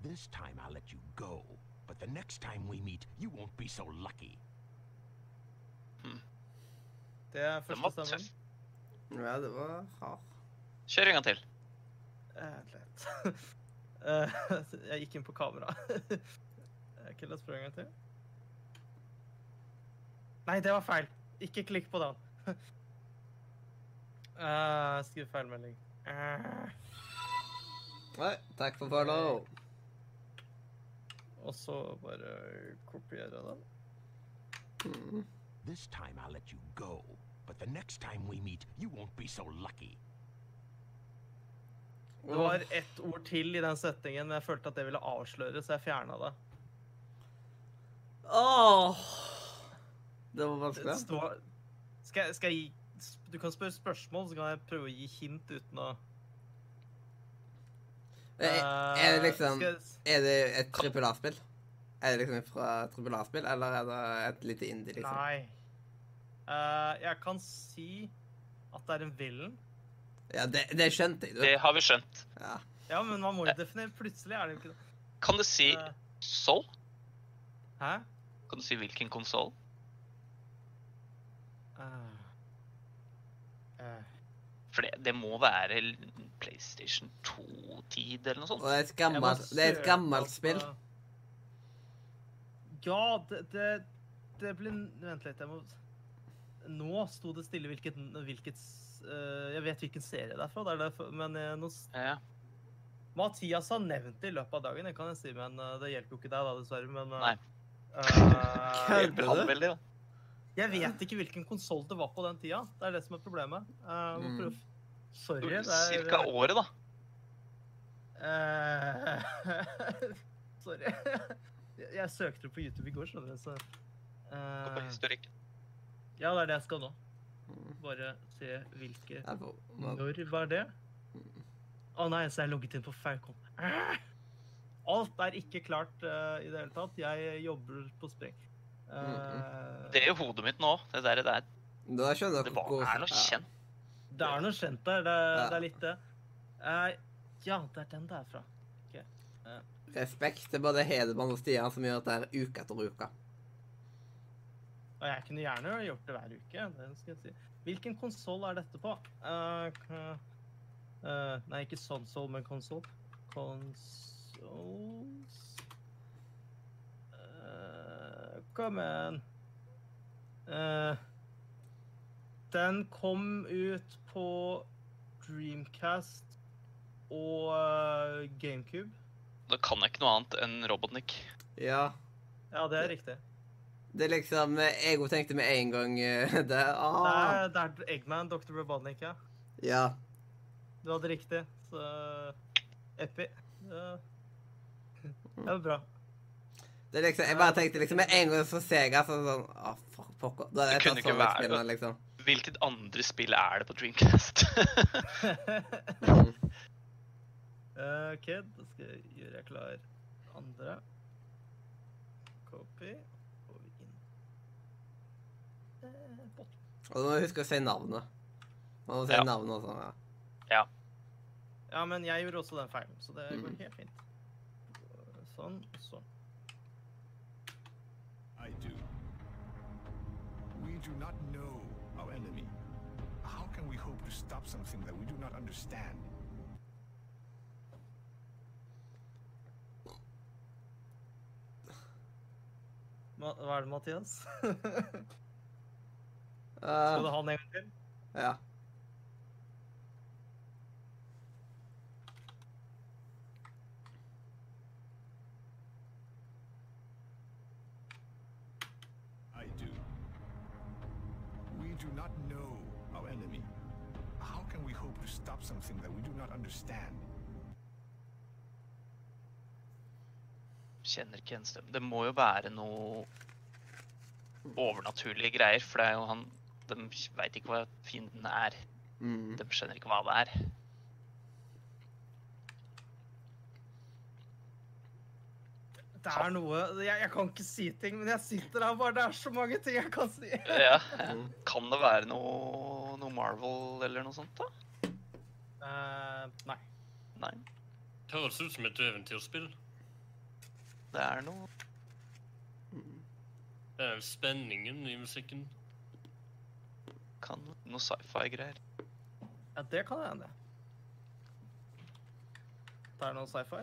This time I'll let you go, but the next time we meet, you won't be so lucky. Det er første det stemmen. Nei, Ja, det var hard. Kjør en gang til. Eh, lett. Eh, jeg gikk inn på kamera. Ok, la oss prøve en gang til. Nei, det var feil. Ikke klikk på den. Uh, Skriv feil melding. Uh. Nei, takk for follow. og så bare kopiere den. Mm. This time I'll let you go, but the next time we meet, you won't be so lucky. Det var ett ord til i den setningen, men jeg følte at det ville avsløre, så jeg fjerna det. Åh! Det var vanskelig. Stå... skal, jeg- skal, jeg, gi- Du kan spørre spørsmål, så kan jeg prøve å gi hint uten å Er er det liksom Er det et trippel A-spill? Er det liksom fra trippel A-spill, eller er det et lite indie, liksom? Nei. Eh, jeg kan si at det er en villain. Ja, det, det skjønte jeg, du. Det har vi skjønt. Ja. Ja, men man må jo definere Plutselig er det jo ikke det. Kan du si uh, Soul? Hæ? Kan du si hvilken konsoll? Uh, uh. For det, det må være PlayStation 2-tid eller noe sånt. Og det er et gammelt, det er et gammelt spill. eh, Ja, det, det, det blir Vent litt, jeg må Nå sto det stille hvilket, hvilket eh, Jeg vet hvilken serie det er fra, det er derfor, men uh, Ja. Mathias har nevnt det i løpet av dagen, det kan jeg si, men uh, det hjelper jo ikke deg, da, dessverre. Men Nei. eh, Hjelper han veldig, da. jeg vet ikke hvilken konsoll det var på den tida. Det er det som er problemet. Eh, Mm. Sorry. det er- Cirka året, da. Eh, Sorry. Jeg, jeg søkte det på YouTube i går, skjønner du, så Gå på eh, historikk. Ja, det er det jeg skal nå. Mm. Bare se hvilke Når var det? Å nei, så jeg logget inn på. Ah! Alt er ikke klart uh, i det hele tatt. Jeg jobber på spreng. Eh, Det er jo hodet mitt nå. Det der, det, er, Da skjønner det var, er noe kjent. det er noe kjent der. Det, Ja. det er litt det. Uh, ja, det er den det er fra. Respekt til både Hedemann og Stian som gjør dette uke etter uke. Og jeg kunne gjerne gjort det hver uke. det skal jeg si. Hvilken konsoll er dette på? Uh, uh, eh, nei, ikke Sonsol, men konsoll. Consoles uh, Kom igjen. Uh, den kom ut på Dreamcast og GameCube. Da kan jeg ikke noe annet enn Robotnik. Ja. Ja, det er riktig. Det er liksom Jeg òg tenkte med en gang det. det. Det Ah. er, det er Eggman, Dr. Robotnik, ja. Ja. Du hadde riktig, så Epi. Det, Det var bra. Det er liksom, jeg bare tenkte liksom med en gang så ser jeg altså sånn Å, fuck, pokker. Da er Det det kunne ikke være spillene, liksom. Hvilket andre spill er det på Dreamcast? Mm. OK, da skal jeg gjøre jeg klar andre. Copy. Og inn. Eh, bot. Og du må huske å si navnet. Man må si Ja. navnet og sånn, ja. Ja, men jeg gjorde også den feilen, så det går Mhm. helt fint. Sånn, sånn. I do. We do not know our enemy. How can we hope to stop something that we do not understand? Ma hva er det, Mathias? Uh, Skal du ha den en gang til? ja. I do. We do not know our enemy. How can we hope to stop something that we do not understand? Kjenner ikke en stemme. Det må jo være noe overnaturlige greier, for det er jo han De veit ikke hva fienden er. Mm. De skjønner ikke hva det er. Det er noe jeg, jeg kan ikke si ting, men jeg sitter her bare. Det er så mange ting jeg kan si. Ja, Kan det være noe, noe Marvel eller noe sånt, da? Uh, nei. Nei. Det høres ut som et eventyrspill. Det er noe Det er spenningen i musikken. Kan Noe sci-fi-greier. Ja, det kan hende. Det er noe sci-fi.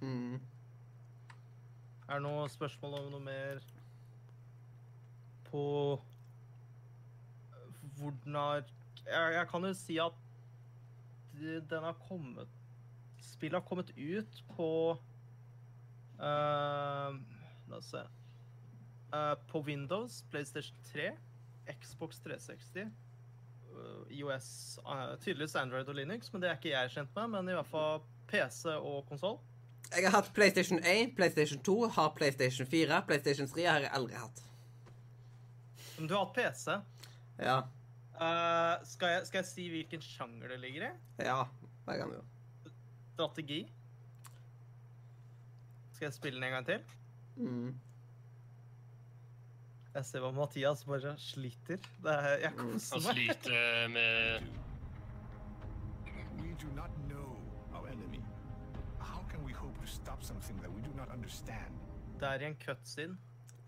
Mm. Er det noe spørsmål om noe mer på hvordan har jeg, jeg kan jo si at den har kommet Spillet har kommet ut på uh, La oss se Uh, På Windows, PlayStation 3, Xbox 360, eh, IOS eh, Tydeligvis Android og Linux, men det er ikke jeg kjent med. Men i hvert fall PC og konsoll. Jeg har hatt PlayStation 1, PlayStation 2, har PlayStation 4. PlayStation 3 har jeg aldri hatt. Men du har hatt PC. Ja. Uh, skal, jeg, skal jeg si hvilken sjanger det ligger i? Ja, det kan du jo. Strategi. Skal jeg spille den en gang til? Mm. Jeg ser hva Mathias bare sliter. Det er, jeg koser meg. Han sliter med We do not know our enemy. How can we hope to stop something that we do not understand? Det er i en cutscene.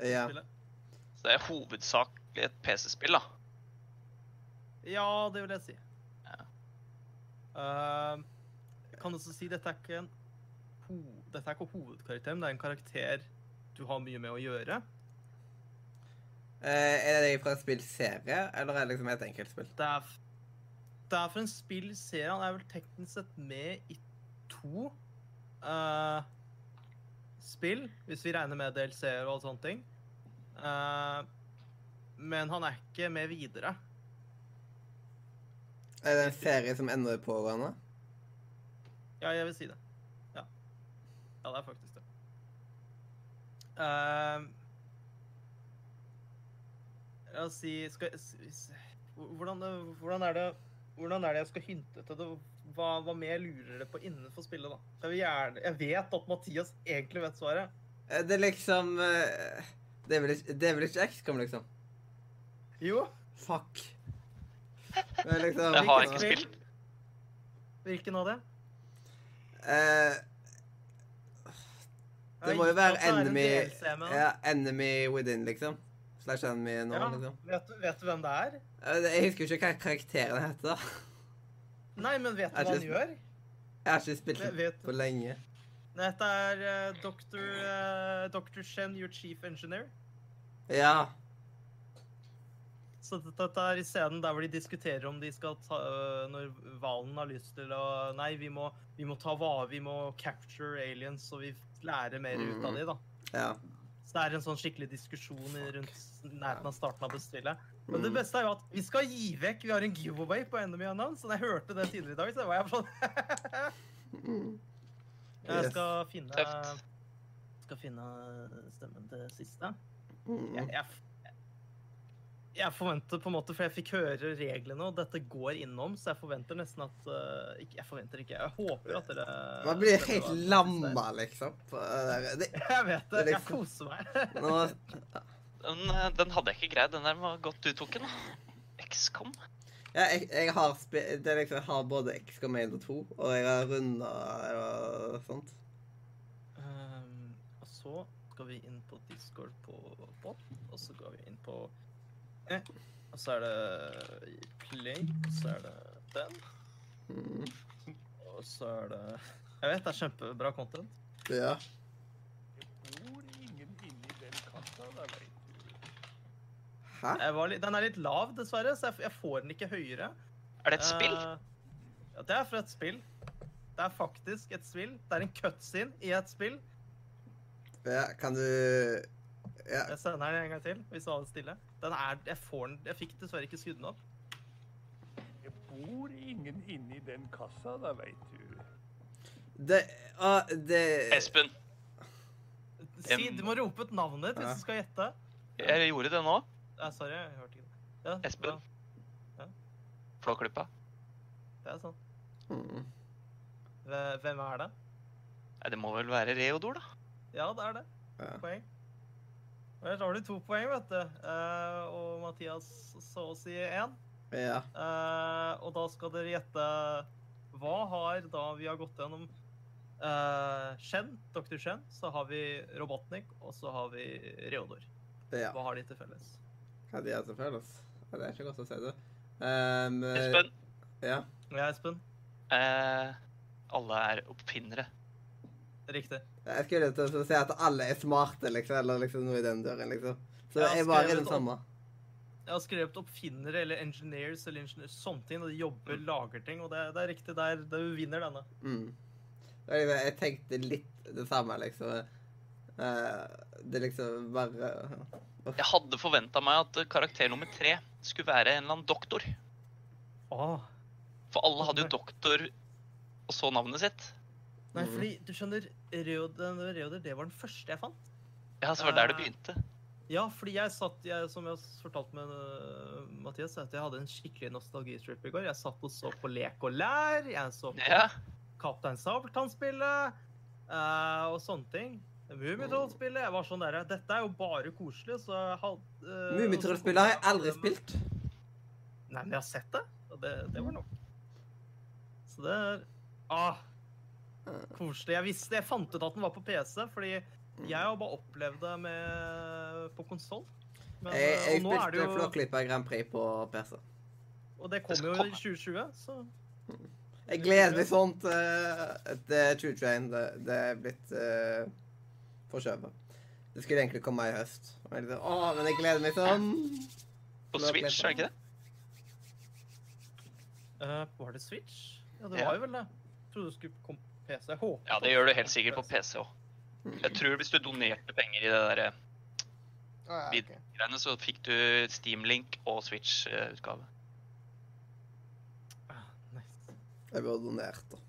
Ja. Så det er hovedsakelig et PC-spill, da. Ja, det vil jeg si. Eh, jeg kan også si dette er ikke en ho dette er ikke hovedkarakteren, det er en karakter du har mye med å gjøre. Eh, er det fra en spillserie, eller er det liksom et enkeltspill? Det er, det er for en spillserie. Han er vel teknisk sett med i to uh, spill, hvis vi regner med DLC-er og sånne ting. Uh, men han er ikke med videre. Er det en serie som ennå er pågående? Ja, jeg vil si det. Ja. Ja, det er faktisk det. Uh, la oss si skal, hvordan, hvordan, er det, hvordan er det jeg skal hynte til det? Hva, hva mer lurer det på innenfor spillet, da? Jeg, vil gjerne, jeg vet at Mathias egentlig vet svaret. Eh, Det er liksom eh, Det er vel ikke, det er vel ikke XCOM, liksom? Jo. Fuck. Det er liksom Jeg har ikke spill? spilt. Hvilken av det? Eh, Det må jo være enemy. Ja, enemy within, liksom. Slash enemy nå, Ja. liksom. Vet, vet du hvem det er? Jeg husker jo ikke hva karakteren heter. Nei, men vet du hva han gjør? Jeg har ikke spilt det på lenge. Dette er uh, Dr. Uh, Dr. Shen, your chief engineer. Ja. Så dette er i scenen der hvor de diskuterer om de skal ta uh, Når hvalen har lyst til å Nei, vi må, vi må ta vare, vi må capture aliens, så vi lærer mer ut av Mhm. de, da. Ja. Så det er en sånn skikkelig diskusjon rundt nærheten av starten av bestillet. Men det Mm. beste er jo at vi skal gi vekk Vi har en giveaway på Enemy Unknown, så da jeg hørte det tidligere i dag, så var jeg sånn. Jeg skal finne. Skal finne stemmen til siste. Mm. Jeg, jeg, jeg forventer på en måte, for jeg fikk høre reglene, og dette går innom, så jeg forventer nesten at uh, ikke, Jeg forventer ikke, jeg håper at dere Man blir helt lamma, liksom. på det der. Det, Jeg vet det. Det er Jeg liksom- koser meg. nå, Den, eh, den hadde jeg ikke greid. Den der var godt du tok den. XCOM. ja, jeg, jeg har det er liksom, jeg har både XCOM 1 og 2, og jeg har runda og sånt. Um, og så skal vi inn på Discord på bot, og så går vi inn på eh, Og så er det Play, og så er det den, Mm. og så er det Jeg vet det er kjempebra content. Ja. Hæ? Var litt, den er litt lav, dessverre, så jeg, jeg får den ikke høyere. Er det et spill? Uh, ja, det er fra et spill. Det er faktisk et spill. Det er en cutscene i et spill. ja. Kan du Ja. Jeg sender den en gang til, hvis alle er stille. Den er, jeg, får den, jeg fikk dessverre ikke skrudd den opp. Det bor ingen inni den kassa da veit du. Det uh, Det Espen, Si, du må rope ut navnet ditt hvis du skal gjette. jeg gjorde det nå. Ja, sorry, jeg hørte ikke det. Ja, Espen. Ja. Flåklypa. Det er sånn. mm. Hvem er det? Nei, det må vel være Reodor, da. Ja, det er det. Ja. Poeng. Der har du to poeng, vet du. Uh, og Mathias så å si én. Ja. Uh, og da skal dere gjette Hva har da vi har gått gjennom uh, Shen, Dr. Shen, så har vi Robotnik, og så har vi Reodor. ja. Hva har de til felles? Hva de har til felles? Det er ikke godt å si det. Um, Espen, Ja. Ja, Espen? eh, alle er oppfinnere. Riktig. Jeg skulle til å si at alle er smarte, liksom, eller liksom noe i den døren, liksom. Så jeg, jeg var i den samme. Jeg har skrevet oppfinnere eller engineers eller ingeniører, sånne ting, og de jobber, Mm. lager ting, og det, det er riktig der, der du vinner denne. Mm. Det Jeg tenkte litt det samme, liksom. Eh, det er liksom bare Jeg hadde forventa meg at karakter nummer tre skulle være en eller annen doktor. Oh. For alle hadde jo doktor og så navnet sitt. Nei, Mm. fordi, du skjønner, Reoder, det var den første jeg fant. Ja, så var det der det Eh, begynte. Ja, fordi jeg satt, jeg, som jeg har fortalt med uh, Mathias, at jeg hadde en skikkelig nostalgistrip i går. Jeg satt og så på Lek og lær, jeg så på Ja. Kaptein Sabeltann-spillet uh, og sånne ting. Mummitroll-spillet. Jeg var sånn der, Dette er jo bare koselig, så jeg hadde Mummitroll-spillet har jeg aldri spilt. Nei, men jeg har sett det, og det, det var nok. Så det er Ah, koselig. Jeg visste Jeg fant ut at den var på PC, fordi jeg har bare opplevd det med på konsoll. Jeg, jeg er spilte jo Flåklypa Grand Prix på PC. Og det kommer jo i 2020, så Jeg gleder meg sånn til uh, 2021. Det, det er blitt uh, forskjøvet. Det skulle egentlig komme i høst. Og jeg liksom, Åh, men jeg gleder meg sånn. På Switch, er det ikke det? Uh, Var det Switch? Ja, det Ja. var jo vel det. Jeg trodde det skulle komme PC. Håper Ja, det gjør du helt sikkert på PC òg. Jeg tror hvis du donerte penger i det der Ah, ja, Vid- ok. greiene, så fikk du Steam-link og Switch-utgave. Ah, nice. Jeg burde donert, da.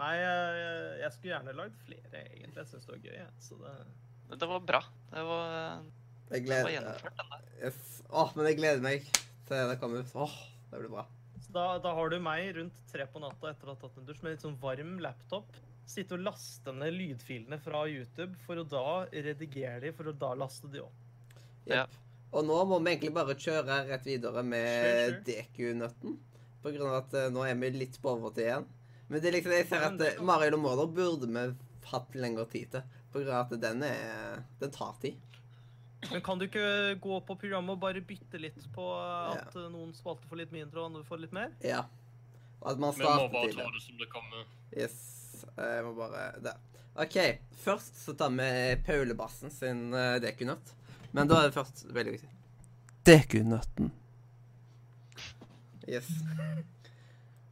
Nei, jeg, jeg skulle gjerne lagd flere, egentlig. Jeg syns det var gøy. jeg. Så det Det var bra. Det var, Jeg det var gleder gjennomført, den der. yes. Åh, men jeg gleder meg til det kommer ut. Åh, det blir bra. Da, da har du meg rundt tre på natta etter å ha tatt en dusj med litt sånn varm laptop. Sitte og laste ned lydfilene fra YouTube for å da redigere de, for å da laste de opp. Ja. Og nå må vi egentlig bare kjøre rett videre med. DQ-nøtten. På grunn av at uh, nå er vi litt på overtid igjen. Men det er liksom, jeg ser at uh, Mario Mordor burde vi hatt lengre tid til. På grunn av at den er Den tar tid. Men kan du ikke gå på programmet og bare bytte litt på at ja. noen spalter får litt mindre, og andre får litt mer? Ja. Og at man Vi må starter bare ta det som det kommer. Yes. Jeg må bare Der. OK. Først så tar vi Paule Bassen sin uh, DQ-nøtt. Men da er det først veldig viktig. DQ-nøtten. Yes.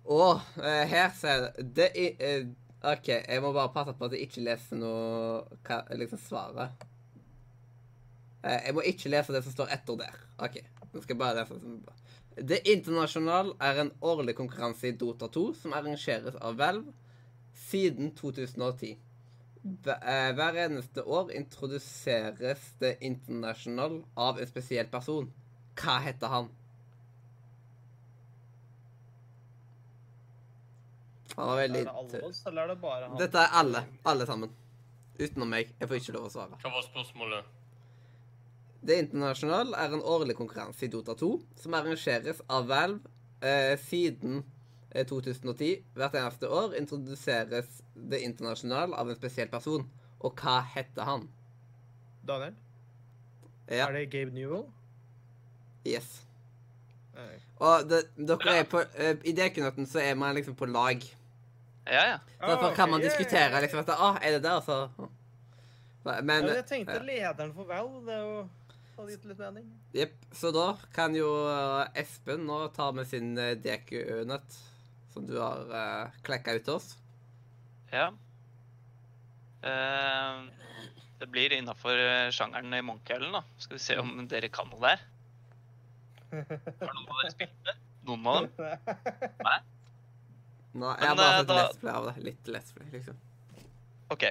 Og eh, her ser jeg det i, eh, OK, jeg må bare passe på at jeg ikke leser noe hva, liksom svaret. Eh, jeg må ikke lese det som står etter der. OK. Nå skal jeg bare lese det Det Internasjonal er en årlig konkurranse i Dota 2 som arrangeres av Valve siden 2010. Hver eh, eneste år introduseres det Internasjonal av en spesiell person. Hva heter han? Han var veldig Er det alle oss, eller er det bare han? Dette er alle. Alle sammen. Utenom meg. Jeg får ikke lov å svare. Hva var spørsmålet? Det International er en årlig konkurranse i Dota 2 som arrangeres av Valve eh, siden eh, 2010. Hvert eneste år introduseres Det International av en spesiell person. Og hva heter han? Daniel? Ja, Er det Gabe Newell? yes. Nei. Og det, dere er på eh, I Dekunøtten så er man liksom på lag. Ja, ja. Derfor Ah, kan man diskutere liksom at ah, Er det der, så Men Ja, jeg tenkte ja. lederen for Valve, det er jo hadde gitt litt mening. Jepp. Så da kan jo eh, Espen nå ta med sin uh, DQ-nøtt, som du har uh, klekka ut til oss. ja. Uh, det blir innafor sjangeren i Monkey da. Skal vi se om dere kan noe der. Har noen av dere spilt det? Noen av dem? Nei jeg har bare eh, sett da- Let's Play av det. Litt Let's Play, liksom. OK.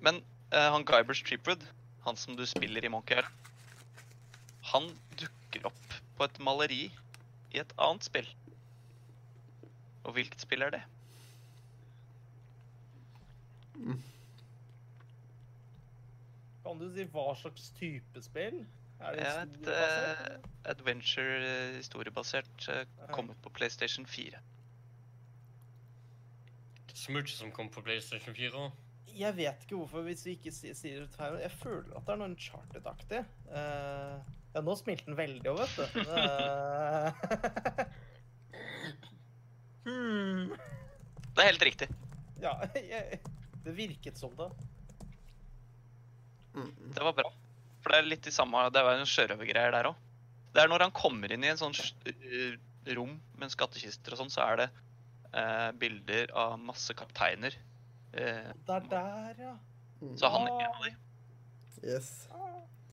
Men uh, han Guybers Tripwood, han som du spiller i Monkey Island, han dukker opp på et maleri i et annet spill. Og hvilket spill er det? Kan du si hva slags type spill? Er det Ja, et historiebasert, eh, adventure-historiebasert uh, kommet på PlayStation 4. Så mye som kom på PlayStation 4. Jeg vet ikke hvorfor, hvis vi ikke sier, det. Jeg føler at det er noe Uncharted-aktig. Eh, ja, nå smilte den veldig òg, vet du. Eh, hmm. Det er helt riktig. Ja, jeg, det virket som det. Det var bra. For det er litt de samme Det var jo sjørøvergreier der òg. Det er når han kommer inn i en sånn øh, rom med en skattkiste og sånn, så er det eh, bilder av masse kapteiner. Eh, Det er der, ja. så han er en av dem. Yes. Ah.